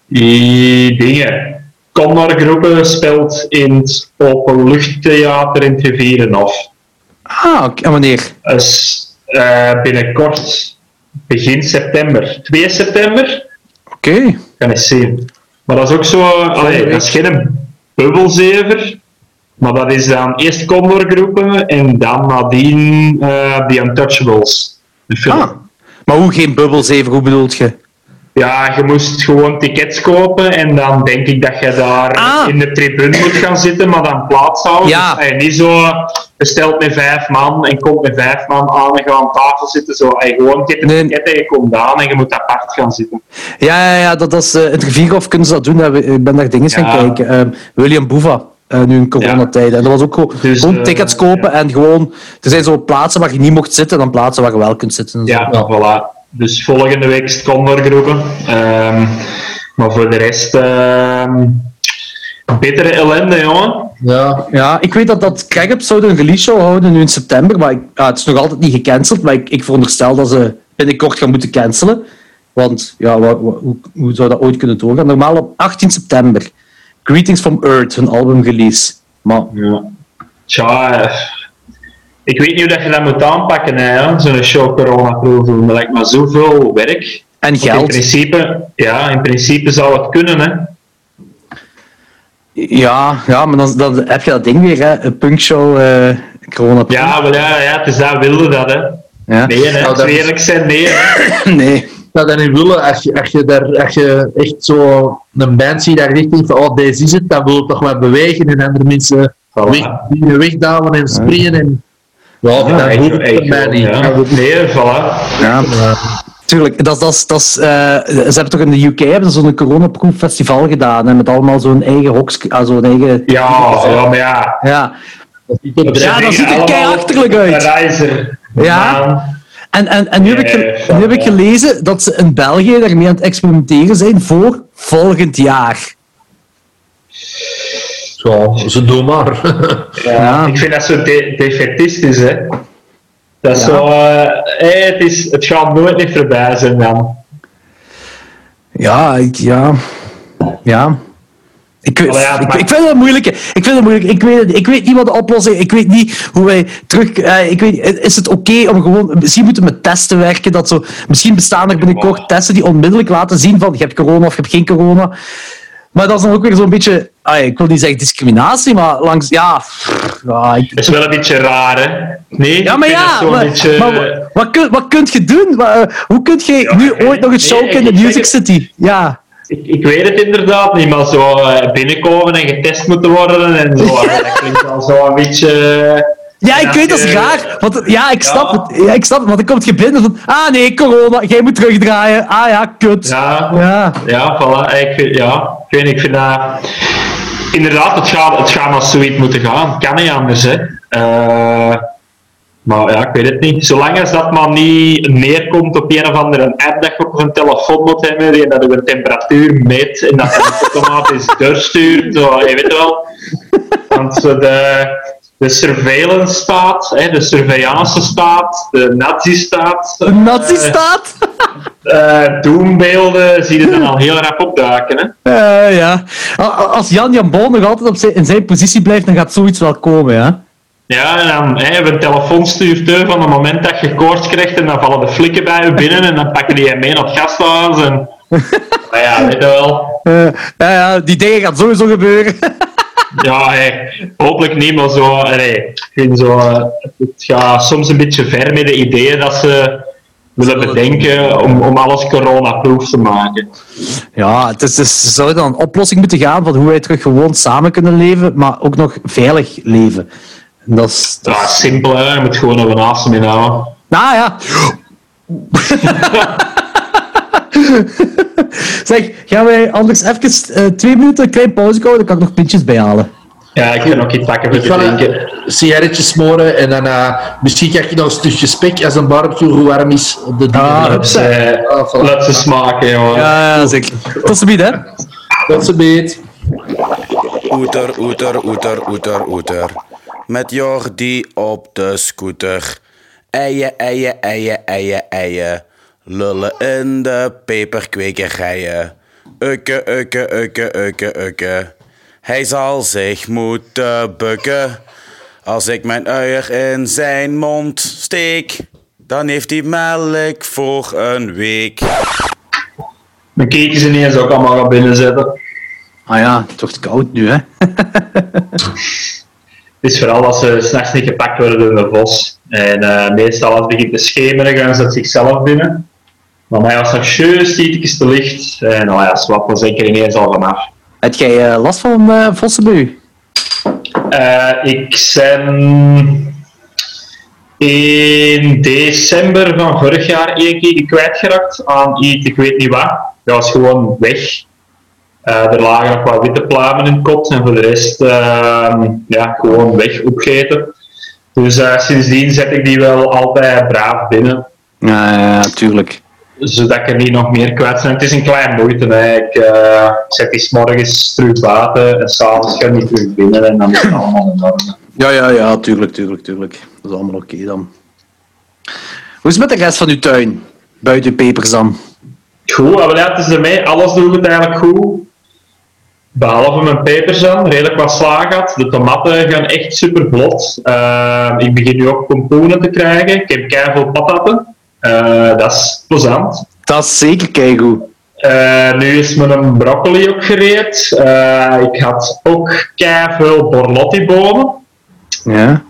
Die dingen. Condor-groepen speelt in het openluchttheater in het Rivierenhof. Ah. En wanneer? Dus eh, binnenkort, begin september. 2 september, Oké. Zien. Maar dat is ook zo, allee, dat is geen bubbelzever, maar dat is dan eerst Condor-groepen en dan nadien eh The Untouchables. De film. Ah. Maar hoe geen bubbels even, hoe bedoelt je? Ja, je moest gewoon tickets kopen en dan denk ik dat je daar Ah. in de tribune moet gaan zitten, maar dan plaats houden. Ja. Dus, niet zo besteld met vijf man en komt met vijf man aan en gaat aan tafel zitten. Zo, eh, gewoon je Nee. ticket en je komt aan en je moet apart gaan zitten. Ja, ja, ja dat, dat is, in het Rivierhof kunnen ze dat doen. hè. Ik ben daar dingen gaan kijken. Ehm, William Boeva, eh, nu in coronatijden. En dat was ook gewoon, Dus, gewoon eh, tickets kopen en gewoon... Er zijn zo plaatsen waar je niet mocht zitten, dan plaatsen waar je wel kunt zitten. en zo. Ja, voilà. Dus volgende week is het Condor-groepen. Ehm, maar voor de rest, ehm bittere ellende, jongen. Ja. Ja, ik weet dat, dat Cragup zouden een release show houden nu in september, maar ik, ja, het is nog altijd niet gecanceld, maar ik, ik veronderstel dat ze binnenkort gaan moeten cancelen. Want ja, hoe, hoe zou dat ooit kunnen doorgaan? Normaal op 18 september. Greetings from Earth, hun album release. Maar Ja. Tja, eh, ik weet niet hoe dat je dat moet aanpakken, hè, zo'n show corona-proof doen. Dat lijkt me zoveel werk. En Want In geld. principe, ja, in principe zou het kunnen, hè. Ja, ja, maar dan, dan heb je dat ding weer, hè? Een punkshow, eh corona. Ja, maar ja, ja, het is dat wilde dat, hè. Ja. Nee, hè. Nou, dat eerlijk zijn, nee, hè. Nee. dat dan niet willen, als je, als je, daar, als je echt zo een band ziet echt denkt van, oh, deze is het, dan wil je toch wel bewegen en andere mensen Voilà. weg, die wegdalen en springen. En, ja, Ja, dat echt wel, niet. Nee, voilà. Ja. Tuurlijk, dat, is- dat, is- dat, is, eh, ze hebben toch in de UK hebben ze zo'n coronaproof festival gedaan, hè, met allemaal zo'n eigen hoks, ah, zo'n eigen... Ja, ja, maar ja. Ja. dat er Ja, dat ziet er keiachterlijk uit. Reizer. Ja. En, en, en nu, heb ik, nu heb ik gelezen dat ze in België daarmee aan het experimenteren zijn voor volgend jaar. Zo, ze doen maar. Ja, Ja. Ik vind dat zo de defetistisch, hè. Dat is Ja. zo... eh, het, is, het gaat nooit meer voorbij zijn dan. Ja, ik, ja. Ja. Ik, weet- Allee, ja, ik, maar- ik vind het moeilijk. Ik vind het moeilijk. Ik weet, ik weet niet wat de oplossing is. Ik weet niet hoe wij terug. eh, ik weet, is het oké om gewoon. Misschien moeten we met testen werken. Dat zo, misschien bestaan er binnenkort testen die onmiddellijk laten zien van je hebt corona of je hebt geen corona. Maar dat is dan ook weer zo'n beetje. ah, ik wil niet zeggen discriminatie, maar langs. Ja, pff, ja, ik- Dat is wel een beetje raar, hè. Nee, ja maar ja. Maar, beetje... maar wat, kun, wat kunt je doen? Wat, eh, hoe kun je Ja, nu ooit nog een show nee, in de Music het- City? Ja. Ik, ik weet het inderdaad niet, maar zo eh, binnenkomen en getest moeten worden en zo. dat klinkt al zo een beetje... Ja, ik weet dat is raar. Want, ja, ik snap ja. het. Ja, ik snap het. Want dan komt je binnen van... Ah nee, corona. Jij moet terugdraaien. Ah ja, kut. Ja, Ja. ja, voilà. Ik vind, ja, ik weet niet, ik vind dat... Inderdaad, het gaat, het gaat als zoiets moeten gaan. Kan niet anders, hè. Eh, maar ja, ik weet het niet. Zolang als dat maar niet neerkomt op een of andere app dat je op een telefoon moet hebben, die dat je temperatuur meet en dat je automatisch doorstuurt, zo, je weet wel. Want zo de, de surveillance staat, hè, de surveillance staat, de nazi-staat. De nazi-staat. eh, doembeelden zie je dan al heel rap opduiken. Hè? Eh, ja. Als Jan Jan Boon nog altijd op zijn, in zijn positie blijft, dan gaat zoiets wel komen, ja. Ja, en dan hè, hebben we een telefoonstuurteur van het moment dat je koorts krijgt en dan vallen de flikken bij je binnen en dan pakken die je mee naar het gasthuis. En... Maar ja, weet je wel. Ja, ja, die dingen gaan sowieso gebeuren. Ja, hè, hopelijk niet, maar zo. Nee, ik vind zo het gaat soms een beetje ver met de ideeën dat ze willen bedenken om, om alles coronaproof te maken. Ja, het is, dus, er zou dan een oplossing moeten gaan van hoe wij terug gewoon samen kunnen leven, maar ook nog veilig leven. En dat is... dat Ja, simpel, hè. je moet gewoon een avond mee houden. Nou ja. zeg, gaan wij anders even eh, twee minuten een klein pauze houden? Dan kan ik nog pintjes bijhalen. Ja, ik kan ook iets pakken voor te ga drinken. een sigaretje smoren en dan eh, misschien krijg je nog een stukje spek als een barbecue hoe warm is op de dingen. Ah, Dat is, eh, Ah, voilà. laat ze smaken, jongen. Ja, ja zeker. Tot ziens, hè. Dat ze beet. Oeter, oeter, oeter, oeter, oeter. Met Jordi op de scooter. Eien, eien, eien, eien, eien. Lullen in de peperkwekerijen. Ukke, ukke, ukke, ukke, ukke. Hij zal zich moeten bukken. Als ik mijn uier in zijn mond steek, dan heeft hij melk voor een week. Mijn keekjes ineens ook allemaal gaan binnenzetten. Ah ja, het wordt koud nu, hè? Het is vooral als ze s'nachts niet gepakt worden door de vos. En eh, meestal als het begint te schemeren, gaan ze het zichzelf binnen. Maar mij was nog iets te licht. En nou ja, swap was zeker ineens al vanaf. Heb jij eh, last van uh, vossen bij u? Eh, ik ben in december van vorig jaar één keer kwijtgeraakt aan iets, ik weet niet wat. Dat was gewoon weg. Uh, er lagen nog wat witte pluimen in het kot en voor de rest uh, ja, gewoon weg opgeten. Dus uh, sindsdien zet ik die wel altijd braaf binnen. Ja, ja, tuurlijk. Zodat ik er niet nog meer kwijt ben. Het is een klein moeite. Hè. Ik zet die morgens terug buiten en s'avonds ga ik niet terug binnen en dan is het allemaal in orde. Ja, ja, ja, tuurlijk, tuurlijk, tuurlijk. Dat is allemaal oké okay dan. Hoe is het met de rest van uw tuin? Buiten pepers dan? Goed, maar ja, het is ermee. Alles doet het eigenlijk goed. Behalve mijn peperzan, redelijk wat slaag had. De tomaten gaan echt super vlot. Uh, ik begin nu ook pompoenen te krijgen. Ik heb keihard patatten. Uh, dat is plezant. Dat is zeker keigoed. Uh, nu is mijn broccoli ook gereed. ik had ook keihard borlotti-bonen. Ja.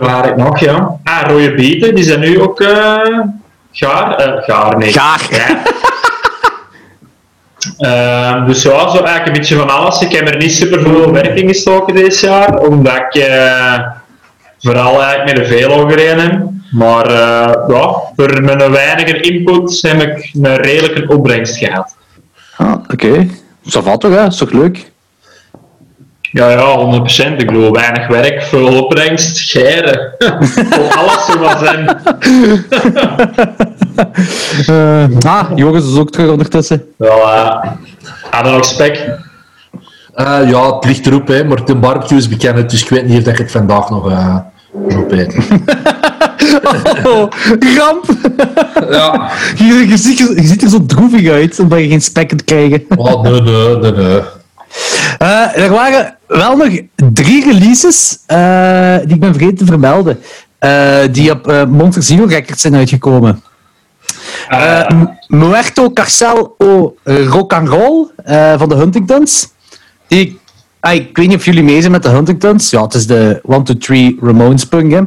waar ik nog, ja? Ah, rode bieten, die zijn nu ook gaar. gaar, nee. Gaar. Ja. Uh, dus ja, zo eigenlijk een beetje van alles. Ik heb er niet super veel werk in gestoken dit jaar, omdat ik uh, vooral eigenlijk met de velo gereden heb. Maar uh, ja, voor mijn weinige input heb ik een redelijke opbrengst gehad. Ah, oké. Okay. Dat valt toch, hè? Dat is toch leuk? Ja, ja, 100%. Ik bedoel, weinig werk, veel opbrengst, geren. Voor alles zo wat zijn. uh, ah, Joris is ook terug ondertussen. Wel, uh, nog spek? Uh, ja, het ligt erop, hè, maar de barbecue is bekend, dus ik weet niet of ik het vandaag nog uh, opeten. oh, ramp! ja. Je, je, ziet, je, ziet er zo droevig uit, omdat je geen spek kunt krijgen. oh, nee, nee, nee, nee. Uh, er waren wel nog drie releases uh, die ik ben vergeten te vermelden. Uh, die op uh, Monster Zero Records zijn uitgekomen. Muerto Carcel o Rock and Roll van de Huntingtons. Die, ah, ik weet niet of jullie mee zijn met de Huntingtons. Ja, het is de 1, 2, 3 Ramones punk. Hè.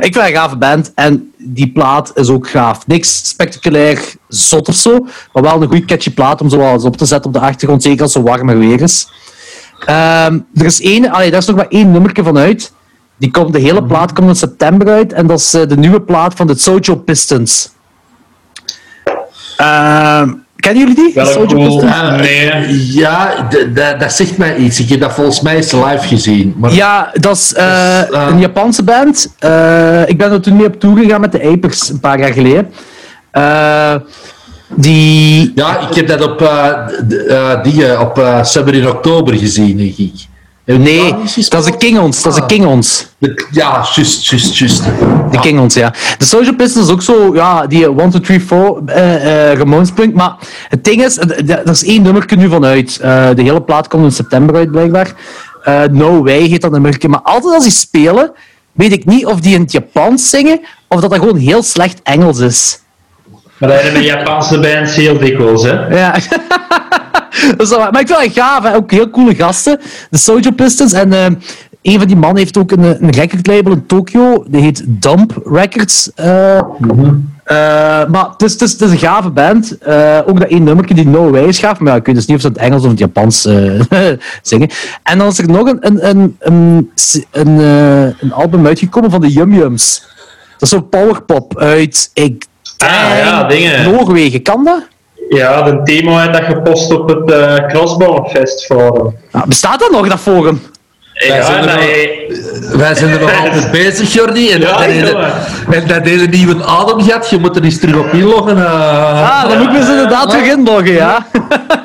Ik vind een gave band en die plaat is ook gaaf. Niks spectaculair zot of zo, maar wel een goede catchy plaat om zo eens op te zetten op de achtergrond, zeker als het warmer weer is. Um, er is één, allee, daar is nog maar één nummertje van uit. Die komt, de hele plaat komt in september uit en dat is uh, de nieuwe plaat van de Sojo Pistons. Uh, kennen jullie die? Wel cool. Ah, nee. Ja, dat zegt mij iets. Ik heb dat volgens mij eens live gezien. Maar... Ja, dat is uh, Dus, uh, een Japanse band. ik ben er toen mee op tour gegaan met de Apers een paar jaar geleden. die... Ja, ik heb dat op, uh, die, op uh, Summer in Oktober gezien, denk ik. Nee, dat is de King Ons. Dat is de King Ons. Ja, juist, juist, juist. De King Ons, ja. De Social Pistons is ook zo, ja, die 1, 2, 3, 4 uh, Ramones punk. Maar het ding is, er is één nummer nu vanuit. Uh, de hele plaat komt in september uit, blijkbaar. Uh, no Way heet dat nummertje. Maar altijd als die spelen, weet ik niet of die in het Japans zingen, of dat dat gewoon heel slecht Engels is. Maar dat hebben Japanse bands heel dikwijls, hè? Ja. dus, maar ik vind het gaaf, hè? ook heel coole gasten. De Sojo Pistons. En uh, een van die mannen heeft ook een, een recordlabel in Tokio. Die heet Dump Records. Uh, mm-hmm. uh, maar het is, het, is, het is, een gave band. ook dat één nummertje die No Way is gaaf. Maar ja, ik weet dus niet of ze het Engels of het Japans zingen. En dan is er nog een, een, een, een, een, een album uitgekomen van de Yum Yums. Dat is zo'n powerpop uit... Ik Ah, ja, dingen. Noorwegen, kan dat? Ja, de Timo heeft dat gepost op het uh, Crossbone Fest forum. Ah, bestaat dat nog, dat forum? Wij zijn er nog- Wij zijn er nog altijd bezig, Jordi. En, Ja, en, en, jongen. en dat hele nieuwe ademgat, je moet er eens terug op inloggen. eh. Ah, dan moet ik me ze inderdaad terug inloggen, ja.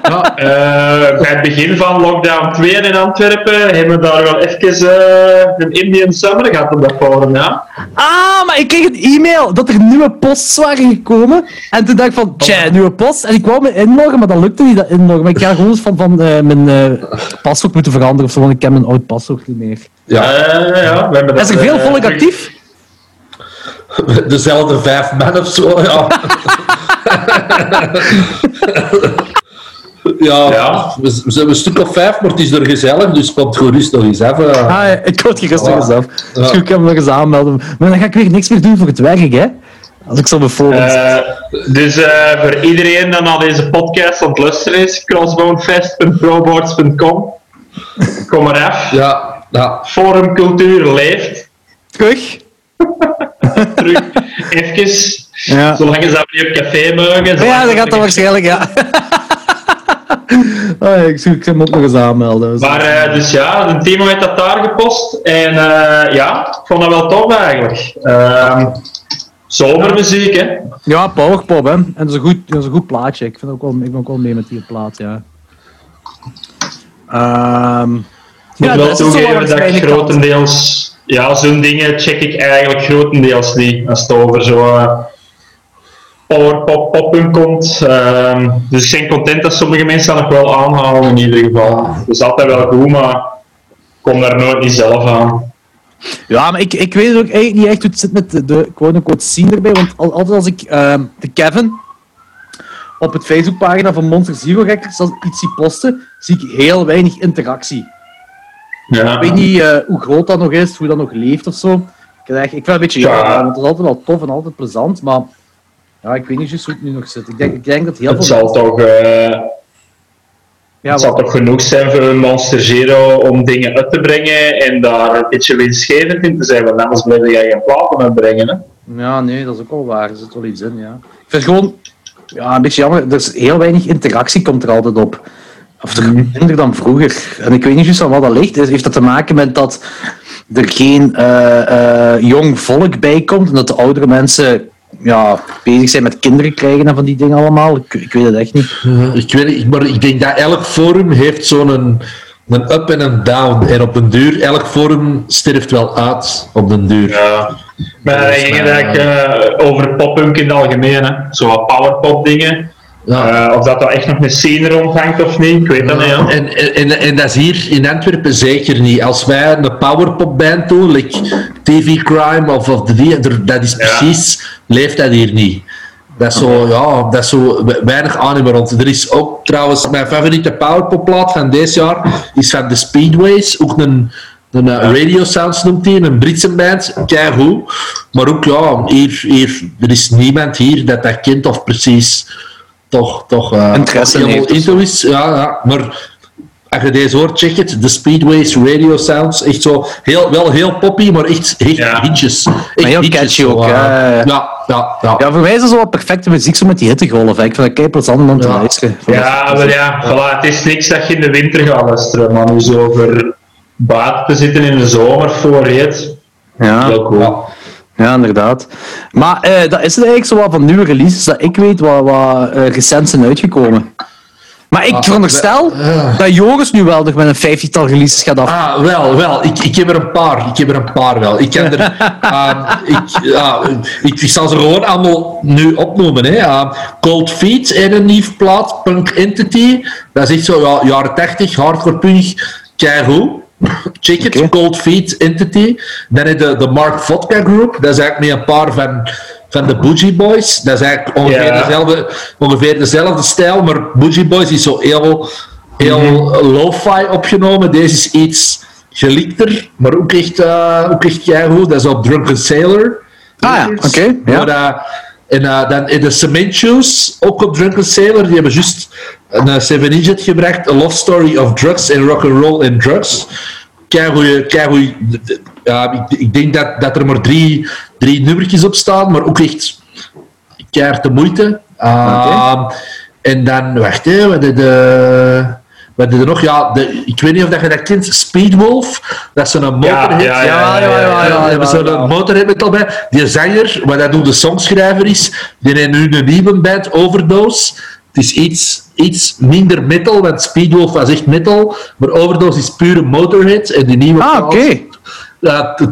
Ja. Eh, bij het begin van lockdown 2 in Antwerpen hebben we daar wel even eh, een Indian Summer gehad op dat forum, ja. Ah, maar ik kreeg een e-mail dat er nieuwe posts waren gekomen. En toen dacht ik van, tja, nieuwe post. En ik wou me inloggen, maar dat lukte niet, dat inloggen. Maar ik ga gewoon van, van mijn eh, paswoord moeten veranderen of zo, want ik ken mijn oud paswoord niet meer. Ja. Eh, ja we hebben Is er dat, veel eh, volk actief? Dezelfde vijf man of zo, ja. ja, Ja. We, zijn een stuk of vijf, maar het is er gezellig, dus komt gewoon rustig eens even. Ah, ja, ik word gerust nog eens af. Ja. Dus ik kan me nog eens aanmelden. Maar dan ga ik weer niks meer doen voor het werk, hè. Als ik zo forums... Eh, dus eh, voor iedereen dat naar deze podcast aan het luisteren is, crossbonefest.proboards.com. Kom maar af. Ja, ja. Forumcultuur leeft. terug. Terug. Even. Ja. Zolang ze dat weer op café mogen. Ja, dat ze gaat dan waarschijnlijk, ja. oh, ik hem ook nog eens aanmelden. Maar eh, dus ja, de Timo heeft dat daar gepost. En eh, ja, ik vond dat wel tof eigenlijk. Ehm zomermuziek, hè. Ja, powerpop, hè. En dat is een goed, dat is een goed plaatje. Ik, vind ook wel, ik ben ook wel mee met die plaat, ja. Ehm Ik moet ja, wel dat is zo toegeven dat ik grotendeels... Ja, zo'n dingen check ik eigenlijk grotendeels niet. Als het over zo eh, powerpop poppen komt. Ehm, dus ik ben content dat sommige mensen dat nog wel aanhalen in ieder geval. Het is altijd wel goed, maar ik kom daar nooit niet zelf aan. Ja, maar ik, ik weet ook eigenlijk niet echt hoe het zit met de, de quote-unquote scene erbij. Want al- altijd als ik ehm, de Kevin op het Facebookpagina van Monster Zero Records als iets zie posten, zie ik heel weinig interactie. Ja. Ik weet niet eh, hoe groot dat nog is, hoe dat nog leeft of zo. Ik, vind het een beetje Ja. jammer, want het is altijd wel tof en altijd plezant, maar ja, ik weet niet hoe het nu nog zit. Ik denk, ik denk dat heel Het veel zal toch... eh, ja, Het zal wat- toch genoeg zijn voor een Monster Zero om dingen uit te brengen en daar een beetje winstgevend in te zijn, want anders blijf jij geen platen uitbrengen. Hè? Ja, nee, dat is ook wel waar. Er zit wel iets in, ja. Ik vind het gewoon ja, een beetje jammer. Er is heel weinig interactie komt er altijd op. Of er minder dan vroeger. En ik weet niet juist aan wat dat ligt. Heeft dat te maken met dat er geen eh, eh, jong volk bij komt en dat de oudere mensen ja, bezig zijn met kinderen krijgen en van die dingen allemaal? Ik, ik weet het echt niet. Eh, Ik weet niet, maar ik denk dat elk forum heeft zo'n een, een up en een down. En op een duur, elk forum sterft wel uit op den duur. Ja. Maar dan ging het eigenlijk eh, over poppunk in het algemeen, hè. zo wat powerpop dingen. Ja. Eh, of dat er echt nog een scene rondhangt of niet, ik weet dat niet. Ja. En, en, en dat is hier in Antwerpen zeker niet. Als wij een powerpop band doen, like TV Crime of, of er- dat is Ja. precies, leeft dat hier niet. Dat is zo, ja, dat is zo we- weinig anime rond. Er is ook trouwens, mijn favoriete powerpop plaat van deze jaar is van The Speedways, ook een, een eh, Radio Sounds noemt hij, een Britse band, keigoed. Maar ook, ja, hier, hier, er is niemand hier dat dat kent of precies toch, toch eh, Interesse toch heeft into is. Ja, ja, maar als je deze hoort, check het. The Speedways Radio Sounds. Echt zo, heel, wel heel poppy, maar echt, echt Ja. hitjes. Echt Maar heel hitjes, catchy zo, ook, eh. ja. Ja, ja, ja. Voor mij is dat zo wat perfecte muziek, zo met die hittegolf. hè. Ik vind dat kei plezant om te Ja. luisteren. Ja, maar ja, voilà, het is niks dat je in de winter gaat luisteren, maar nu zo voor buiten te zitten in de zomer voor reed. Ja. Heel cool. Ja. Inderdaad. Maar eh, dat is het eigenlijk zo wat van nieuwe releases dat ik weet wat, wat eh, recent zijn uitgekomen. Maar ik Ah, veronderstel ja. dat Joris nu wel nog met een vijftigtal releases gaat af. Ah, wel, wel. Ik, ik heb er een paar. Ik heb er een paar wel. Ik kan er... ah, ik, ja, ik, ik zal ze gewoon allemaal nu opnoemen. Hè. Ah, Cold Feet en een nieuw plaat, Punk Entity. Dat is echt zo, ja, jaren 80, hardcore punk, keigoed. Check it. Cold Feet Entity. Dan heb je de Mark Vodka Group. Dat is eigenlijk met een paar van, van de Bougie Boys. Dat is eigenlijk ongeveer, dezelfde, ongeveer dezelfde stijl, maar Bougie Boys is zo heel, heel lo-fi opgenomen. Deze is iets gelikter, maar ook echt, uh, ook echt. Dat is op Drunken Sailor. Ah ja, oké, ja. Maar, eh, en uh, dan in de Cement Shoes, ook op Drunken Sailor, die hebben juist een uh, 7 Inch gebracht, A Love Story of Drugs and Rock and Drugs. Keigoeie, keigoeie, ja, ik, ik denk dat, dat er maar drie, drie nummertjes op staan, maar ook echt keihard de moeite. Uh, En dan, wacht even, de, de, We hadden er nog, ja, de, ik weet niet of dat je dat kent, Speedwolf. Dat is zo'n motorhit. ja, ja, ja, ja, ja, ja, We hebben zo'n motorhit met al bij. Die zanger, wat dat doet de songschrijver is, die heeft nu een nieuwe band, Overdose. Het is iets, iets minder metal, want Speedwolf was echt metal. Maar Overdose is pure motorhit. En die nieuwe Ah, oké. t-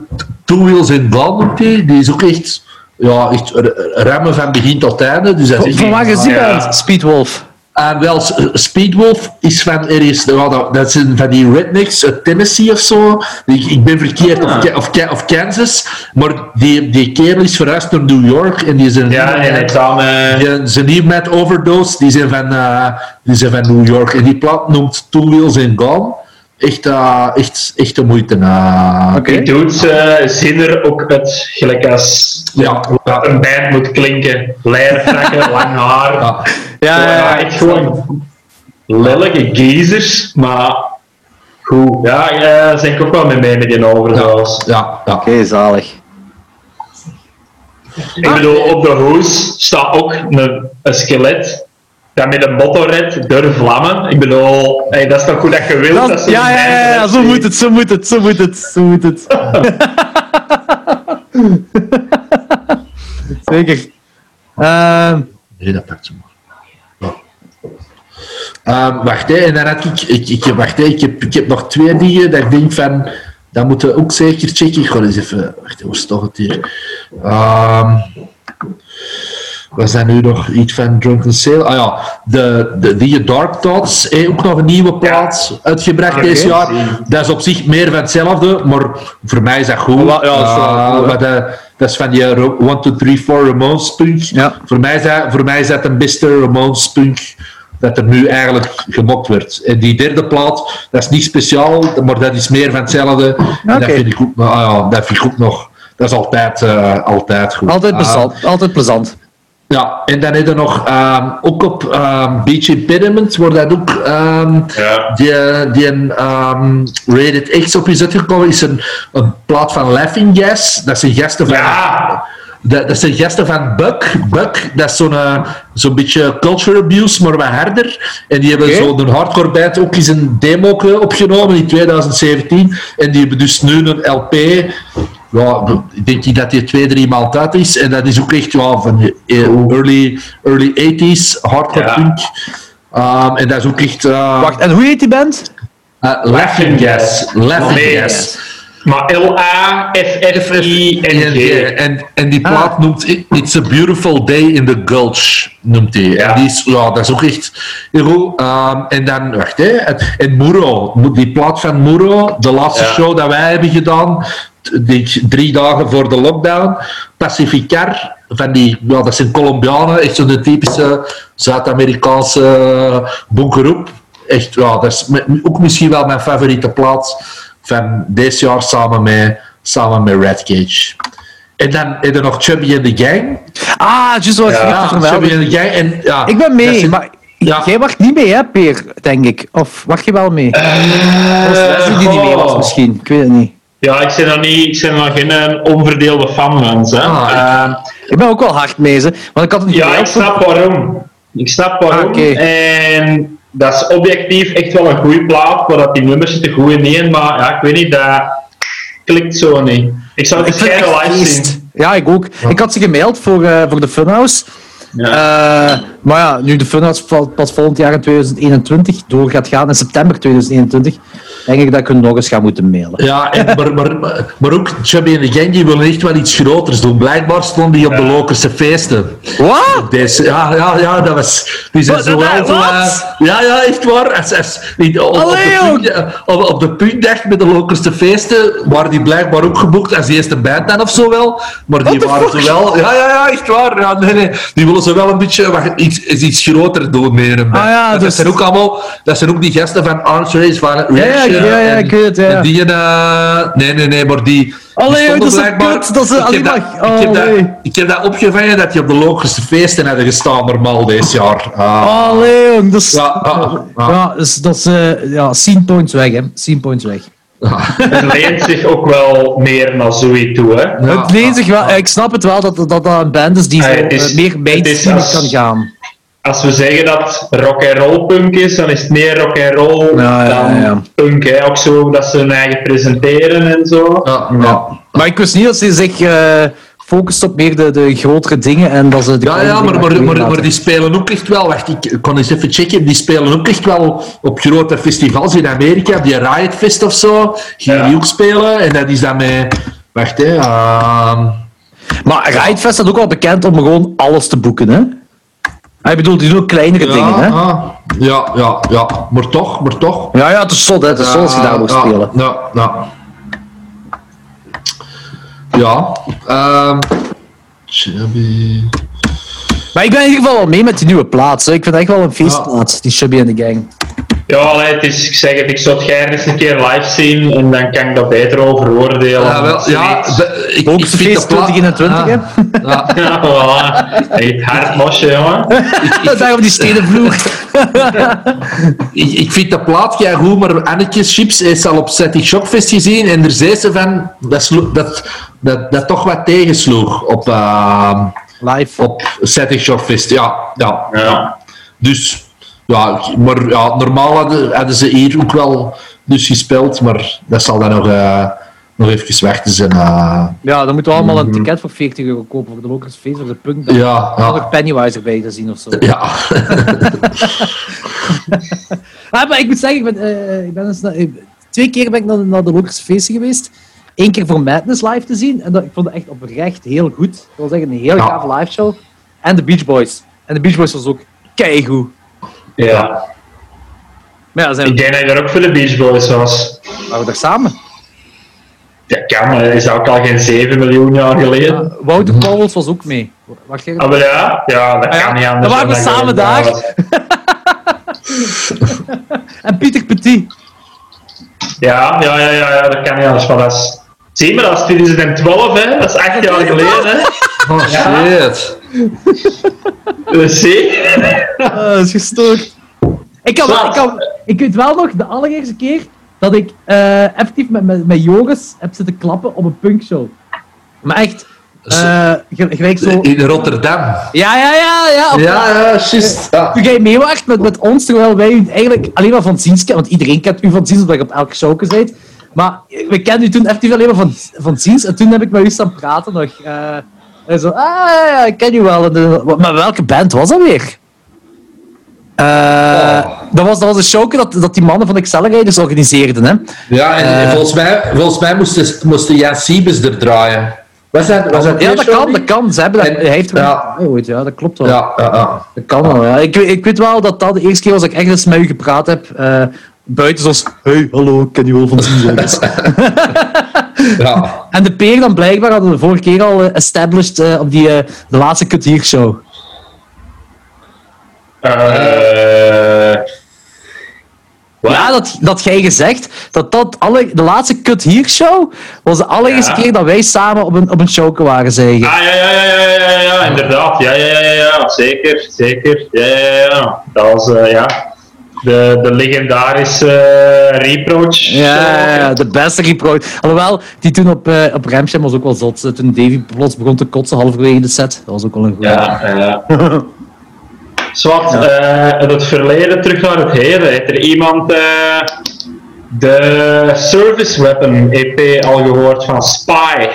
Two Wheels in Blonde die. Die is ook echt, ja, echt r- remmen van begin tot einde. Dus dat is echt- Van waar is die band? Speedwolf. En wel, Speedwolf is van ergens, wel, dat, dat zijn van die rednecks uit Tennessee of zo. Ik, ik ben verkeerd, of, Ka- of, of Kansas. Maar die, die kerel is verhuisd naar New York en die is een Ja, en eh, die, zijn nieuw met Overdose, die zijn, van, eh, die zijn van New York. En die plaat noemt Two Wheels in Gone. Echt, eh, echt, echt de moeite. eh. Oké. Die dudes eh, zien er ook uit, gelijk als Ja. een band moet klinken. Leiertrekken, lang haar. Ja. Ja, ja, ja. echt gewoon lelijke geezers, maar goed. Ja, eh, daar ben ik ook wel mee mee met die overdose. Ja, ja. Oké, zalig. Ik bedoel, op de hoes staat ook een, een skelet. Dat met een motorred door vlammen. Ik bedoel, hey, dat is toch goed dat je wilt. Dat- dat ja, ja, ja, zo moet het, zo moet het, zo moet het, zo moet het. Zeker. Ehm, Nee, dat pakt ze maar. Ja. Ehm, wacht, hè, en dan had ik, ik, ik, heb- wacht, hè, ik, heb, ik heb nog twee dingen dat ik denk van, dat moeten we ook zeker checken. Ik ga eens even, wacht, waar staat het hier? Ehm was dat nu nog iets van Drunken Sale? Ah ja, de, de, die Dark Thoughts, ook nog een nieuwe plaat uitgebracht Oké, deze jaar. Dat is op zich meer van hetzelfde, maar voor mij is dat goed. Ja, dat is goed, hè. maar dat, dat is van die 1, 2, 3, 4 Ramones punk. Ja. Voor, mij is dat, voor mij is dat een beste Ramones punk dat er nu eigenlijk gemokt wordt. En die derde plaat, dat is niet speciaal, maar dat is meer van hetzelfde. En dat vind ik nog- ah ja, dat vind ik ook nog... Dat is altijd, eh, altijd goed. altijd Ah, plezant. altijd plezant. Ja, en dan heb je nog, ehm, ook op ehm, Beach Impediment, wordt dat ook, ehm, Ja. die, die een ehm, Rated X op is uitgekomen, is een, een plaat van Laughing Gas. Dat zijn gasten van... Ja. Dat, dat zijn gasten van Buck. Buck, dat is zo'n eh, zo'n beetje culture abuse, maar wat harder. En die hebben Oké. zo'n hardcore band ook eens een demo opgenomen in 2017. En die hebben dus nu een LP. Ja, ik denk dat die twee, drie maal uit is. En dat is ook echt ja, van eh, early, early 80s, hardcore Ja. punk. Um, en dat is ook echt... eh, Wacht, en hoe heet die band? eh, Laughing Gas. Laughing. Gas. Maar L-A-F-F-I-N-G. En, en die Ah. plaat noemt I- It's a Beautiful Day in the Gulch, noemt hij. Ja. En die is, ja, dat is ook echt. Ehm, en dan, wacht hè, en, en Muro, die plaat van Muro, de laatste Ja. show dat wij hebben gedaan, die, drie dagen voor de lockdown, Pacificar, van die, ja, dat zijn Colombianen, echt zo'n typische Zuid-Amerikaanse bunkerroep. Echt, ja, dat is ook misschien wel mijn favoriete plaat van dit jaar samen met, samen met Red Cage. En dan heb je nog Chubby and the Gang. Ah, juist wat Ja, je. Chubby and the Gang. En, ja, Ik ben mee, maar Ja. jij mag niet mee, hè, Peer, denk ik. Of mag je wel mee? Of Leslie die niet mee was misschien, ik weet het niet. Ja, ik ben er, niet, ik ben er geen eh, onverdeelde fan van. Hè. Ah, Ehm, Ik ben ook wel hard mee, ze. Want ik had een ja, ik snap waarom. Ik snap waarom. Ah, oké. En dat is objectief echt wel een goede plaat, waar dat die nummers zitten goed in één, maar ja, ik weet niet, dat klikt zo niet. Ik zou het Ik live zien. Ja, ik ook. Ik had ze gemaild voor, eh, voor de Funhouse. Ja. Eh, maar ja, nu de Funhouse pas volgend jaar in 2021 door gaat gaan, in september 2021, denk ik dat ik hun nog eens ga moeten mailen. Ja, en, maar, maar, maar, maar ook Chubby Gang die willen echt wel iets groters doen. Blijkbaar stonden die op de Lokerse feesten. Wat? Deze, ja, ja, ja, dat was... Die zijn Wat? zo wel eh, ja, ja, echt waar. Als, als, die- op, op, Allee, de joh. punt, op, op de puntdag met de Lokerse feesten waren die blijkbaar ook geboekt als eerste band dan of zo wel. Maar die waren zo wel... Ja, ja, ja, echt waar. Ja, nee, nee. Die willen zo wel een beetje wacht, iets, iets groter doen een band. Ah, ja, dat, dus- zijn ook allemaal... Dat zijn ook die gasten van Arms Race, van ja, ja, ja, en- ik weet het, ja. en die, eh, nee, nee, nee, maar die... die Allee, stonden dat is kut, dat ze ik heb dat- maar- ik heb dat- ik heb dat opgevangen dat die op de logische feesten hadden gestaan normaal dit jaar. Ah. Allee, jong, dat is... Ja, ah, ah. Ja, dus dat is... eh, ja, scene points weg, hè. Scene points weg. Het leent zich ook wel meer naar zoiets toe. Hè. Ja, het leent zich wel... Ik snap het wel dat dat, dat een band is die Ah, zo, het is- eh, meer mainstream kan gaan. als we zeggen dat rock and roll punk is, dan is het meer rock and roll Ja, dan ja, ja. punk. Hè. Ook zo dat ze hun eigen presenteren en zo. Ja, ja. Maar ik wist niet dat ze zich eh focust op meer de, de grotere dingen en dat ze de Ja, ja, maar, maar, maar, die spelen ook echt wel... Wacht, ik kan eens even checken. Die spelen ook echt wel op grote festivals in Amerika. Die Riot Fest of zo. Ja. die ook spelen. En dat is dan met... Wacht, hè. ehm, Maar Ridefest staat ook wel bekend om gewoon alles te boeken, hè? Ah, Ik bedoel, die doen ook kleinere ja, dingen, hè? ah, ja, ja, ja. Maar toch, maar toch. Ja, ja, het is zot, hè? Het is zot als je daar moet Ja, spelen. Ja, ja. Ja. ehm Chubby. Maar ik ben in ieder geval wel mee met die nieuwe plaats. hè. Ik vind het echt wel een feestplaats, die Chubby en de gang. Ja, allee, het is, ik zeg het, ik zou het graag eens een keer live zien en dan kan ik dat beter over oordelen. Ja, wel, ja, de- ik, ik Hoogste vind feest de pla- 2021, hè? Ja, ja. Ja, voilà. Hey, het hard mosje, jongen. Daar op die stenen vloer. Ik, ik vind de plaat ja goed, maar Anneke Chips heeft al op Static Shockfest gezien en er zei ze van dat, dat, dat, dat toch wat tegensloeg op, ehm, Live. op Static Shockfest. Ja, ja. Ja. Dus, ja, maar ja, normaal hadden, hadden ze hier ook wel dus gespeeld, maar dat zal dan nog, eh, nog even wachten zijn. eh. Ja, dan moeten we allemaal een ticket voor 40 euro kopen voor de Lokers Feest of de Punk. Dan ja, ja, nog Pennywise erbij te zien of zo. ja. Ah, maar ik moet zeggen, ik ben, eh, ik ben eens naar- twee keer ben ik naar, de- naar de Lokers Feesten geweest. Eén keer voor Madness live te zien. En dat, ik vond het echt oprecht heel goed. Dat was echt een heel Ja. gave live show. En de Beach Boys. En de Beach Boys was ook keigoed. ja. Maar ja, zijn Ik denk dat je er ook voor de Beach Boys was. waren we daar samen. Ja, kan, maar dat is ook al geen 7 miljoen jaar geleden. Ja, Wouter Pauwels was ook mee. Wacht even. Ah, maar ja, ja, dat Ah, ja. kan niet Dan anders. waren we samen daar. En Pieter Petit. Ja, ja, ja, ja, ja, dat kan niet anders. Maar dat is... Zie maar, dat is 2012, hè. Dat is acht jaar geleden, hè. Oh shit. Dus zie. Ah, dat is gestoord. Ik, kan, ik, kan, ik weet wel nog de allereerste keer dat ik eh, effectief met, met, met Joris heb zitten klappen op een punkshow. Maar echt, eh, gelijk zo... In Rotterdam. Ja, ja, ja, ja. op- Ja, ja, juist. Ja. Toen jij meewaart met, met ons, terwijl wij u eigenlijk alleen maar van ziens kennen, want iedereen kent u van ziens, omdat je op elke show bent. Maar we kenden u toen effectief alleen maar van, van ziens, en toen heb ik met u staan praten nog. eh, en zo, ah ja, ik ken je wel. De- maar welke band was dat weer? Eh, dat, was, dat was een show dat, dat die mannen van Accelerator organiseerden. Hè? Ja, en Eh. volgens mij, volgens mij moesten, moesten Jan Siebes er draaien. Was dat, was dat Ja, dat kan, dat kan. Ze hebben dat, En- hij heeft ja. ja. ooit, ja, dat klopt wel. Ja, ja, ja. Dat kan wel, ja. Ik, weet- ik weet wel dat dat de eerste keer was dat ik echt eens met u gepraat heb. Buiten zoals, hey, hallo, ik ken je wel van ziens. ja. En de peer dan blijkbaar hadden we de vorige keer al eh, established eh, op die, eh, de laatste Kut Hier show. Eh, Ja, dat, dat jij gezegd dat dat alle, de laatste Kut Hier show was de allereerste Ja. keer dat wij samen op een, op een show waren, zei je. Ah, ja, ja, ja, ja, ja, ja, ja, inderdaad. Ja, ja, ja, ja, ja, zeker, zeker. Ja, ja, ja. Dat was, eh, ja, de, de legendarische eh, reproach. Ja, ja, ja, de beste repro. Alhoewel, die toen op, eh op Ramsham was ook wel zot. eh, Toen Davy plots begon te kotsen halverwege de set. Dat was ook wel een goede. Ja, ja. Zwart, eh, uit het verleden terug naar het heden. Heeft er iemand eh, de Service Weapon EP al gehoord van Spy?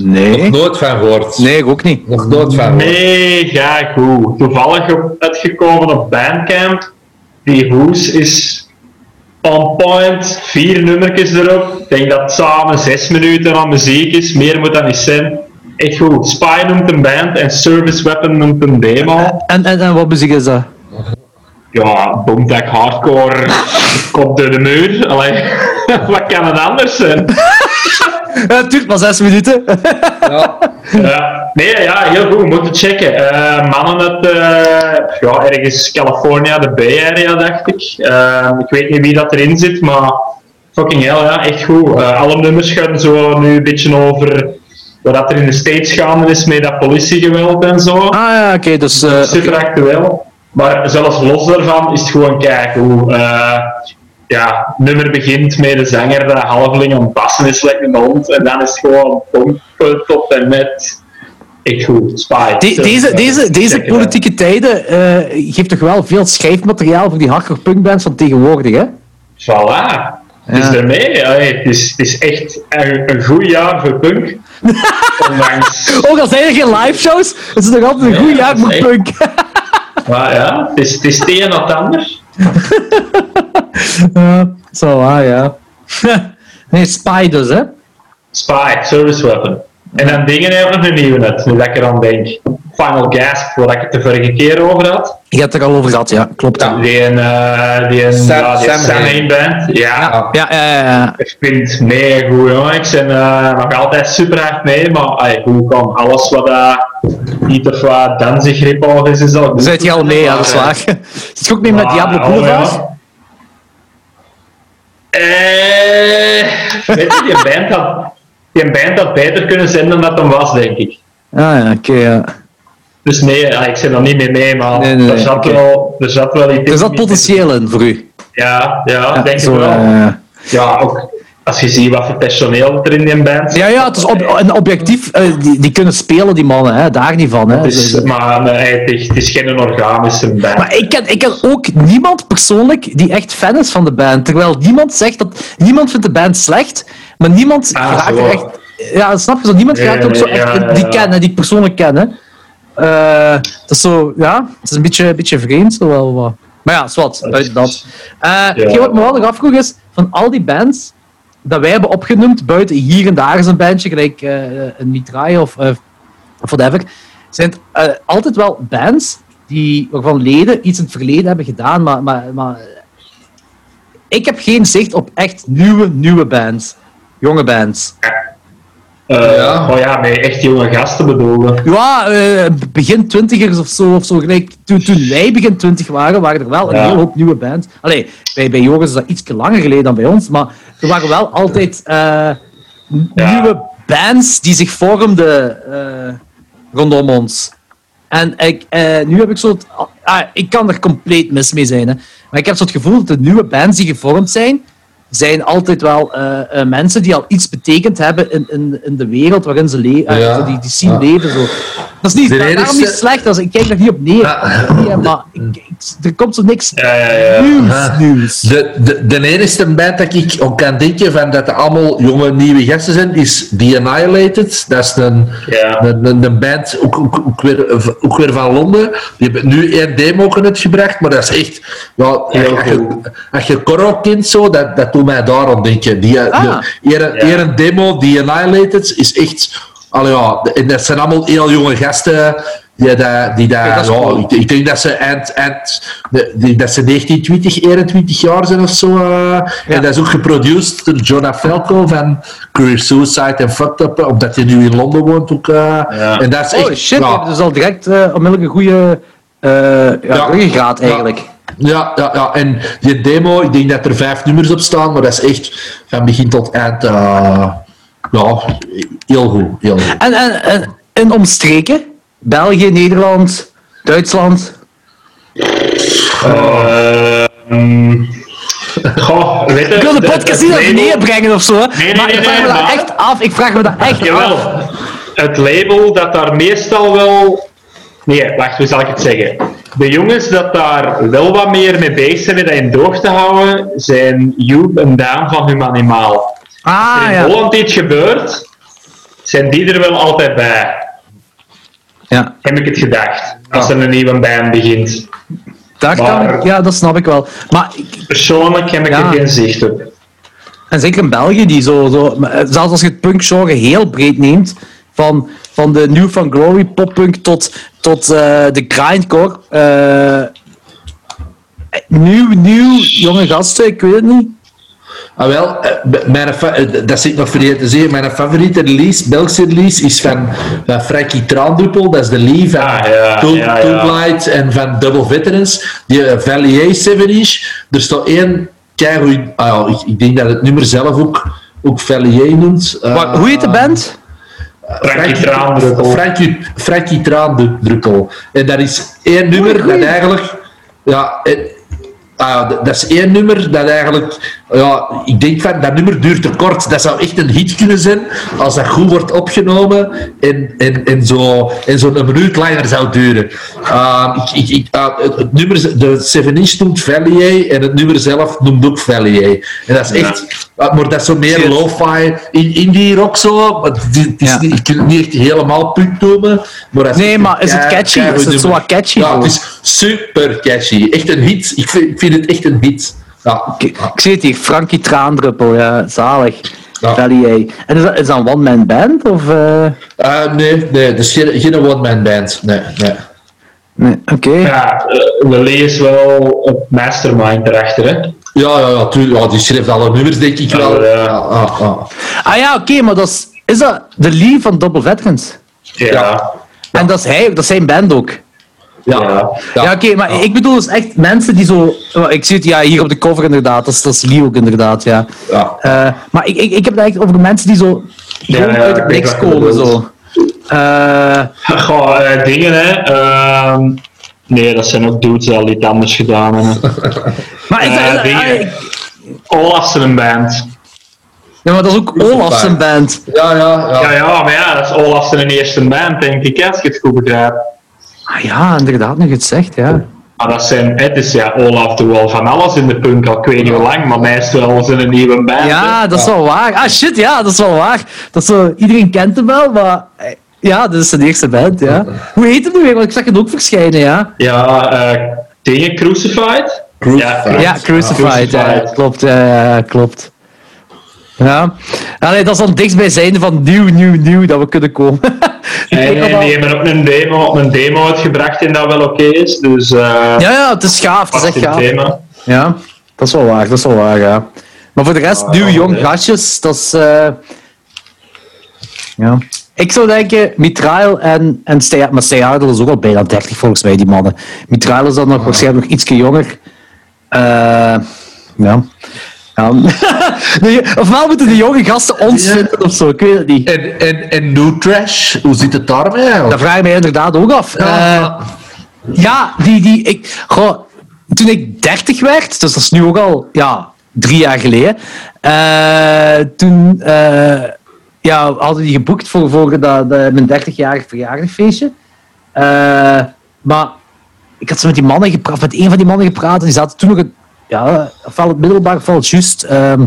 Nee. Nooit van gehoord. Nee, ik ook niet. Nog nooit van gehoord. Mega goed. Toevallig op, uitgekomen op Bandcamp. Die hoes is on point. Vier nummertjes erop. Ik denk dat het samen zes minuten aan muziek is. Meer moet dat niet zijn. Echt goed. Spy noemt een band en Service Weapon noemt een demo. En, en, en wat muziek is dat? Ja, boomtech hardcore. Kop door de muur. Allee, wat kan het anders zijn? Het duurt maar zes minuten. Ja. Ja, nee, ja, heel goed. We moeten checken. Eh, mannen uit eh, ja, ergens California, de Bay Area, dacht ik. Eh, ik weet niet wie dat erin zit, maar fucking hell, ja, echt goed. Eh, alle nummers gaan zo nu een beetje over wat dat er in de States gaande is met dat politiegeweld en zo. Ah ja, oké, dus... eh, Super actueel. Maar zelfs los daarvan is het gewoon kijken Eh ja, het nummer begint met de zanger dat halveling aan het bassen is, lekker een hond. En dan is het gewoon pompen tot en met. echt goed. De- deze, deze, deze politieke tijden eh, geeft toch wel veel schrijfmateriaal voor die hardcore punkbands van tegenwoordig, hè? Voilà. Het is Ja. ermee. Allee, het, is, het is echt een, een goed jaar voor punk. Ondanks... Ook al zijn er geen live shows, het is nog altijd een goed jaar voor echt- punk. Maar ja, het is, het is het een ander. Ja, Zo, ah ja. nee, Spy dus, hè? Spy, Service Weapon. En dan dingen een nieuwe net, nu dat ik er aan denk. Final Gasp, waar ik het de vorige keer over had. Je hebt het er al over gehad, ja, klopt. Ja, Die een, eh die een Sam- ja, die Sam Sam Hain. Hain band. Ja, ja, ja. ja, ja. ik vind het mega goed, jongen. Ik ben eh, nog altijd super hard mee, maar ay, hoe kan alles wat uh, niet of wat danzig rip is, is al. Zet je al mee, ja, dat is Maar, waar. Zit je ook mee met Diablo oh, Boulevard? Eh, weet je, die band, had, die band had beter kunnen zijn dan dat hem was, denk ik. Ah, ja, oké, ja. Dus nee, ja, ik zit er niet mee mee, maar Nee, nee, er, nee, zat wel, er zat wel iets Er zat potentieel in voor u. Ja, ja, Ja, denk zo, ik wel. Ja, ook als je ziet wat voor personeel er in die band zit. ja, ja, het is ob en objectief, eh, die, die kunnen spelen, die mannen, hè, daar niet van. Hè. Het is, Zo- zo. maar nee, het, is, het is geen organische band. Maar ik ken, ik ken ook niemand persoonlijk die echt fan is van de band. Terwijl niemand zegt dat... Niemand vindt de band slecht, maar niemand Ah, raakt er echt... Ja, snap je zo? Niemand raakt ook zo echt... ja, ja, die ja. kennen, die ik persoonlijk ken, hè. Eh, dat is zo... Ja, het is een beetje, een beetje vreemd, zo wel wat. Maar ja, zwart, buiten dat. Eh hetgeen wat me wel nog afvroeg is, van al die bands dat wij hebben opgenoemd, buiten hier en daar is een bandje, gelijk eh, een Mitraille of, eh, of whatever, zijn het eh, altijd wel bands die, waarvan leden iets in het verleden hebben gedaan, maar, maar, maar ik heb geen zicht op echt nieuwe, nieuwe bands. Jonge bands. Eh, Ja. Oh ja, met echt jonge gasten bedoelen. Ja, eh, begin twintigers of zo, of zo gelijk. Toen, toen wij begin twintig waren, waren er wel een Ja. hele hoop nieuwe bands. Allee, bij, bij Joris is dat iets langer geleden dan bij ons, maar er waren wel altijd eh, nieuwe bands die zich vormden eh, rondom ons. En ik, eh, nu heb ik zo... het- ah, ik kan er compleet mis mee zijn, hè. maar ik heb zo het gevoel dat de nieuwe bands die gevormd zijn, zijn altijd wel eh, eh, mensen die al iets betekend hebben in, in, in de wereld waarin ze leven, Ja. die, die zien Ja. leven. Zo. Dat is niet, daarom enigste- niet slecht, als, ik kijk daar niet op neer. Ja. Nee, maar ik, ik- er komt zo niks Ja, ja, ja. nieuws. Nieuws. De, de, de enige band dat ik ook kan denken van dat er allemaal jonge nieuwe gasten zijn, is The Annihilated. Dat is een, Ja. een, een, een band, ook, ook, ook, weer, ook weer van Londen. Die hebben nu één demo uitgebracht, maar dat is echt... Ja, Heel als, je, als je Corro kent, zo, dat, dat doet mij daarom denken. Die, Ah. die, eer, Ja. eer een demo, The Annihilated, is echt... Allee, ja, en dat zijn allemaal heel jonge gasten die, dat, die dat, Ja, dat is cool. ik, ik denk dat ze eind, eind, de, die, dat ze 19, 20, 21 jaar zijn of zo. eh. En dat is ook geproduceerd door Jonah Falco van Career Suicide en Fucked Up, omdat hij nu in Londen woont ook. eh. Ja. En dat is echt, Oh shit, ja, dus al direct eh onmiddellijk een goede uh, ja, Ja. ruggengraat Ja. eigenlijk. Ja, ja, ja, en die demo, ik denk dat er vijf nummers op staan, maar dat is echt van begin tot eind. eh, ja, heel goed. Heel goed. En, en, en, en omstreken? België, Nederland, Duitsland. Ehm, goh, weet je, Ik wil de podcast niet het naar label- beneden brengen of zo, nee, maar nee, ik vraag nee, me dat echt af. Ik vraag me dat echt af. Jawel. Het label dat daar meestal wel... Nee, wacht, hoe zal ik het zeggen? De jongens dat daar wel wat meer mee bezig zijn, dat in doog te houden, zijn Joep en Daan van Humanimaal. Ah, Als er in ja. Holland iets gebeurt, zijn die er wel altijd bij. ja. Heb ik het gedacht. Als er een nieuwe band begint. Maar- ik, ja, dat snap ik wel. Maar ik, Persoonlijk heb ik Ja. er geen zicht op. En zeker in België, die zo, zo eh, zelfs als je het punkgenre heel breed neemt, van, van de New Van Glory poppunk tot, tot eh, de grindcore. eh nieuw, nieuw, jonge gasten, ik weet het niet. Ah, wel, eh, mijn dat zit nog vergeten te zeggen. Mijn favoriete release, Belgische release, is van, van Frankie Traanduppel. Dat is de Lee van Ah, ja, ja, ja. Blight en van Double Veterans. Die uh, Valier 7 inch. Er staat één keigoed... Ah, ja, ik, ik denk dat het nummer zelf ook, ook Valier noemt. Eh, Maar hoe heet de band? Frankie Traandruppel. Frankie, Frankie. En dat is één nummer goeie. dat eigenlijk... Ja, eh, Ah, dat is één nummer dat eigenlijk, ja, ik denk van dat nummer duurt te kort. Dat zou echt een hit kunnen zijn als dat goed wordt opgenomen en, en, en zo en zo'n minuut langer zou duren. Ah, ik, ik, ik, ah, het, het nummer, de 7 inch noemt Valier en het nummer zelf noemt ook Valier. En dat is echt, maar dat is zo meer lo-fi in, indie rock zo. Het, is- het is Ja. niet, ik kan het niet echt helemaal punt noemen. Maar dat Nee, echt maar een is het catchy? Is het zo wat catchy Ja, het is super catchy. Echt een hit. Ik vind, ik vind het echt een hit. Ja. Ik, ik zie het hier, Frankie Traandruppel, ja, zalig. Ja. En is dat, is dat een one-man band? Of, eh? Eh, nee, nee, dus geen, geen one-man band. Nee, nee. Nee, oké. Ja, uh, Lily is wel het mastermind erachter, hè. Ja, ja, ja, tuurlijk. Ja, die schreef alle nummers, denk ik wel. Ja, ja. Ah ja, oké, maar dat is, is dat de Lee van Double Veterans? Ja. En dat is hij, dat is zijn band ook. Ja, Ja. Ja, oké, maar ik bedoel dus echt mensen die zo... oh, Ik zie het ja, hier op de cover inderdaad, dat is, dat is Lee ook inderdaad, ja. Ja. Eh, maar ik, ik, ik heb het echt over mensen die zo gewoon ja, uit weet niks komen, zo. Eh, Goh, eh, dingen, hè. Nee, dat zijn ook dudes die al iets anders gedaan hebben. maar ik- Olafsen een band. ja, maar dat is ook Olaf zijn band. Ja, ja, ja. Ja, ja, maar ja, dat is Olafsen een eerste band, denk ik, als je het goed begrijpt. Ah ja, inderdaad, nu je het zegt, ja. Maar dat zijn, het is ja, Olaf doet wel van alles in de punk, al ik weet niet hoe lang, maar meestal zijn een nieuwe band. Ja, hè. dat is wel waar. Ah shit, ja, dat is wel waar. Dat is zo, iedereen kent hem wel, maar eh, ja, dat is zijn eerste band, ja. Hoe heet het nu weer? Want ik zag het ook verschijnen, ja. Ja, eh, dingen, Crucified? Crucified. Ja, Crucified, ja, Crucified. klopt, ja, klopt. Ja, Allee, dat is dan dichtstbijzijnde van nieuw, nieuw, nieuw dat we kunnen komen. Nog en wel- die hebben ook een demo, een demo uitgebracht en dat wel oké is, dus eh Ja, ja, het is gaaf, het is echt gaaf. thema. Ja, dat is wel waar, dat is wel waar, ja. Maar voor de rest, Ah, nieuw, jong gastjes, dat is... eh, Ja. Ik zou denken, Mitrail en, en Stey- maar Stey Ardel is ook al bijna 30 volgens mij, die mannen. Mitrail is dan nog waarschijnlijk nog ietsje jonger. Eh, ja. De- Ofwel moeten de jonge gasten ons Ja. vinden of zo, ik weet het niet. En, en, en New Trash, hoe zit het daarmee eigenlijk? Dat vraag ik mij inderdaad ook af. Ja. Eh, ja, die, die, ik, goh, toen ik 30 werd, dus dat is nu ook al ja, drie jaar geleden, eh, toen eh, ja, hadden die geboekt voor, voor dat, dat, mijn 30-jarig verjaardagfeestje. Eh, maar ik had zo met die mannen gepraat, met een van die mannen gepraat, en die zaten toen nog het, ja, ofwel het middelbaar, ofwel het juist ehm,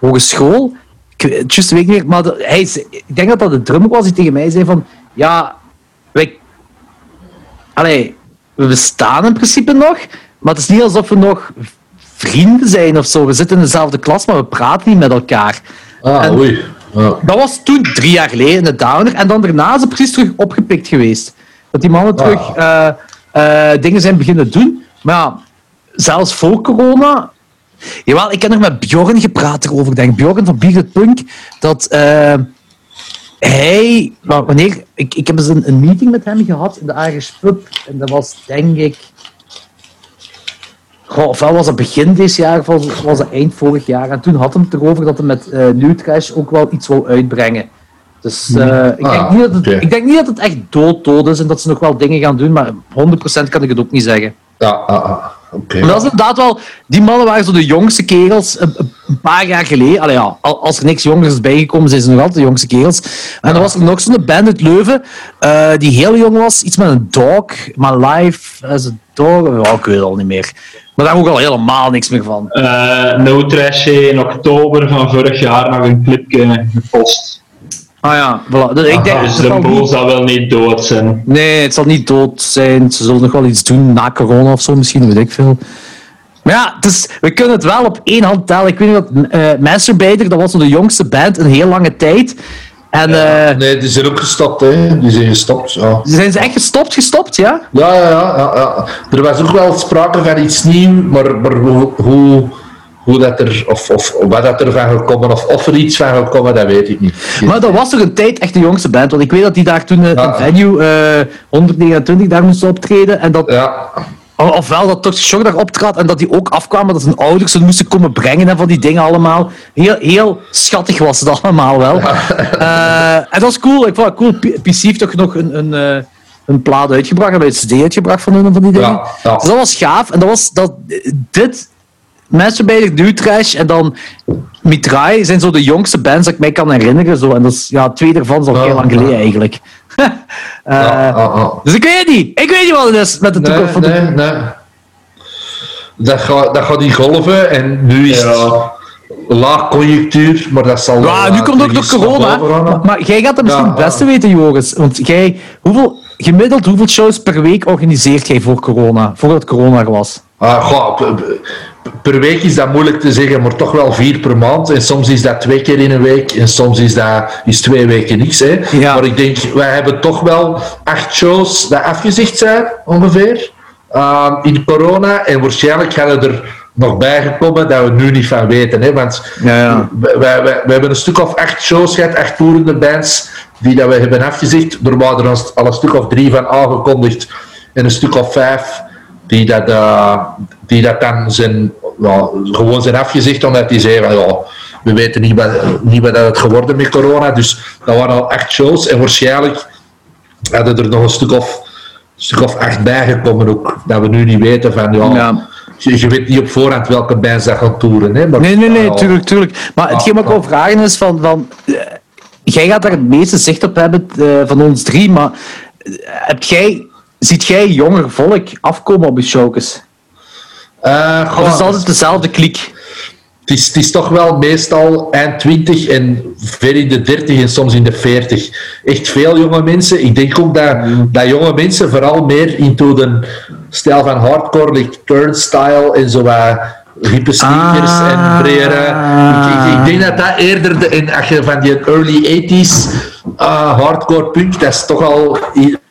hogeschool. Ik juist weet niet meer, maar de- hij, ik denk dat dat de drummer was die tegen mij zei van, ja, wij Allee, we bestaan in principe nog, maar het is niet alsof we nog vrienden zijn of zo. We zitten in dezelfde klas, maar we praten niet met elkaar. Ah, En- oei. Ja. Dat was toen drie jaar geleden de Downer. En dan daarna is het precies terug opgepikt geweest. Dat die mannen terug eh, eh, dingen zijn beginnen doen. Maar ja, zelfs voor corona. Jawel, ik heb nog met Bjorn gepraat erover. Denk. Bjorn van It Punk. Dat eh, hij. Wanneer. Ik, ik heb eens een, een meeting met hem gehad in de Irish Pub. En dat was denk ik. Goh, ofwel was het begin dit jaar, of was, was het eind vorig jaar. En toen had hij het erover dat hij met eh New Trash ook wel iets wil uitbrengen. Dus eh, ik, denk Ah, niet dat het, ik denk niet dat het echt dood dood is en dat ze nog wel dingen gaan doen, maar 100% kan ik het ook niet zeggen. Ja, ah, ah. oké. Maar dat is inderdaad wel, die mannen waren zo de jongste kerels een, een paar jaar geleden. Allee, ja, al- als er niks jongers is bijgekomen, zijn ze nog altijd de jongste kerels. En dan was er nog zo'n band uit Leuven, eh, die heel jong was, iets met een dog, maar live as a dog, ja, ik weet het al niet meer. Maar daar ook al helemaal niks meer van. Eh, no Trash in oktober van vorig jaar nog een clipje gepost. Ah ja, voilà. Dus ik denk, Dus de boel zal wel niet dood zijn. Nee, het zal niet dood zijn. Ze zullen nog wel iets doen na corona of zo, misschien, weet ik veel. Maar ja, dus, we kunnen het wel op één hand tellen. Ik weet niet dat eh Masturbator, dat was de jongste band een heel lange tijd. En eh, Nee, die zijn ook gestopt, hè. Die zijn gestopt, ja. zijn ze echt gestopt, gestopt, ja? Ja, ja, ja, ja, ja. Er was ook wel sprake van iets nieuws, maar, maar hoe, hoe, hoe dat er, of, of wat dat er van gekomen, of of er iets van gekomen, dat weet ik niet. Maar dat was toch een tijd echt de jongste band. Want ik weet dat die daar toen eh, Ja. een venue eh 129 daar moesten optreden. En dat, Ja, ofwel dat Toxic Shock daar optrad en dat die ook afkwamen dat hun ouders ze moesten komen brengen en van die dingen allemaal. Heel, heel schattig was het allemaal wel. Eh, en dat was cool. Ik vond het cool. PC heeft toch nog een, een, eh, een plaat uitgebracht, een CD uitgebracht van hun van die dingen. Ja, ja. Dus dat was gaaf. En dat was dat, dit, Masturbator, New Trash en dan Mitrai zijn zo de jongste bands dat ik mij kan herinneren. Zo. En dat is, ja, twee daarvan is al Ja, heel lang ja. geleden eigenlijk. Eh, Ja, ja, ja. Dus ik weet niet. Ik weet niet wat het is met de Nee, toekomst van de... nee, nee. Dat gaat, dat gaat die golven en nu is het laag conjunctuur, maar dat zal... Ja, wel, nu eh, komt ook nog corona. Maar, maar jij gaat dat misschien Ja, het beste weten, Joris. Want jij, hoeveel, gemiddeld hoeveel shows per week organiseert jij voor corona? Voordat corona er was? Ah, goh, per week is dat moeilijk te zeggen, maar toch wel vier per maand. En soms is dat twee keer in een week en soms is dat is twee weken niks. Hè. Ja. Maar ik denk, wij hebben toch wel acht shows die afgezegd zijn, ongeveer, ah, in corona. En waarschijnlijk gaan er er nog bijgekomen dat we nu niet van weten. Hè. Want Ja, wij- we hebben een stuk of acht shows gehad, acht toerende bands, die dat we hebben afgezegd. Er waren er al een stuk of drie van aangekondigd en een stuk of vijf die dat, eh, die dat dan zijn, ja, gewoon zijn afgezegd, omdat die van, ja, we weten niet wat, niet wat dat het geworden met corona. Dus dat waren al acht shows en waarschijnlijk hadden er nog een stuk of, stuk of acht bijgekomen ook, dat we nu niet weten van, ja, Ja. Je, je weet niet op voorhand welke bands dat gaan toeren. Hè, maar, Nee, nee, nee, ja, tuurlijk, tuurlijk. Maar hetgeen wat ik wil vragen is van... van eh, jij gaat daar het meeste zicht op hebben eh, van ons drie, maar heb jij, ziet jij jonger volk afkomen op je showkes? Eh, Of is het altijd dezelfde kliek? het, is, het is toch wel meestal eind 20 en ver in de 30 en soms in de 40. Echt veel jonge mensen. Ik denk ook dat, dat jonge mensen vooral meer into de stijl van hardcore, like turnstile en zo wat hippe sneakers Ah. en bredere. Ik, ik, ik denk dat dat eerder, de, en als je van die early 80s eh, hardcore punk, dat is toch al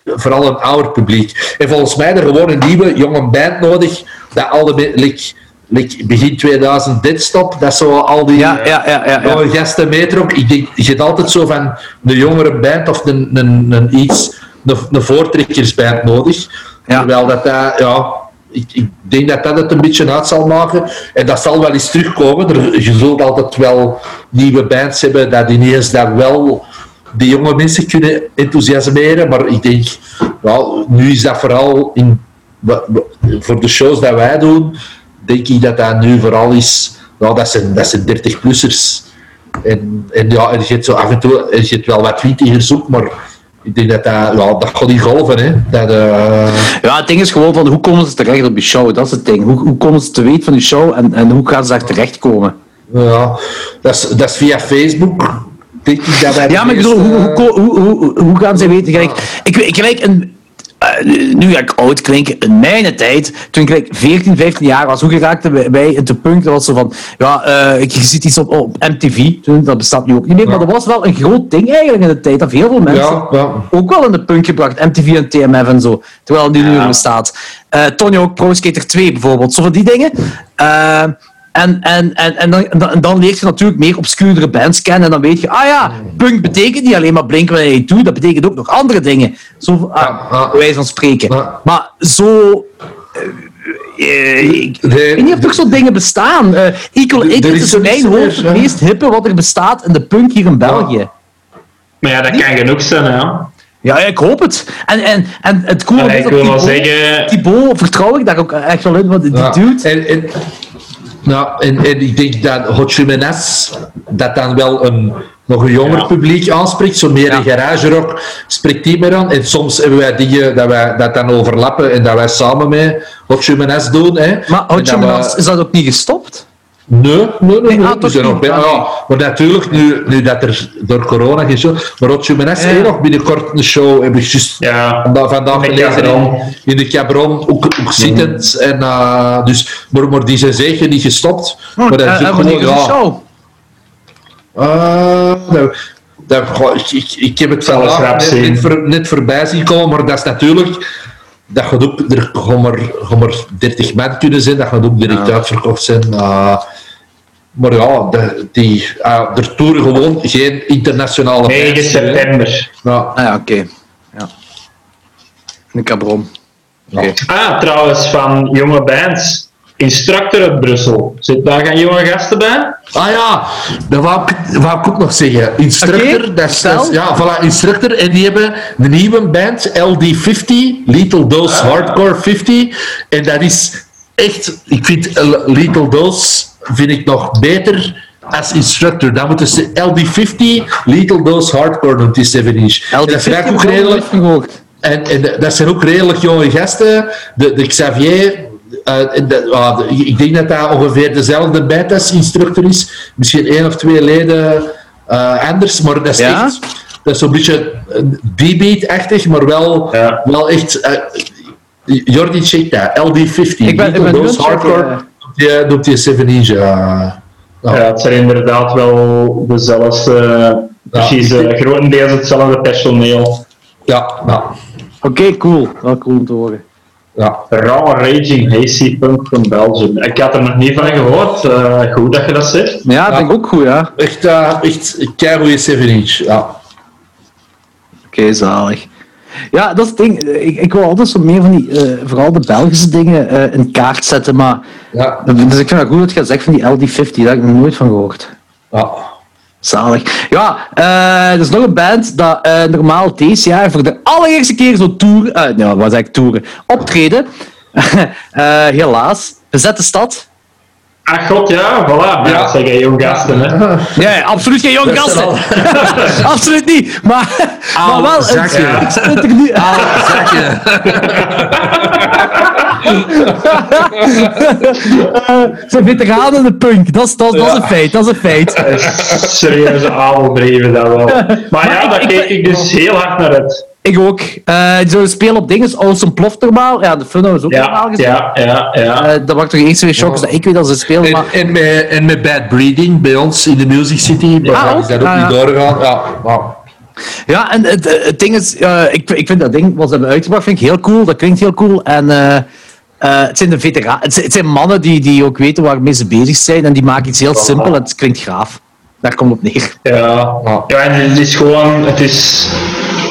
vooral een ouder publiek. En volgens mij er gewoon een nieuwe jonge band nodig, dat al de like, like begin 2000 Deadstop, dat zo al die Ja, ja, ja, ja. ja. jonge gasten meetrok. Ik denk, je hebt altijd zo van een jongere band of een, een, een iets, een, een voortrekkersband nodig. Ja. Terwijl dat, dat ja, ik, ik denk dat dat het een beetje uit zal maken. En dat zal wel eens terugkomen. Er, je zult altijd wel nieuwe bands hebben dat ineens dat wel die jonge mensen kunnen enthousiasmeren. Maar ik denk, ja, nu is dat vooral in, voor de shows dat wij doen, denk ik dat dat nu vooral is, ja, dat zijn, dat zijn 30-plussers. En, en ja, en je hebt zo af en toe, je hebt wel wat twintigers ook, maar ik denk dat dat, ja, dat gaat niet golven, hè. Dat, eh, Ja, het ding is gewoon van hoe komen ze terecht op je show? Dat is het ding. Hoe, hoe komen ze te weten van je show en, en hoe gaan ze daar terechtkomen? ja, dat is, dat is via Facebook. Denk ik dat wij de Ja, maar ik bedoel, meeste- hoe, hoe, hoe, hoe, hoe gaan ze weten? Gelijk, ik, ik gelijk een. eh, nu ga ik oud klinken, in mijn tijd, toen ik gelijk 14, 15 jaar was, hoe geraakten wij- wij in de punk? Dat was zo van, ja, eh, je ziet iets op, op MTV, toen, dat bestaat nu ook niet meer, maar dat was wel een groot ding eigenlijk in de tijd, dat heel veel mensen Ja, ja. ook wel in de punk gebracht, MTV en TMF en zo, terwijl die nu er bestaat. Eh Tony ook Pro Skater 2 bijvoorbeeld, zo van die dingen. Eh, en, en, en, en, dan, dan- en dan leer je natuurlijk meer obscuurdere bands kennen. En dan weet je, ah ja, punk betekent niet alleen maar Blink-182, dat betekent ook nog andere dingen. Zo, ah, Ja, ja. wijze van spreken. Ja. Maar zo... eh, eh, ik Nee. weet niet of er zo'n dingen bestaan. Eh Equal er is in mijn hoofd het ja. meest hippe wat er bestaat in de punk hier in België. Maar ja, dat kan genoeg zijn, hè. Ja, ja, ik hoop het. En, en, en het coole Allee, is ik dat wil wel Thibaut- zeggen- Thibaut vertrouw ik daar ook echt wel in, want die Ja, dude... En, en, nou, en, en ik denk dat Hot Jimenez dat dan wel een, nog een jonger Ja. publiek aanspreekt. Zo meer Ja. een garage rock spreekt die meer aan. En soms hebben wij dingen dat wij dat dan overlappen en dat wij samen met Hot Jimenez doen. Hè. Maar Hot we- is dat ook niet gestopt? Nee, nee, nee. Nee, nee. ah, We toch zijn nog niet. bij- Ah, ja, maar natuurlijk, nu, nu dat er door corona geen show... Maar Hot Jimenez Ja. nog binnenkort een show. Heb ik juist Ja. vandaag, vandaag In de gelezen in, Cabron. in de Cabron, ook, ook zittend. En, eh, dus, maar, maar die zijn zeker niet gestopt. maar dat is Eh, ook eh, gewoon, ja... show? eh, nou, dat, goh, ik, ik, ik heb het vandaag net, net, voor- net voorbij zien komen, maar dat is natuurlijk... Dat gaat ook, er gaan maar, gaan maar 30 man kunnen zijn, dat gaat ook direct uitverkocht zijn. eh, maar ja, de, die, eh, er toeren gewoon geen internationale 9 bands, hè. september. Ja. Ah ja, oké. Ja. De Cabron. Oké. Ah, trouwens, van jonge bands. Instructor uit Brussel. Zit daar geen jonge gasten bij? Ah ja, dat wou ik, wou ik ook nog zeggen. Instructor, Oké, dat is, is- ja, voilà, Instructor. En die hebben een nieuwe band, LD50, Lethal Dose Ah. Hardcore 50. En dat is echt, ik vind Lethal Dose vind ik nog beter als Instructor. Dan moeten ze LD50, Lethal Dose Hardcore noemt die 7 inch. En dat zijn ook redelijk, en, en de- dat zijn ook redelijk jonge gasten. De, de Xavier, de- ah, de- ik denk dat dat ongeveer dezelfde bijtesinstructor is. Misschien één of twee leden eh, anders, maar dat is Ja? echt... Dat is zo'n beetje eh, D-beat-achtig, maar wel, Ja. wel echt... eh, Jordi, check dat. LD50. Ik ben- ik ben Those hardcore. Die doet die 7 inch. eh, ja. Ja, het zijn inderdaad wel dezelfde, precies, eh, grotendeels hetzelfde personeel. Ja, ja, Oké, cool. Wel cool om te horen. Ja. Raw Raging Hazy Punk van Belgium. Ik had er nog niet van gehoord. Eh, goed dat je dat zegt. Ja, dat denk ik ook goed, ja. Echt, eh echt een keigoeie 7 inch. Ja. Oké, zalig. Ja, dat is het ding. Ik, ik wil altijd zo meer van die, eh, vooral de Belgische dingen, eh, in kaart zetten. Maar, Ja. dus ik vind het goed dat je dat zegt van die LD50. Daar heb ik nog nooit van gehoord. ja. Zalig. Ja, eh, er is nog een band dat eh, normaal deze jaar voor de allereerste keer zo tour, eh nou, wat zeg ik toeren, optreden. Eh, helaas. Bezette stad. Ach god, ja, voilà. Ja, dat zijn geen jong gasten, hè. Ja, ja, absoluut geen jonge Dat is gasten. absoluut niet. Maar, maar wel, het, zakje. het spit er nu Ah, zakje. Ze zijn veteranen de punk. Dat is, dat, is- dat is een feit. Dat is een feit. Serieuze adelbreven dat wel. Maar Maar ja, ik- daar ik- keek ik dus heel hard naar uit. Ik ook. Eh die zouden spelen op dingen. Awesome Ploft normaal. Ja, de Funno is ook normaal Ja, gespeeld. ja, ja, ja. Eh, dat waren toch eens twee shocks dat ik weet dat ze spelen. En, Maar en, met, en met Bad Breeding bij ons in de Music City, Ah, ook? is dat ook niet ja. doorgegaan. Ja, ja. Ja, en het, het ding is, eh, ik, ik vind dat ding wat ze hebben uitgebracht vind ik heel cool. Dat klinkt heel cool. En het zijn de veteranen. Het, zijn- het zijn mannen die, die ook weten waarmee ze bezig zijn. En die maken iets heel simpel en het klinkt gaaf. Daar komt het op neer. Ja, ja en het is gewoon, het is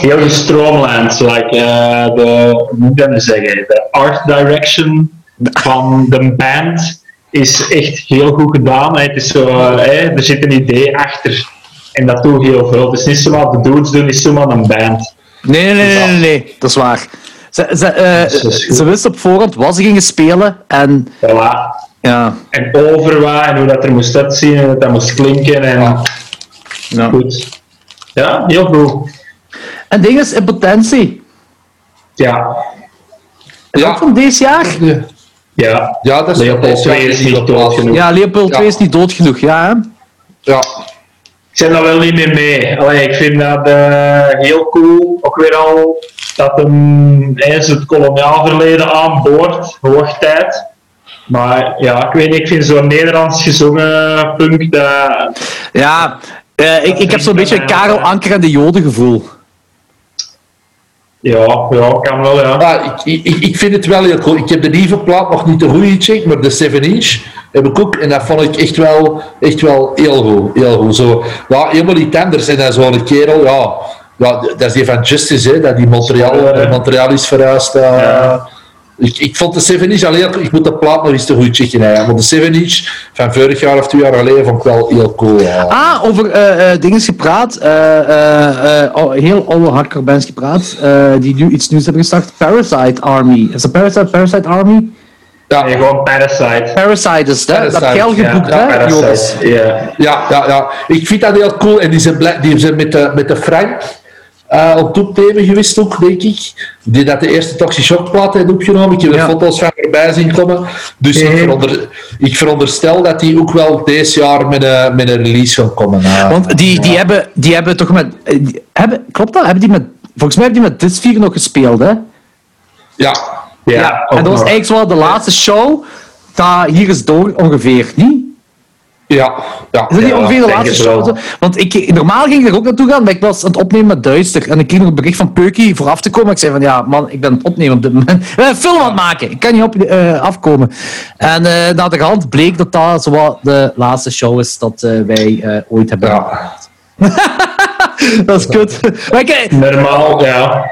heel gestroomlijnd. Like, eh, de, hoe ik zeggen? De art direction van de band is echt heel goed gedaan. Het is zo, er zit een idee achter. En dat doet heel veel. Het is niet zo wat de dudes doen, is zomaar een band. Nee, nee, nee, nee, nee, dat is waar. Ze, ze, eh, goed. ze wisten op voorhand wat ze gingen spelen. En Voilà. ja, En over wat en hoe dat er moest uitzien en dat dat moest klinken. En ja. goed. Ja, heel goed. En ding is, in potentie. Ja, Is Ja. dat van deze jaar? ja. ja, dat is Leopold 2 is niet dood genoeg. Ja, Leopold Ja. 2 is niet dood genoeg, ja. hè? Ja, Ik zit daar wel niet meer mee. Allee, ik vind dat eh, heel cool. Ook weer al dat hem eens het koloniaal verleden aanboord. Hoog tijd. Maar ja, ik weet niet, ik vind zo'n Nederlands gezongen punk dat... Ja, eh, ik, ik heb zo'n beetje een Karel Anker en de Joden gevoel. Ja, ja, kan wel, ja. Ah, ik, ik, ik vind het wel heel cool. Ik heb de nieuwe plaat nog niet de goede gecheckt, maar de 7 inch heb ik ook. En dat vond ik echt wel, echt wel heel goed. Heel goed. Zo, ja, helemaal niet anders. En dan zo'n kerel, ja, ja, dat is die van Justice, hè, dat die Montreal, Ja, ja. Montreal is verhuisd. eh. Ja. Ik, ik vond de 7 inch al heel Ik moet de plaat nog eens te goed checken. Hè. Maar de 7 inch van vorig jaar of twee jaar geleden vond ik wel heel cool. Ah, over eh eh, dingen gepraat. oh, heel oude hardcore bands gepraat. eh, die nu iets nieuws hebben gestart. Parasite Army. Is dat Parasite, Parasite Army? Ja, Nee, gewoon Parasite. Parasite is dat. Dat Parasite, ja, geboekt, Ja, hè, Joris? Parasite. Ja. Ja, ja, ja. Ik vind dat heel cool. En die zijn, blij- die zijn met, de, met de Frank eh op toepnemen geweest ook, denk ik. Die dat de eerste Toxic Shock plaat heeft opgenomen. Ik heb er Ja. foto's van voorbij zien komen. Dus ik, veronder, ik veronderstel dat die ook wel deze jaar met een, met een release gaan komen. eh. Want die, die, hebben, die hebben toch met... eh, die- hebben, klopt dat? Hebben die met... Volgens mij hebben die met Disfear nog gespeeld, hè? ja, Ja, en dat was eigenlijk wel de laatste show dat hier is door, ongeveer. Niet? Ja, ja. Is dat niet ongeveer de laatste show? Want ik, normaal ging ik er ook naartoe gaan, maar ik was aan het opnemen met Duister. En ik kreeg nog een bericht van Peukie voor af te komen. Ik zei van, ja man, ik ben aan het opnemen op dit moment. Ik ben een film aan het maken. Ik kan niet op, eh, afkomen. En eh na de hand bleek dat dat zowat de laatste show is dat eh, wij ooit hebben Ja. dat is kut. Kijk, Normaal, ja.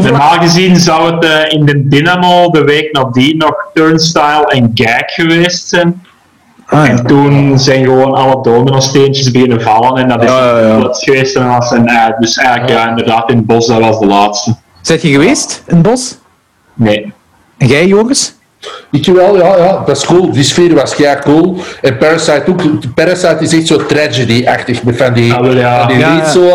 Normaal gezien zou het in de Dynamo de week nadien nog Turnstile en Gag geweest zijn. Ah, ja. En toen zijn gewoon alle domino-steentjes beginnen vallen en dat is Ja, ja, ja. plots geweest. En was een, eh, dus eigenlijk, ja, inderdaad, in het bos, dat was de laatste. Zet je geweest in het bos? Nee. En jij, Joris? Ik wel, ja, ja, dat is cool. Die sfeer was ja cool. En Parasite ook. Parasite is echt zo tragedy-achtig. Met van die, Ah, ja. van die Ja, lied ja. zo... eh,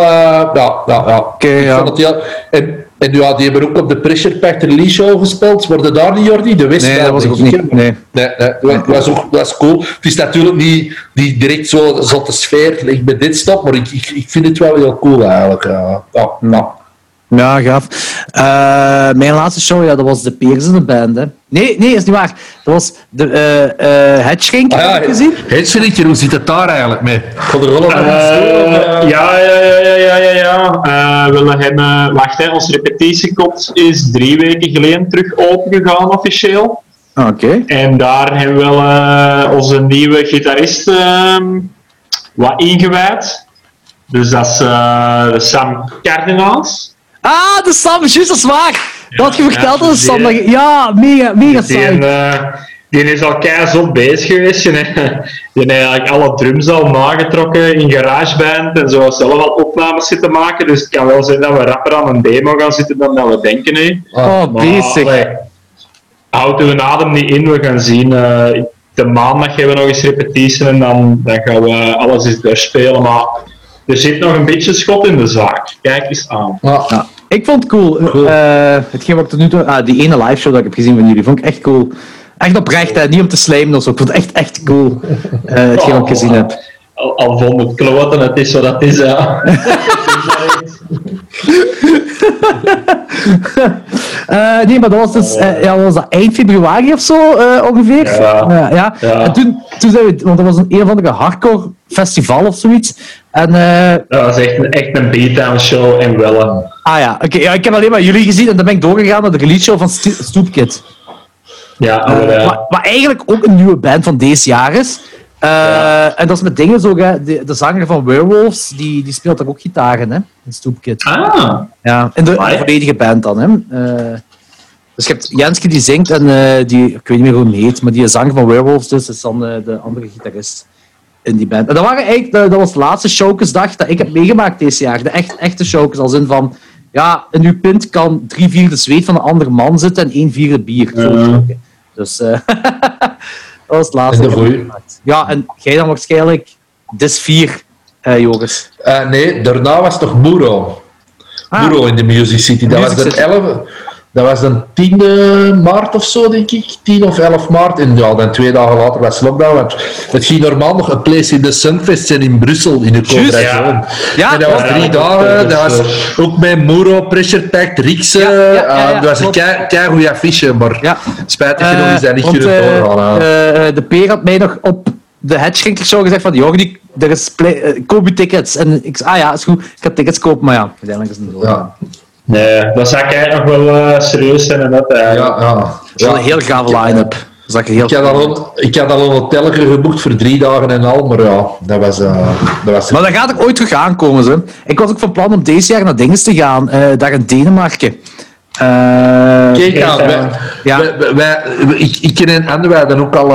ja, ja, ja. Oké, ik ja. vond het heel... En, en ja, die hebben ook op de Pressure Pack Release Show gespeeld. Worden daar niet, Jordi? De West Nee, dat was ik ook niet. Nee. Nee, nee, dat was, ook, dat cool. Het is natuurlijk niet, direct zo zotte sfeer like bij dit stap, maar ik, ik, ik vind het wel heel cool eigenlijk. Ja, ja, ja. Gaaf. Eh, mijn laatste show, ja, dat was de Peersende Band, hè. Nee, nee, is niet waar. Dat was de uh, uh, Hedgeschenk, Ah, heb ik gezien. Hetschrinkje, hoe zit het daar eigenlijk mee? Er wel op Eh, ja, ja, ja, ja, ja, ja. ja. Eh, we hebben, wacht, hè, ons repetitiekot is drie weken geleden terug opengegaan officieel. Oké. En daar hebben we wel eh, onze nieuwe gitarist ehm, wat ingewijd. Dus dat is eh, Sam Cardinaals. Ah, de Sam, juist, dat is waar. dat je ja, verteld de Sam. die- dat je- Ja, mega, mega Die, eh, die is al keizot bezig geweest. Die, heeft- die heeft eigenlijk alle drums al nagetrokken in GarageBand en zo zelf al opnames zitten maken. Dus het kan wel zijn dat we rapper aan een demo gaan zitten dan dat we denken. Hè. Oh, Maar, bezig. allee, Houd uw adem niet in, we gaan zien. eh, de maandag hebben we nog eens repetitie en dan, dan gaan we alles eens doorspelen. Maar er zit nog een beetje schot in de zaak. Kijk eens aan. Ja. Ik vond het cool. Eh, hetgeen wat ik tot nu toe... Ah, die ene live show dat ik heb gezien van jullie, vond ik echt cool. Echt oprecht, hè. niet om te slijmen of zo. Ik vond het echt, echt cool. eh hetgeen wat ik gezien heb. Al, al vol met kloten, het is wat het is. Ja. Eh, nee, maar dat was dus eh, ja, was dat eind februari of zo eh, ongeveer. Ja. ja. En toen, toen zijn we, want dat was een een of andere hardcore festival of zoiets. En, eh, Dat was echt een, echt een beatdown show en wel een. ah ja, oké, ja, ik heb alleen maar jullie gezien en dan ben ik doorgegaan naar de release show van Sto- Stoopkid. Ja, Eh, maar, ja. wat, wat eigenlijk ook een nieuwe band van deze jaar is. Eh, En dat is met dingen zo, hè, de, de zanger van Werewolves, die, die speelt daar ook gitaren, hè, in Stoopkid. Ah, Ja, in de, de volledige band dan. Hè. Eh, dus je hebt Jenske die zingt en eh, die, ik weet niet meer hoe hij heet, maar die zanger van Werewolves dus, is dan de andere gitarist in die band. En dat, waren eigenlijk, dat, dat was de laatste showcase-dag dat ik heb meegemaakt deze jaar. De echt, echte showcase, als in van, ja, in uw pint kan drie vierde zweet van een andere man zitten en één vierde bier. Dus dat was het laatste. En. Ja, en jij dan waarschijnlijk Dis 4, eh Joris. Eh, nee, daarna was toch Muro. Ah. Muro in de Music City. Dat Music was de City. 11 dat was de 10 maart of zo, denk ik. 10 of 11 maart. En ja, dan twee dagen later was lockdown. Want het ging normaal nog een place in de Sunfest zijn in Brussel, in de Cobra ja. Ja, en dat was drie dagen. Dat was ook met Muro, Pressure Pack, Rikse. Ja, ja, ja, ja, Eh, dat was een klopt. kei- kei goede affiche, maar Ja. spijtig genoeg is dat niet want, kunnen eh, doorgaan. eh, eh, de Peer had mij nog op de Hedgeschenker Show gezegd van, Jordi, er is play, eh, koop je tickets. En ik zei, ah ja, is goed, ik ga tickets kopen, maar ja, uiteindelijk is het niet zo. ja, nee, dat zou ik nog wel eh, serieus zijn. En dat, eh, ja, ja. Dat is wel een heel gave line-up. Er heel Ik had, al ik had al een hotelger geboekt voor drie dagen en al, maar ja, dat was... eh dat was Maar dat gaat ook ooit terug aankomen, ze. Ik was ook van plan om deze jaar naar Dinges te gaan, daar in Denemarken. Eh, Kijk aan, Ja. wij, Ja. wij, wij, wij- ik, ik en Anne, wij hadden ook al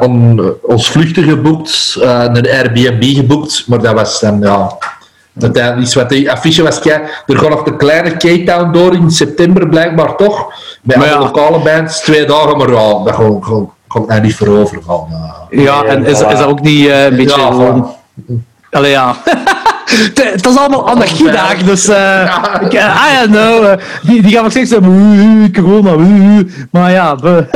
on- ons vluchten geboekt, eh, een Airbnb geboekt, maar dat was dan, ja... Uiteindelijk is wat die affiche was, er gaat nog de kleine Cape Town door in september blijkbaar toch, bij alle ja. lokale bands, twee dagen, maar ja, dat gaat daar niet voor over gaan. ja, en is, is dat ook niet eh, een beetje Ja, gewoon... Allee, ja. Het is allemaal anarchie daar, dus... eh ik, eh, I don't know. die, die gaan nog steeds zeggen, "Oeh, oeh, corona, oeh, oeh." maar ja... we-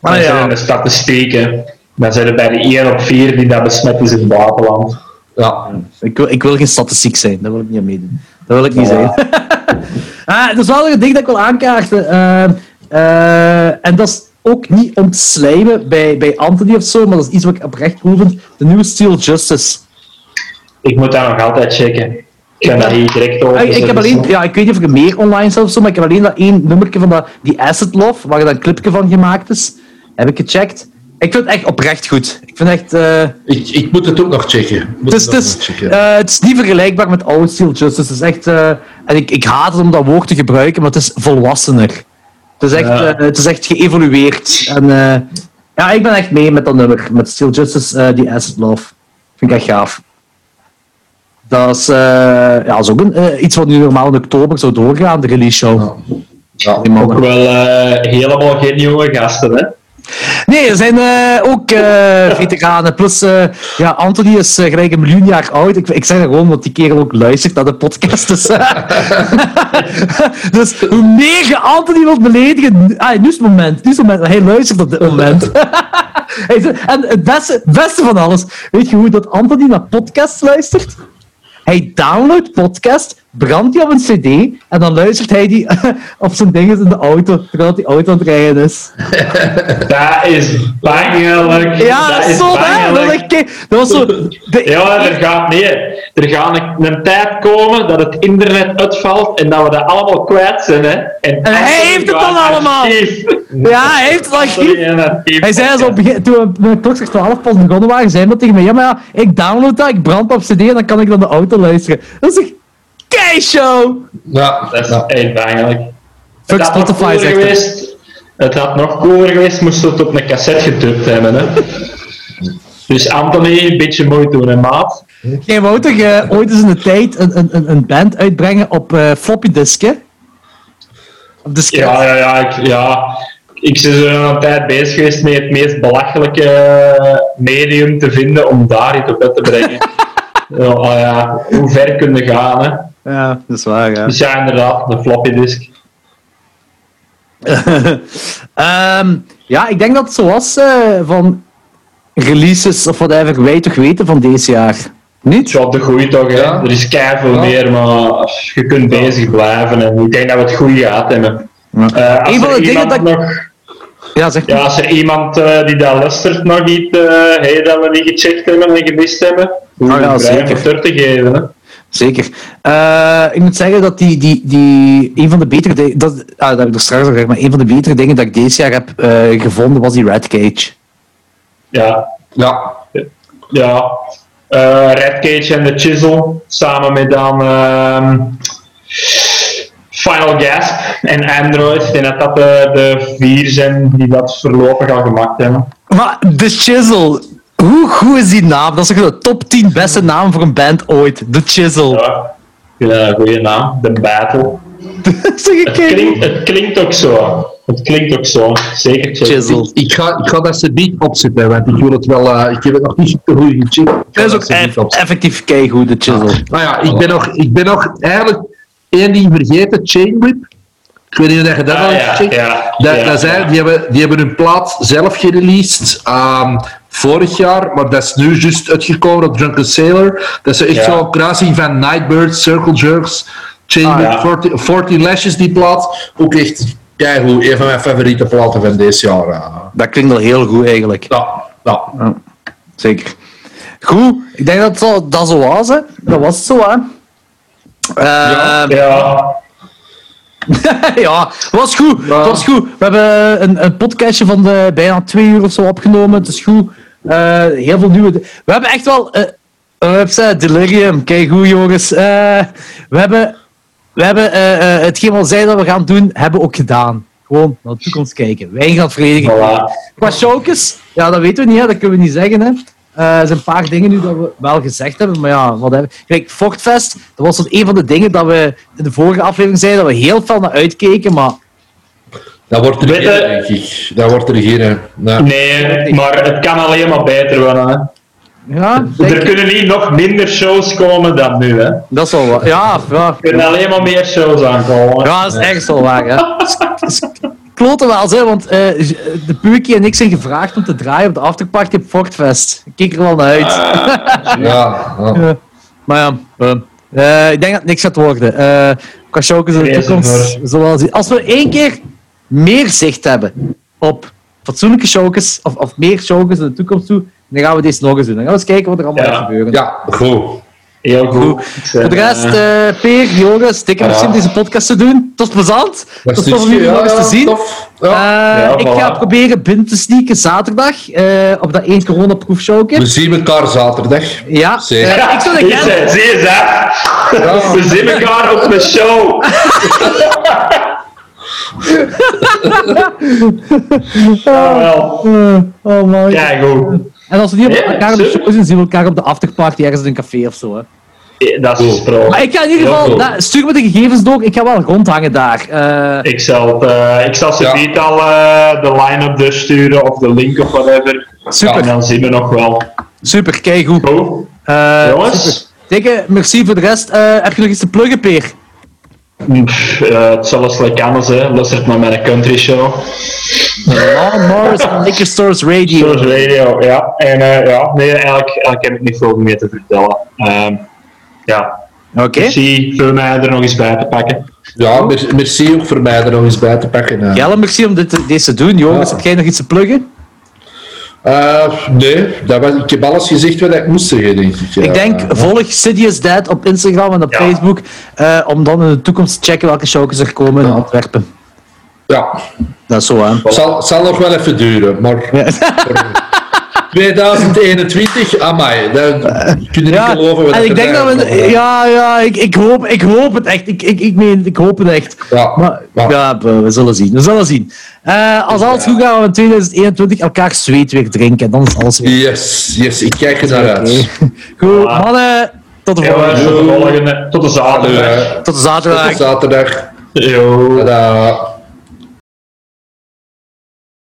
Maar Ah, dat ja. zijn de statistieken. Dan zijn er bij de 1 op 4 die dat besmet is in het buitenland. Ja. Ik wil, ik wil geen statistiek zijn, daar wil ik niet aan meedoen. Dat wil ik niet zijn. ah, dat is wel een ding dat ik wil aankaarten. Eh, eh, en dat is ook niet om te slijmen bij, bij Anthony of zo, maar dat is iets wat ik oprecht cool vind. De nieuwe Steel Justice. Ik moet daar nog altijd checken. Ik kan daar hier direct over ik, ik heb alleen, ja, ik weet niet of ik er meer online zet of zo, maar ik heb alleen dat één nummertje van dat, die Acid Love, waar dan een clipje van gemaakt is, heb ik gecheckt. Ik vind het echt oprecht goed. Ik vind echt... eh, Ik, ik moet het ook nog checken. Het, is, het checken. eh, het is niet vergelijkbaar met oude Steel Justice. Het is echt... eh, en ik, ik haat het om dat woord te gebruiken, maar het is volwassener. Het is echt, Ja. het is echt geëvolueerd. En ja, ik ben echt mee met dat nummer. Met Steel Justice, die Acid Love. Vind ik echt gaaf. Dat is, ja, dat is ook een, iets wat nu normaal in oktober zou doorgaan, de release show. Ja. Mannen. Ook wel helemaal geen jonge gasten, hè? Nee, er zijn eh, ook veteranen. Plus, eh, ja, Anthony is gelijk een miljoen jaar oud. Ik, ik zeg dat gewoon omdat die kerel ook luistert naar de podcast. Dus, dus hoe meer je Anthony wilt beledigen... Ah, nu is het moment. Nu is het moment. Hij luistert op dit moment. En het beste, beste van alles... Weet je hoe dat Anthony naar podcasts luistert? Hij downloadt podcast, brandt die op een cd en dan luistert hij die op zijn dingen in de auto, terwijl die auto aan het rijden is. Dat is bangelijk. Ja, dat is zo bangelijk. dat was zo... De, Ja, er gaat, nee, er gaat een, een tijd komen dat het internet uitvalt en dat we dat allemaal kwijt zijn. Hè. En, En hij heeft het dan allemaal. Ja, hij heeft het archief. Hij zei zo, toen we met Klokslag 12 pas begonnen waren, zei hij dat tegen mij. Ja, maar ja, ik download dat, ik brand op cd en dan kan ik dan de auto luisteren. Dat is kei-show! Ja, Dat is ja. echt bangelijk. Fuck Het had nog Spotify, zegt geweest. Het had nog cooler geweest, moest het op een cassette gedrukt hebben. Hè. Dus Anthony, een beetje moeite doen, hè, maat. Jij wou toch eh, ooit eens in de tijd een, een, een- een band uitbrengen op eh, floppy disken? Op disket? Ja, ja, ja. Ik, ja. ik ben zo een tijd bezig geweest met het meest belachelijke medium te vinden om daar iets op uit te brengen. ja, ah ja, hoe ver kun je gaan, hè? Ja, dat is waar, ja. Dus ja, inderdaad, de floppy disk. Ehm, ja, ik denk dat het zo was eh, van releases of whatever wij toch weten van deze jaar. Niet? Op de groei toch, hè? Ja. Er is keiveel Ja. meer, maar je kunt bezig blijven en ik denk dat we het goed gehad hebben. Eh, als Een van er de dingen iemand dat ik- nog, Ja, zeg maar. ja, als er iemand eh, die dat luistert nog iets, eh hey, dat we niet gecheckt hebben en gemist hebben, hoe Ah, ja, ja, zeker. te geven. Hè? Zeker. Eh, ik moet zeggen dat die, die, die een van de betere dingen, dat, ah, dat heb ik er straks al gezegd, maar een van de betere dingen dat ik deze jaar heb eh, gevonden was die Red Cage. Ja, ja. ja. Eh, Red Cage en The Chisel, samen met dan ehm, Final Gasp en Android. Ik denk dat dat de, de vier zijn die dat voorlopig al gemaakt hebben. Maar The Chisel, hoe goed is die naam? Dat is toch de top 10 beste naam voor een band ooit. The Chisel. Ja, ja goede naam. The Battle. Het klinkt, het klinkt ook zo. Het klinkt ook zo. Zeker. Chisel. Ik ga, ik ga dat ze niet opzetten, want ik wil het wel. eh, ik heb het nog niet te goed gecheckt. Dat is ook eff- effectief keigoed, The Chisel. Nou ja, ik ben nog, ik ben nog eigenlijk één die vergeten, Chain Whip. Ik weet niet of je dat Ah, al hebt ja, gecheckt. ja, dat, ja, dat zijn, die, hebben, die hebben hun plaat zelf gereleased ehm, vorig jaar, maar dat is nu juist uitgekomen op Drunken Sailor. Dat is echt Ja. zo'n kruising van Nightbirds, Circle Jerks, Chain Ah, Whip, ja. 40, 40 Lashes, die plaat. Ook echt keigoed, een van mijn favoriete platen van dit jaar. Dat klinkt wel heel goed eigenlijk. Ja, ja. Ja, zeker. Goed, ik denk dat zo, dat zo was, hè. Dat was het zo, hè. Ja. Ehm, Ja, ja, het was goed. Was goed. We hebben een, een podcastje van de, bijna twee uur of zo opgenomen. Het is goed. Eh, heel veel nieuwe... We hebben echt wel... eh uh, website, Delirium. Kijk goed, jongens. Eh, we hebben, we hebben eh, eh, hetgeen wat zij dat we gaan doen, hebben we ook gedaan. Gewoon naar de toekomst kijken. Wij gaan vereniging. voilà. Qua showkes, ja, dat weten we niet, hè. dat kunnen we niet zeggen. Hè. Eh, er zijn een paar dingen nu dat we wel gezegd hebben, maar ja, wat hebben Kijk, Fortfest, dat was een van de dingen dat we in de vorige aflevering zeiden, dat we heel veel naar uitkeken, maar Dat wordt er geen, je- denk ik. Dat wordt er geen. Nee. Maar het kan alleen maar beter worden. Hè. ja, denk Er kunnen niet nog minder shows komen dan nu. Hè. Er dat is wel waar. Ja, ja. kunnen alleen maar meer shows aankomen. ja, dat is echt wel waar. Hè. Kloten wel, hè, want eh, de Pukie en ik zijn gevraagd om te draaien op de afterparty op Fortfest. Ik kijk er wel naar uit. Ah. Ja. Maar ja, eh, eh, ik denk dat het niks gaat worden. Eh qua showcase in de toekomst. zien. Als we één keer meer zicht hebben op fatsoenlijke showcase, of, of meer showcase in de toekomst toe, dan gaan we deze nog eens doen. Dan gaan we eens kijken wat er allemaal Ja. gaat gebeuren. ja goed. Heel goed. Voor de rest, eh Peer, Joris, dikke merci om deze podcast te doen. Was plezant. Was tof om jullie nog eens te zien. tof. Eh, Ja. Ja, ik voilà. ga proberen binnen te sneaken zaterdag eh, op dat één coronaproefshowke. We zien elkaar zaterdag. Ja, Zeker. eh, ik zou Gent- je, zie je ze? We zien elkaar op de show. Ja, wel. Eh, oh man. Kijk goed. En als we niet op Ja, elkaar op de show zien, zien we elkaar op de afterparty ergens in een café of zo. Hè. Dat is gesproken. Maar ik ga in ieder geval, cool. nou, stuur me de gegevens door, ik ga wel rondhangen daar. Eh, Ik zal, eh, ik zal ze Ja. niet al eh, de line-up doorsturen of de link of whatever. super, En dan zien we nog wel. super, kijk goed. Eh, Jongens. super. Dikke, merci voor de rest. Eh, heb je nog iets te pluggen, Peer? Pff, eh, het zal eens lekker anders, hè. Luistert naar mijn country show. Lawnmowers en Liquor Stores Radio. Source Radio, ja. En eh, ja, nee, eigenlijk, eigenlijk heb ik niet veel meer te vertellen. Ehm, ja, Oké. zie veel mij er nog eens bij te pakken. Ja, mer- merci ook voor mij er nog eens bij te pakken. eh. Jelle, merci om dit, deze te doen. Joris, Ja. heb jij nog iets te pluggen? Eh, nee, dat was, ik heb alles gezegd wat ik moest zeggen, denk ik. ja. Ik denk, volg Sidious Dad op Instagram en op Ja. Facebook, eh, om dan in de toekomst te checken welke showjes er komen in Ja. Antwerpen. Ja, Dat is zo, hè. zal, zal nog wel even duren, maar... 2021, amai, kun je niet geloven wat en ik denk dat we... Ja, ja, ik, ik, hoop, ik hoop het echt. Ik, ik, ik meen, ik hoop het echt. Ja, Maar, ja. ja, we zullen zien. We zullen zien. Eh, als alles goed gaat, gaan we in 2021 elkaar zweet weer drinken. Dan is alles weer Yes, yes, ik kijk er naar uit. Goed, mannen. Tot de volgende. tot de volgende. Tot de zaterdag. Tot de zaterdag. Tot zaterdag. Yo. Tada.